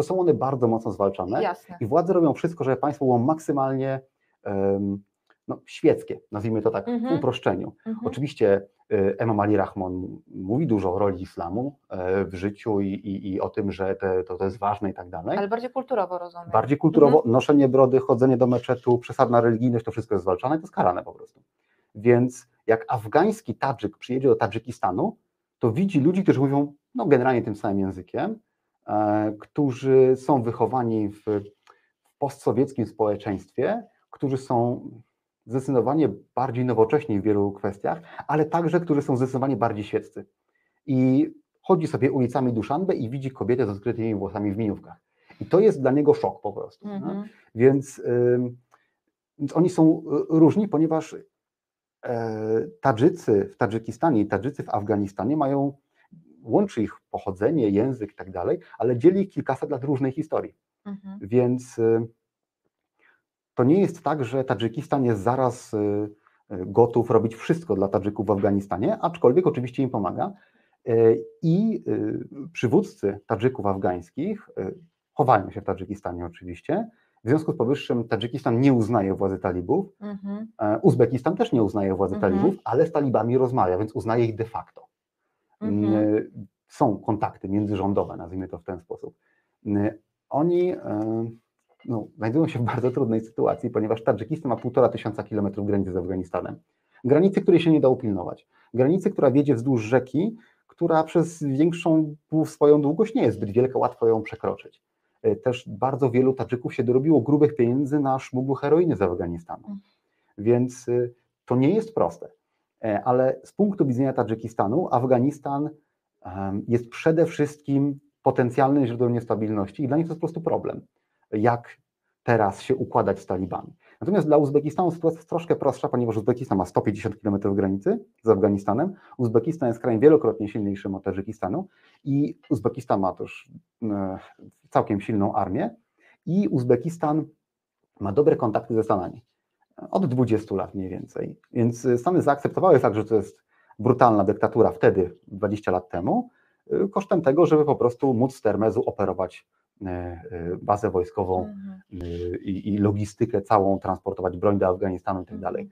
to są one bardzo mocno zwalczane. Jasne. I władze robią wszystko, żeby państwo było maksymalnie um, no, świeckie, nazwijmy to tak Mhm. w uproszczeniu. Mhm. Oczywiście y, Emam Ali Rahmon mówi dużo o roli islamu e, w życiu i, i, i o tym, że te, to, to jest ważne i tak dalej. Ale bardziej kulturowo rozumiem. Bardziej kulturowo, Mhm. noszenie brody, chodzenie do meczetu, przesadna religijność, to wszystko jest zwalczane, to jest karane po prostu. Więc jak afgański Tadżyk przyjedzie do Tadżykistanu, to widzi ludzi, którzy mówią no, generalnie tym samym językiem, którzy są wychowani w, w postsowieckim społeczeństwie, którzy są zdecydowanie bardziej nowocześni w wielu kwestiach, ale także, którzy są zdecydowanie bardziej świeccy. I chodzi sobie ulicami Duszanbe i widzi kobietę z odkrytymi włosami w miniówkach. I to jest dla niego szok po prostu. Mhm. Więc, ym, więc oni są y, różni, ponieważ e, Tadżycy w Tadżykistanie i Tadżycy w Afganistanie mają, łączy ich pochodzenie, język i tak dalej, ale dzieli ich kilkaset lat różnej historii. Mhm. Więc y, to nie jest tak, że Tadżykistan jest zaraz y, y, gotów robić wszystko dla Tadżyków w Afganistanie, aczkolwiek oczywiście im pomaga. I przywódcy Tadżyków afgańskich chowają się w Tadżykistanie oczywiście. W związku z powyższym Tadżykistan nie uznaje władzy talibów, Mhm. e, Uzbekistan też nie uznaje władzy Mhm. talibów, ale z talibami rozmawia, więc uznaje ich de facto. Mhm. Są kontakty międzyrządowe, nazwijmy to w ten sposób. Oni y, no, znajdują się w bardzo trudnej sytuacji, ponieważ Tadżykistan ma półtora tysiąca kilometrów granicy z Afganistanem. Granicy, której się nie da upilnować. Granicy, która wiedzie wzdłuż rzeki, która przez większą swoją długość nie jest zbyt wielka, łatwo ją przekroczyć. Y, Też bardzo wielu Tadżyków się dorobiło grubych pieniędzy na szmugu heroiny z Afganistanu. Mm. Więc y, to nie jest proste. E, Ale z punktu widzenia Tadżykistanu, Afganistan jest przede wszystkim potencjalnym źródłem niestabilności i dla nich to jest po prostu problem, jak teraz się układać z talibami. Natomiast dla Uzbekistanu sytuacja jest troszkę prostsza, ponieważ Uzbekistan ma 150 km granicy z Afganistanem. Uzbekistan jest krajem wielokrotnie silniejszym od Tadżykistanu i Uzbekistan ma też e, całkiem silną armię i Uzbekistan ma dobre kontakty ze Stanami. Od 20 lat mniej więcej. Więc y, Stany zaakceptowały fakt, że to jest brutalna dyktatura wtedy, 20 lat temu, y, kosztem tego, żeby po prostu móc z Termezu operować y, bazę wojskową Mhm. i, i logistykę całą, transportować broń do Afganistanu i tak dalej.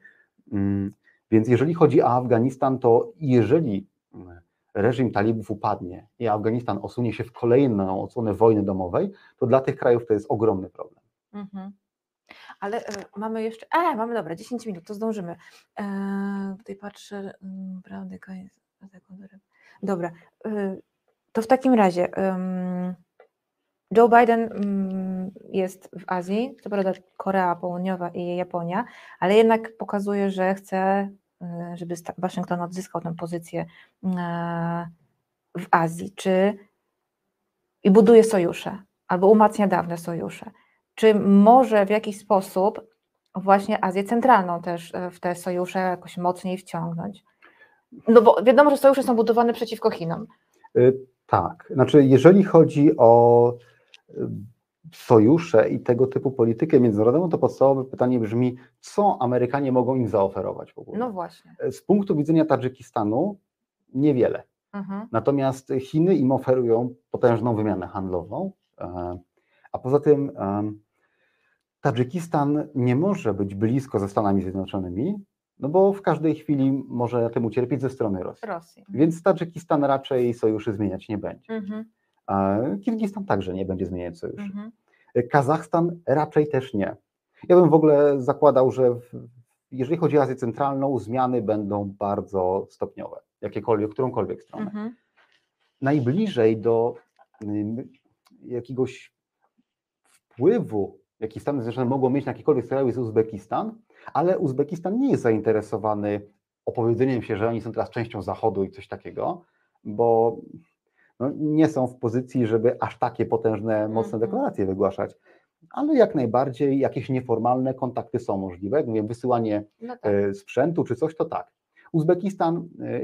Mm, Więc jeżeli chodzi o Afganistan, to jeżeli mm, reżim talibów upadnie i Afganistan osunie się w kolejną odsłonę wojny domowej, to dla tych krajów to jest ogromny problem. Mhm. Ale e, mamy jeszcze. A, mamy dobra, 10 minut, to zdążymy. E, tutaj patrzę. mm, Prawdy, koniec. Dobra. e, To w takim razie. Joe Biden mm, jest w Azji, co prawda Korea Południowa i Japonia, ale jednak pokazuje, że chce, e, żeby Waszyngton odzyskał tę pozycję e, w Azji, czy i buduje sojusze, albo umacnia dawne sojusze. Czy może w jakiś sposób właśnie Azję Centralną też e, w te sojusze jakoś mocniej wciągnąć? No bo wiadomo, że sojusze są budowane przeciwko Chinom. Y, Tak, znaczy jeżeli chodzi o y, sojusze i tego typu politykę międzynarodową, to podstawowe pytanie brzmi, co Amerykanie mogą im zaoferować w ogóle? No właśnie. Z punktu widzenia Tadżykistanu niewiele. Mhm. Natomiast Chiny im oferują potężną wymianę handlową, e, a poza tym Tadżykistan nie może być blisko ze Stanami Zjednoczonymi, no bo w każdej chwili może na tym ucierpieć ze strony Rosji. Rosji. Więc Tadżykistan raczej sojuszy zmieniać nie będzie. Mhm. Kirgistan także nie będzie zmieniać sojuszy. Mhm. Kazachstan raczej też nie. Ja bym w ogóle zakładał, że w, jeżeli chodzi o Azję Centralną, zmiany będą bardzo stopniowe, jakiekolwiek, którąkolwiek stronę. Mhm. Najbliżej do jakiegoś wpływu, jaki Stany Zjednoczone mogą mieć na jakikolwiek kraj jest Uzbekistan, ale Uzbekistan nie jest zainteresowany opowiedzeniem się, że oni są teraz częścią Zachodu i coś takiego, bo no, nie są w pozycji, żeby aż takie potężne, mocne Mhm. deklaracje wygłaszać. Ale jak najbardziej jakieś nieformalne kontakty są możliwe. Jak mówię, wysyłanie No tak. e, sprzętu czy coś, to tak. Uzbekistan e,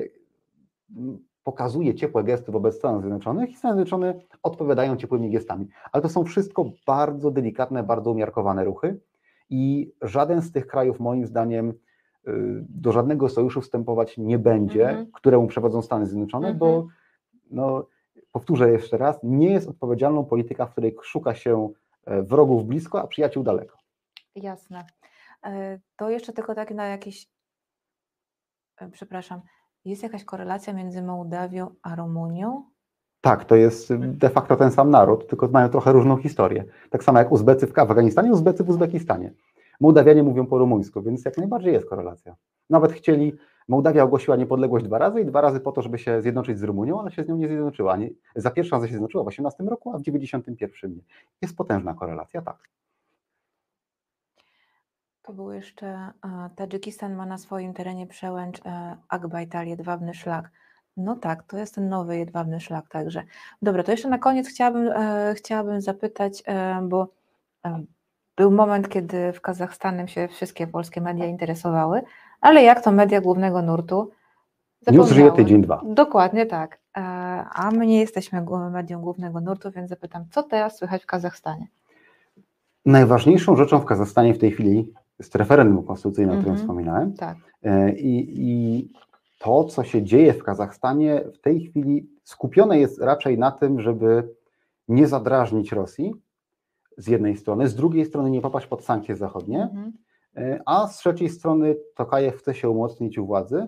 pokazuje ciepłe gesty wobec Stanów Zjednoczonych i Stany Zjednoczone odpowiadają ciepłymi gestami. Ale to są wszystko bardzo delikatne, bardzo umiarkowane ruchy i żaden z tych krajów moim zdaniem y, do żadnego sojuszu wstępować nie będzie, Mhm. któremu przewodzą Stany Zjednoczone, bo Mhm. no, powtórzę jeszcze raz, nie jest odpowiedzialną polityka, w której szuka się e, wrogów blisko, a przyjaciół daleko. Jasne. E, to jeszcze tylko tak na jakiś, e, przepraszam, jest jakaś korelacja między Mołdawią a Rumunią? Tak, to jest de facto ten sam naród, tylko mają trochę różną historię. Tak samo jak Uzbecy w Afganistanie, Uzbecy w Uzbekistanie. Mołdawianie mówią po rumuńsku, więc jak najbardziej jest korelacja. Nawet chcieli, Mołdawia ogłosiła niepodległość dwa razy i dwa razy po to, żeby się zjednoczyć z Rumunią, ale się z nią nie zjednoczyła. Nie, za pierwszą razem się zjednoczyła w 18 roku, a w 91 nie. Jest potężna korelacja, tak. To był jeszcze, e, Tadżykistan ma na swoim terenie przełęcz e, Akbajtal, jedwabny szlak. No tak, to jest ten nowy jedwabny szlak także. Dobra, to jeszcze na koniec chciałabym, e, chciałabym zapytać, bo był moment, kiedy w Kazachstanem się wszystkie polskie media interesowały, ale jak to media głównego nurtu? News żyje tydzień, dwa. Dokładnie tak. A my nie jesteśmy medią głównego nurtu, więc zapytam, co teraz słychać w Kazachstanie? Najważniejszą rzeczą w Kazachstanie w tej chwili jest referendum konstytucyjne, o którym mm -hmm. wspominałem. Tak. E, I, I to, co się dzieje w Kazachstanie w tej chwili skupione jest raczej na tym, żeby nie zadrażnić Rosji z jednej strony, z drugiej strony nie popaść pod sankcje zachodnie, mm -hmm. a z trzeciej strony Tokajew chce się umocnić u władzy,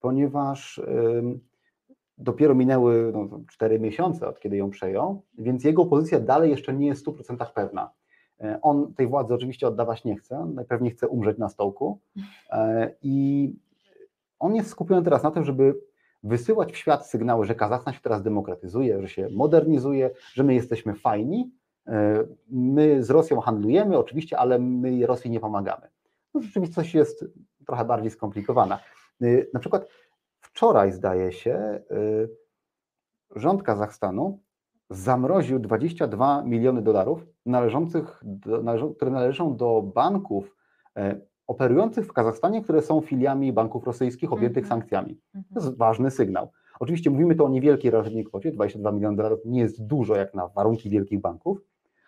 ponieważ dopiero minęły no, 4 miesiące od kiedy ją przejął, więc jego pozycja dalej jeszcze nie jest w 100% pewna. E, on tej władzy oczywiście oddawać nie chce, najpewniej chce umrzeć na stołku e, i on jest skupiony teraz na tym, żeby wysyłać w świat sygnały, że Kazachstan się teraz demokratyzuje, że się modernizuje, że my jesteśmy fajni, e, my z Rosją handlujemy oczywiście, ale my Rosji nie pomagamy. No, rzeczywistość jest trochę bardziej skomplikowana. Na przykład wczoraj zdaje się, rząd Kazachstanu zamroził 22 miliony dolarów, należących do, należą, które należą do banków e, operujących w Kazachstanie, które są filiami banków rosyjskich objętych mm -hmm. sankcjami. To jest ważny sygnał. Oczywiście mówimy tu o niewielkiej relatywnie kwocie, 22 miliony dolarów nie jest dużo jak na warunki wielkich banków,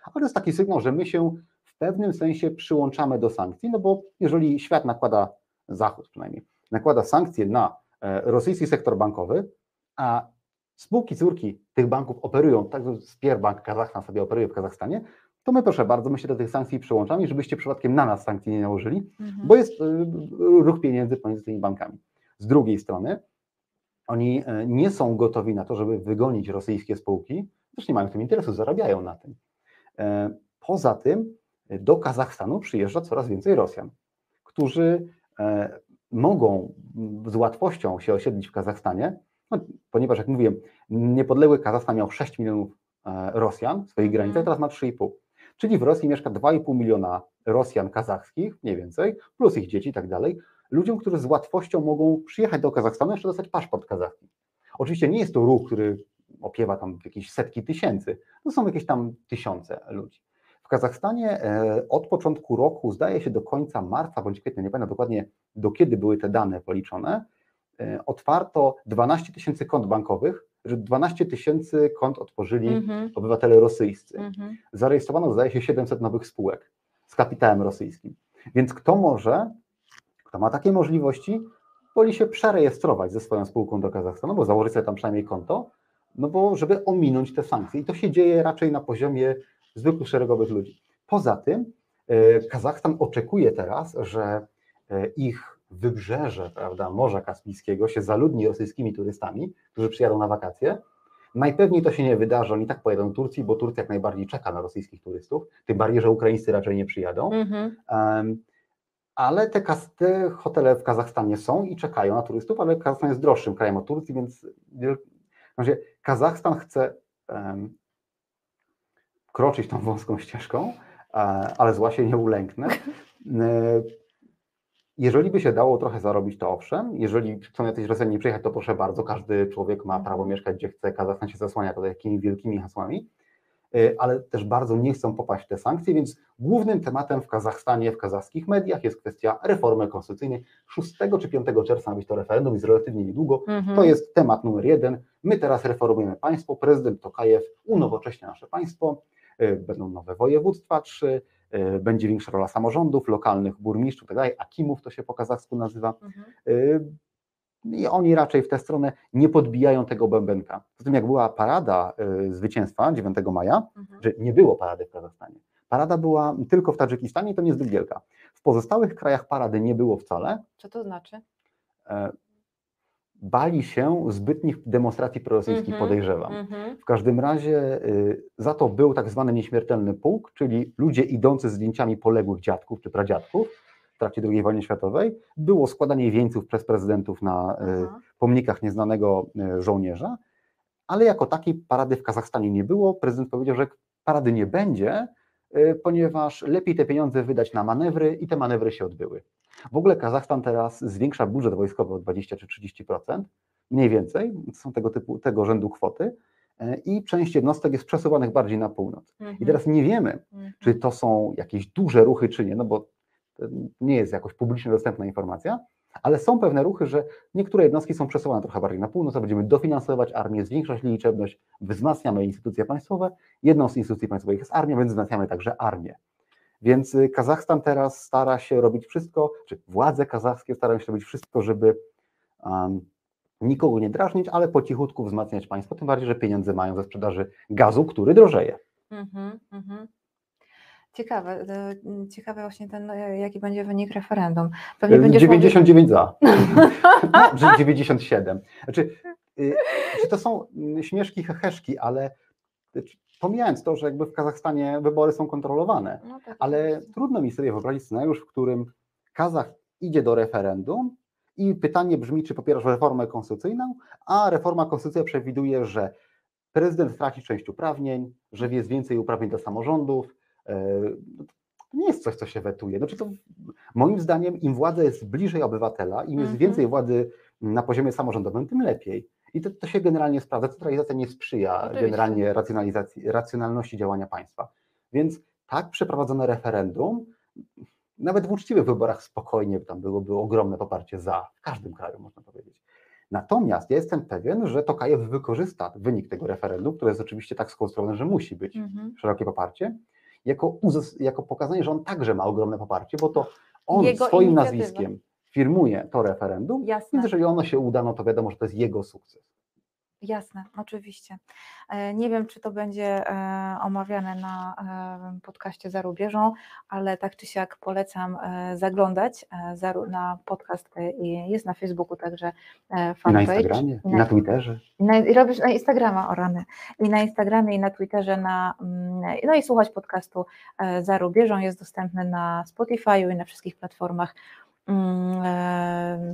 ale to jest taki sygnał, że my się w pewnym sensie przyłączamy do sankcji, no bo jeżeli świat nakłada, Zachód przynajmniej, nakłada sankcje na e, rosyjski sektor bankowy, a spółki córki tych banków operują, tak Spierbank Kazachstan sobie operuje w Kazachstanie, to my proszę bardzo, my się do tych sankcji przyłączamy, żebyście przypadkiem na nas sankcji nie nałożyli, mhm. bo jest y, ruch pieniędzy pomiędzy tymi bankami. Z drugiej strony, oni e, nie są gotowi na to, żeby wygonić rosyjskie spółki, też nie mają w tym interesu, zarabiają na tym. E, poza tym do Kazachstanu przyjeżdża coraz więcej Rosjan, którzy e, mogą z łatwością się osiedlić w Kazachstanie, no, ponieważ jak mówiłem, niepodległy Kazachstan miał 6 milionów e, Rosjan w swoich granicach, mhm. teraz ma 3,5. Czyli w Rosji mieszka 2,5 miliona Rosjan kazachskich, mniej więcej, plus ich dzieci i tak dalej, ludziom, którzy z łatwością mogą przyjechać do Kazachstanu, jeszcze dostać paszport kazachski. Oczywiście nie jest to ruch, który opiewa tam jakieś setki tysięcy, to są jakieś tam tysiące ludzi. W Kazachstanie e, od początku roku, zdaje się do końca marca bądź kwietnia, nie pamiętam dokładnie do kiedy były te dane policzone, otwarto 12 tysięcy kont bankowych, że 12 tysięcy kont otworzyli mm-hmm. obywatele rosyjscy. Mm-hmm. Zarejestrowano, zdaje się, 700 nowych spółek z kapitałem rosyjskim. Więc kto może, kto ma takie możliwości, woli się przerejestrować ze swoją spółką do Kazachstanu, bo założyć sobie tam przynajmniej konto, no bo żeby ominąć te sankcje. I to się dzieje raczej na poziomie zwykłych szeregowych ludzi. Poza tym e, Kazachstan oczekuje teraz, że e, ich wybrzeże prawda, Morza Kaspijskiego się zaludni rosyjskimi turystami, którzy przyjadą na wakacje. Najpewniej to się nie wydarzy, oni tak pojadą do Turcji, bo Turcja jak najbardziej czeka na rosyjskich turystów, tym bardziej, że Ukraińscy raczej nie przyjadą. Um, ale te, te, hotele w Kazachstanie są i czekają na turystów, ale Kazachstan jest droższym krajem od Turcji, więc znaczy, Kazachstan chce um, kroczyć tą wąską ścieżką, ale zła się nie ulęknę. Jeżeli by się dało trochę zarobić, to owszem. Jeżeli chcą jacyś Rosjanie przyjechać, to proszę bardzo, każdy człowiek ma prawo mieszkać gdzie chce, Kazachstan się zasłania to takimi wielkimi hasłami, y, ale też bardzo nie chcą popaść w te sankcje, więc głównym tematem w Kazachstanie, w kazachskich mediach jest kwestia reformy konstytucyjnej. 6 czy 5 czerwca ma być to referendum, jest relatywnie niedługo. Mhm. To jest temat numer jeden. My teraz reformujemy państwo, prezydent Tokajew unowocześnia nasze państwo, y, będą nowe województwa, trzy, będzie większa rola samorządów lokalnych, burmistrzów, tak dalej, akimów to się po kazachsku nazywa. Mhm. E, i oni raczej w tę stronę nie podbijają tego bębenka. Poza tym jak była parada y, zwycięstwa 9 maja, mhm. że nie było parady w Kazachstanie. Parada była tylko w Tadżykistanie, to niezbyt wielka. W pozostałych krajach parady nie było wcale. Co to znaczy? Bali się zbytnich demonstracji prorosyjskich, mm -hmm, podejrzewam. Mm -hmm. W każdym razie y, za to był tak zwany nieśmiertelny pułk, czyli ludzie idący z zdjęciami poległych dziadków czy pradziadków w trakcie II wojny światowej. Było składanie wieńców przez prezydentów na y, pomnikach nieznanego y, żołnierza, ale jako takiej parady w Kazachstanie nie było. Prezydent powiedział, że parady nie będzie, y, ponieważ lepiej te pieniądze wydać na manewry i te manewry się odbyły. W ogóle Kazachstan teraz zwiększa budżet wojskowy o 20 czy 30%, mniej więcej, są tego typu, tego rzędu kwoty e, i część jednostek jest przesuwanych bardziej na północ. Mhm. I teraz nie wiemy, mhm. czy to są jakieś duże ruchy, czy nie, no bo to nie jest jakoś publicznie dostępna informacja, ale są pewne ruchy, że niektóre jednostki są przesuwane trochę bardziej na północ, a będziemy dofinansować armię, zwiększać liczebność, wzmacniamy instytucje państwowe. Jedną z instytucji państwowych jest armia, więc wzmacniamy także armię. Więc y, Kazachstan teraz stara się robić wszystko, czy władze kazachskie starają się robić wszystko, żeby um, nikogo nie drażnić, ale po cichutku wzmacniać państwo, tym bardziej, że pieniądze mają ze sprzedaży gazu, który drożeje. Mm-hmm, mm-hmm. Ciekawe, y, ciekawe właśnie ten, y, jaki będzie wynik referendum. Pewnie 99 za, no, 97. Znaczy, czy to są mm, śmieszki, heheszki, ale Pomijając to, że jakby w Kazachstanie wybory są kontrolowane, no tak ale trudno mi sobie wyobrazić scenariusz, w którym Kazach idzie do referendum i pytanie brzmi, czy popierasz reformę konstytucyjną, a reforma konstytucyjna przewiduje, że prezydent traci część uprawnień, że jest więcej uprawnień dla samorządów. E, to nie jest coś, co się wetuje. Znaczy to, moim zdaniem, im władza jest bliżej obywatela, im jest mhm. więcej władzy na poziomie samorządowym, tym lepiej. I to, to się generalnie sprawdza. Centralizacja nie sprzyja Oczywiście. generalnie racjonalizacji, racjonalności działania państwa. Więc tak przeprowadzone referendum, nawet w uczciwych wyborach spokojnie tam byłoby ogromne poparcie za, w każdym kraju można powiedzieć. Natomiast ja jestem pewien, że Tokajew wykorzysta wynik tego referendum, które jest oczywiście tak skonstruowane, że musi być mhm. szerokie poparcie, jako, jako pokazanie, że on także ma ogromne poparcie, bo to on Jego swoim nazwiskiem firmuje to referendum, Jasne. więc jeżeli ono się uda, no to wiadomo, że to jest jego sukces. Jasne, oczywiście. E, nie wiem, czy to będzie e, omawiane na e, podcaście za rubieżą, ale tak czy siak polecam zaglądać na podcast. Jest na Facebooku także fanpage. I na Instagramie, i na, na Twitterze. I, na, I robisz na Instagrama, o rany. I na Instagramie, i na Twitterze, na, mm, no i słuchać podcastu za rubieżą. Jest dostępny na Spotify i na wszystkich platformach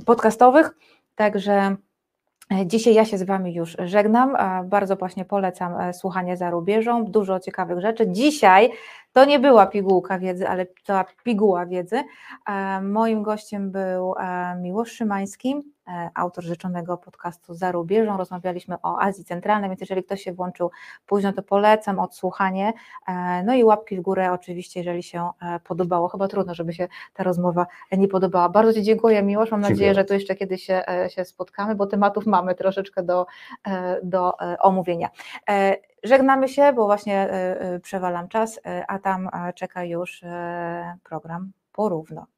podcastowych. Także E, dzisiaj ja się z Wami już żegnam. E, bardzo właśnie polecam e, słuchanie za rubieżą. Dużo ciekawych rzeczy. Dzisiaj to nie była pigułka wiedzy, ale to piguła wiedzy. Moim gościem był Miłosz Szymański, E, autor życzonego podcastu za rubieżą. Rozmawialiśmy o Azji Centralnej, więc jeżeli ktoś się włączył późno, to polecam odsłuchanie. E, no i łapki w górę oczywiście, jeżeli się e, podobało. Chyba trudno, żeby się ta rozmowa nie podobała. Bardzo Ci dziękuję, Miłosz. Mam dziękuję. nadzieję, że tu jeszcze kiedyś się, się spotkamy, bo tematów mamy troszeczkę do, do omówienia. Żegnamy się, bo właśnie przewalam czas, a tam czeka już program porówno.